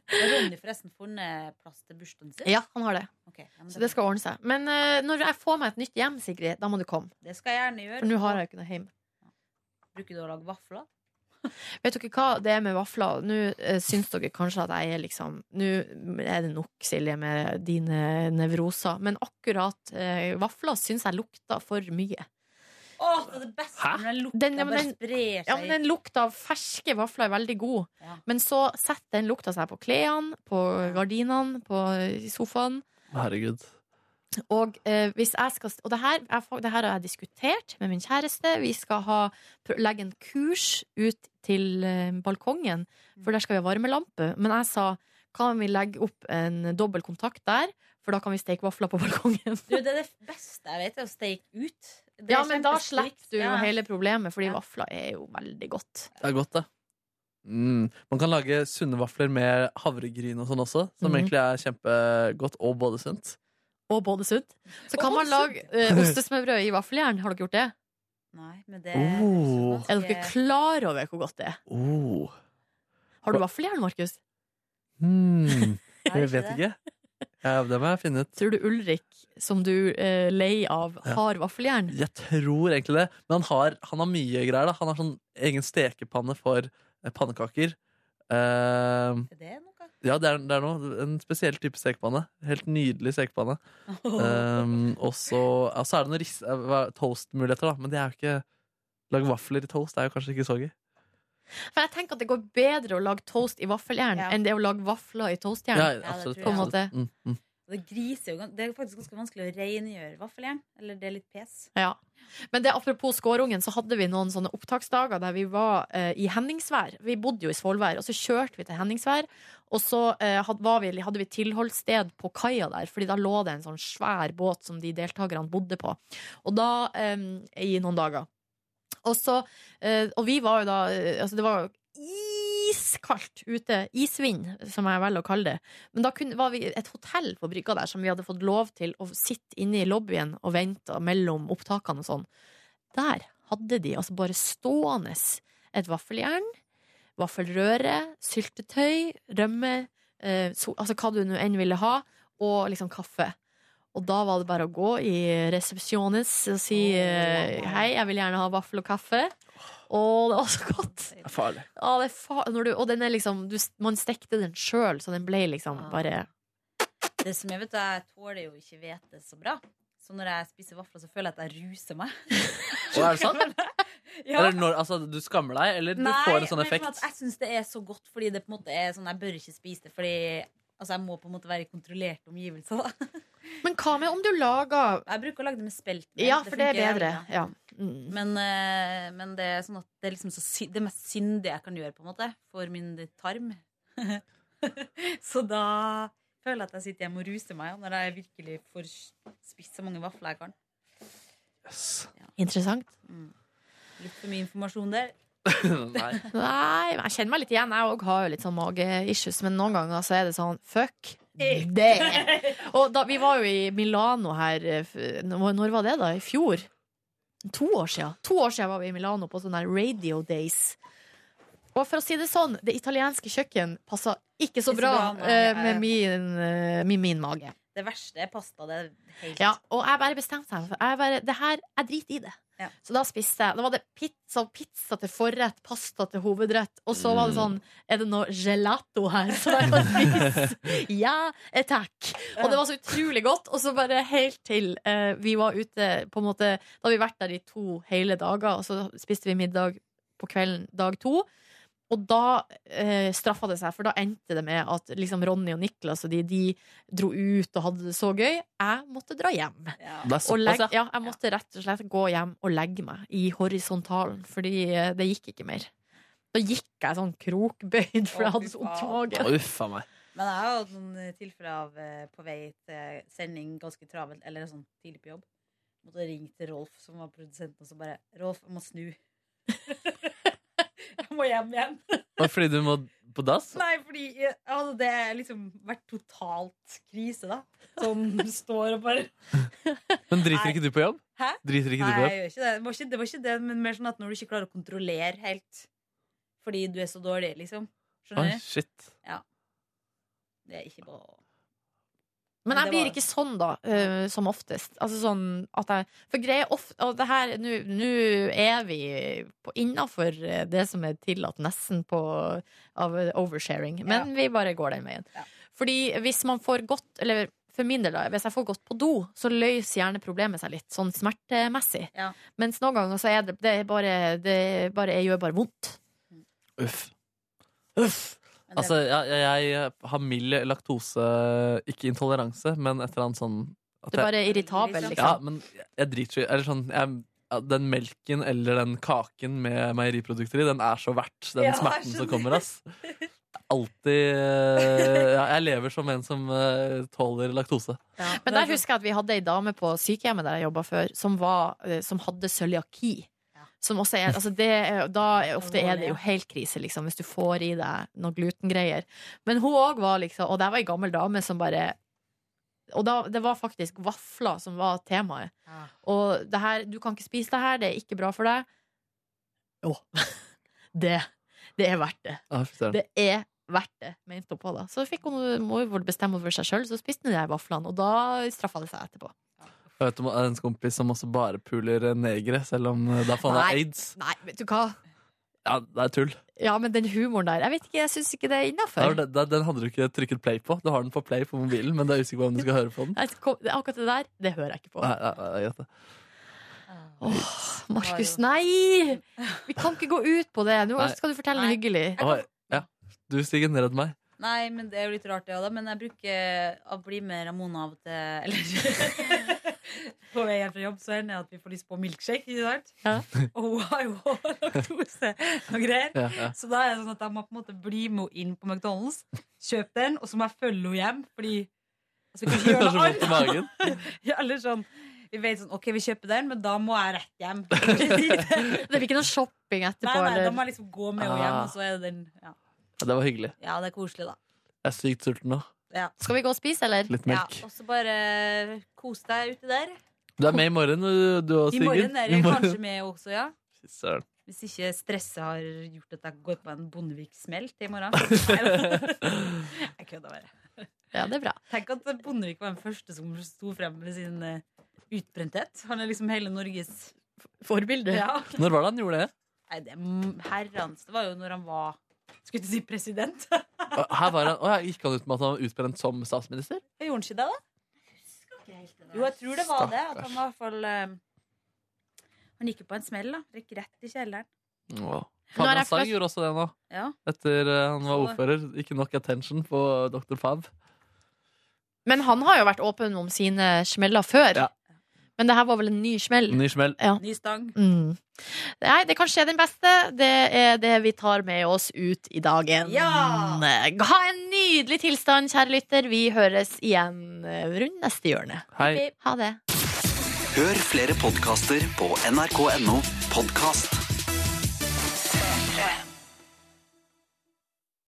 Ronny forresten funnet plass til bursdagen sin? Ja, han har det. Okay, ja, Så det skal ordne seg. Men uh, når jeg får meg et nytt hjem, Sigrid, da må du komme. Det skal jeg gjerne gjøre. For nå har jeg jo ikke noe hjem. Bruker du å lage vafler? Vet dere hva det er med vafler? Nå uh, syns dere kanskje at jeg er liksom Nå er det nok, Silje, med dine nevroser. Men akkurat uh, vafler syns jeg lukter for mye. Åh, det er det beste Hæ? når den lukta Den- ja, bare den- sprer seg. Ja, men Den lukta av ferske vafler er veldig god. Ja. Men så setter den lukta seg på klærne, på gardinene, på sofaen. Herregud. Og eh, hvis jeg skal Og det her, jeg, det her har jeg diskutert med min kjæreste. Vi skal ha, legge en kurs ut til eh, balkongen, for der skal vi ha varmelampe. Men jeg sa kan vi legge opp en dobbel kontakt der, for da kan vi steke vafler på balkongen. Du, det er det beste jeg vet, er å steke ut. Det Ja, men da slipper du jo Ja. hele problemet, fordi Ja. vafler er jo veldig godt. Det er godt, det. Mm. Man kan lage sunne vafler med havregryn og sånn også, som mm. egentlig er kjempegodt og både sunt. Og både sunt. Så Og kan man lage uh, ostesmørbrød i vaffeljern. Har dere gjort det? Nei, men det Oh. Er dere klar over hvor godt det er? Oh. Har du vaffeljern, Markus? Er Jeg det vet ikke. Ja, det må jeg finne ut. Tror du Ulrik, som du eh, leier av, Ja. har vaffeljern? Jeg tror egentlig det. Men han har, han har mye greier. da Han har sånn egen stekepanne for eh, pannekaker. Eh, Er det noe? ja, det er, det er noe. En spesiell type stekepanne. Helt nydelig stekepanne. Um, og så er det noen toast-muligheter toastmuligheter, da. Men det er jo ikke Lage vafler i toast det er jo kanskje ikke så gøy. For jeg tenker at det går bedre å lage toast i vaffeljern Ja. enn det å lage vafler i toastjern. Ja, absolutt. På en måte. Mm, mm. Det griser jo Det er faktisk ganske vanskelig å rengjøre vaffeljern. Eller det er litt pes. Ja. Men det, apropos skårungen, så hadde vi noen sånne opptaksdager der vi var eh, i Henningsvær. Vi bodde jo i Svolvær, og så kjørte vi til Henningsvær. Og så eh, hadde, var vi, hadde vi tilholdssted på kaia der, Fordi da lå det en sånn svær båt som de deltakerne bodde på. Og da, eh, i noen dager. Og så eh, Og vi var jo da eh, Altså, det var iskaldt ute. Isvind, som jeg velger å kalle det. Men da kunne, var vi et hotell på brygga der som vi hadde fått lov til å sitte inne i lobbyen og vente mellom opptakene og sånn. Der hadde de altså bare stående et vaffeljern, vaffelrøre, syltetøy, rømme, eh, so, altså hva du nå enn ville ha, og liksom kaffe. Og da var det bare å gå i resepsjones og si eh, hei, jeg vil gjerne ha vaffel og kaffe. Og det var så godt. Det er farlig. Ja, det er fa når du, og den er liksom du, Man stekte den sjøl, så den ble liksom Ah. bare Det som jeg vet, jeg tåler jo ikke hvete så bra. Så når jeg spiser vafler, så føler jeg at jeg ruser meg. Og er det sant? Ja. Eller når, altså, du skammer deg, eller du får en sånn effekt? Nei, jeg syns det er så godt fordi det på en måte er sånn Jeg bør ikke spise det fordi altså, jeg må på en måte være i kontrollerte omgivelser. Da. Men hva med om du lager Jeg bruker å lage det med spelt. Ja, for det er bedre. Ja. Mm. Men, eh, men det er sånn at det er liksom så sy det mest syndige jeg kan gjøre på en måte for min tarm. så da føler jeg at jeg sitter hjemme og ruser meg når jeg virkelig får spist så mange vafler jeg kan. Interessant. Litt for mye informasjon der. Nei. Nei, men jeg kjenner meg litt igjen. Jeg òg har jo litt sånn mageissues, men noen ganger så er det sånn fuck det. Og da, vi var jo i Milano her eh, Når var det, da? I fjor? To år siden. To år siden var vi i Milano på sånne Radio Days. Og for å si det sånn, det italienske kjøkken passa ikke så Ikke så bra, eh, med, min, eh, med min mage. Det verste er pasta. Det er helt Ja, og jeg bare bestemte meg for jeg bare, det her, jeg driter i det. Ja. Så da spiste jeg. Da var det pizza, pizza til forrett, pasta til hovedrett. Og så var det sånn Er det noe gelato her som jeg kan spise? ja, eh, takk. Og det var så utrolig godt. Og så bare helt til eh, vi var ute på en måte Da hadde vi vært der i to hele dager, og så spiste vi middag på kvelden dag to. Og da eh, straffa det seg, for da endte det med at liksom Ronny og Niklas og de, de dro ut og hadde det så gøy. Jeg måtte dra hjem. Ja. Legge, ja. jeg måtte rett og slett gå hjem og legge meg i horisontalen, fordi eh, det gikk ikke mer. Da gikk jeg sånn krokbøyd, for jeg hadde så vondt i magen. Men jeg har jo hatt noen tilfeller av eh, på vei til sending ganske travelt, eller sånn tidlig på jobb. Jeg Måtte ringe til Rolf, som var produsenten, og så bare Rolf, jeg må snu. jeg må hjem igjen. Og Fordi du må på dass? Nei, fordi altså, det det liksom vært totalt krise, da. Som står og bare Men driter Nei. ikke du på jobb? Hæ? Driter ikke du Nei, jobb? jeg gjør ikke det. Det var ikke, det var ikke det, men mer sånn at når du ikke klarer å kontrollere helt fordi du er så dårlig, liksom. Skjønner du? shit. Det er ikke bra. Men jeg blir ikke sånn, da, uh, som oftest. Altså sånn at jeg For greia ofte Og det her Nå er vi innafor det som er tillatt, nesten på av oversharing. Men vi bare går den veien. Fordi hvis man får gått Eller for min del, da, hvis jeg får gått på do, så løser gjerne problemet seg litt, sånn smertemessig. Ja. Mens noen ganger så er det, det er bare Det er bare, jeg gjør bare vondt. Uff. Uff. Altså, jeg, jeg har mild laktose, ikke intoleranse, men et eller annet sånn at Du er bare irritabel, Ja, liksom. men jeg driter i Eller sånn jeg, Den melken eller den kaken med meieriprodukter i, den er så verdt den Ja, smerten som kommer, ass. Alltid eh, ja, Jeg lever som en som uh, tåler laktose. Men der husker jeg at vi hadde ei dame på sykehjemmet der jeg jobba før, som, var, eh, som hadde cøliaki. Som også er, altså det, da ofte er det jo helt krise, liksom, hvis du får i deg noe glutengreier. Men hun òg var liksom Og det var ei gammel dame som bare Og da, det var faktisk vafler som var temaet. Og det her, du kan ikke spise det her, det er ikke bra for deg. Jo. Det, det er verdt det. Ah. Det er verdt det, mente hun på da. Så fikk hun, må jo bestemme over seg sjøl, så spiste hun de vaflene, og da straffa det seg etterpå. Jeg vet om en kompis som også bare puler eh, negere, selv om det er får han Nei. aids. Nei, vet du hva? Ja, det er tull. Ja, men den humoren der, jeg vet ikke, jeg syns ikke det er Ja, innafor. den, den- den hadde du ikke trykket play på. Du har den på play på mobilen, men du er usikker på om du skal høre på den. Akkurat det der, det hører jeg ikke på. Nei, nei, nei, Åh, oh. Åh, Markus, nei! Vi kan ikke gå ut på det. Nå skal du fortelle noe hyggelig. Oi, ja. Du Stigen, redd meg. Nei, men det er jo litt rart, det òg, da. Men jeg bruker å bli med Ramona av og til. Eller på vei hjem fra jobb så hender det at vi får lyst på milkshake. Ikke sant? Og hun har jo laktose og greier. Ja, ja. Så da er det sånn at jeg må på en måte bli med henne inn på McDonald's, kjøpe den, og så må jeg følge henne hjem. Fordi altså, vi kan ikke gjøre noe annet. Ja, eller sånn vi vet sånn, ok, vi kjøper den, men da må jeg rett hjem. Det blir ikke noe shopping etterpå? Nei, nei, da må jeg liksom gå med henne hjem, Ah. og så er det den Ja, Ja, det var hyggelig. ja det er koselig, da. Jeg er sykt sulten nå. Ja. Skal vi gå og spise, eller? Litt melk. Ja, og så bare kos deg uti der. Du er med i morgen, du- du òg, I morgen er jeg kanskje med også, ja. Søren. Hvis ikke stresset har gjort at jeg går på en Bondevik-smell til i morgen. jeg kødder bare. Ja, det er bra. Tenk at Bondevik var den første som sto frem med sin eh, utbrenthet. Han er liksom hele Norges Forbilde. Ja. Når var det han gjorde det? Nei, det er herrens. Det var jo når han var Skulle ikke si president. Her var han, å, Gikk han ut med at han var utbrent som statsminister? Gjorde han ikke det, da? Jo, jeg tror det var det. At han var i hvert fall eh, Han gikk jo på en smell, da. Gikk rett i kjelleren. Er Fabian jeg først- gjorde også det nå. Ja. Etter uh, han var ordfører. Ikke nok attention på Dr. Fav. Men han har jo vært åpen om sine smeller før. Ja. Men det her var vel en ny smell? Ny smell. Ja. Ny stang. Mm. Nei, det kan skje den beste. Det er det vi tar med oss ut i dagen. Ja! Ha en nydelig tilstand, kjære lytter. Vi høres igjen rundt neste hjørne. Hei. Ha det. Hør flere podkaster på nrk.no podkast.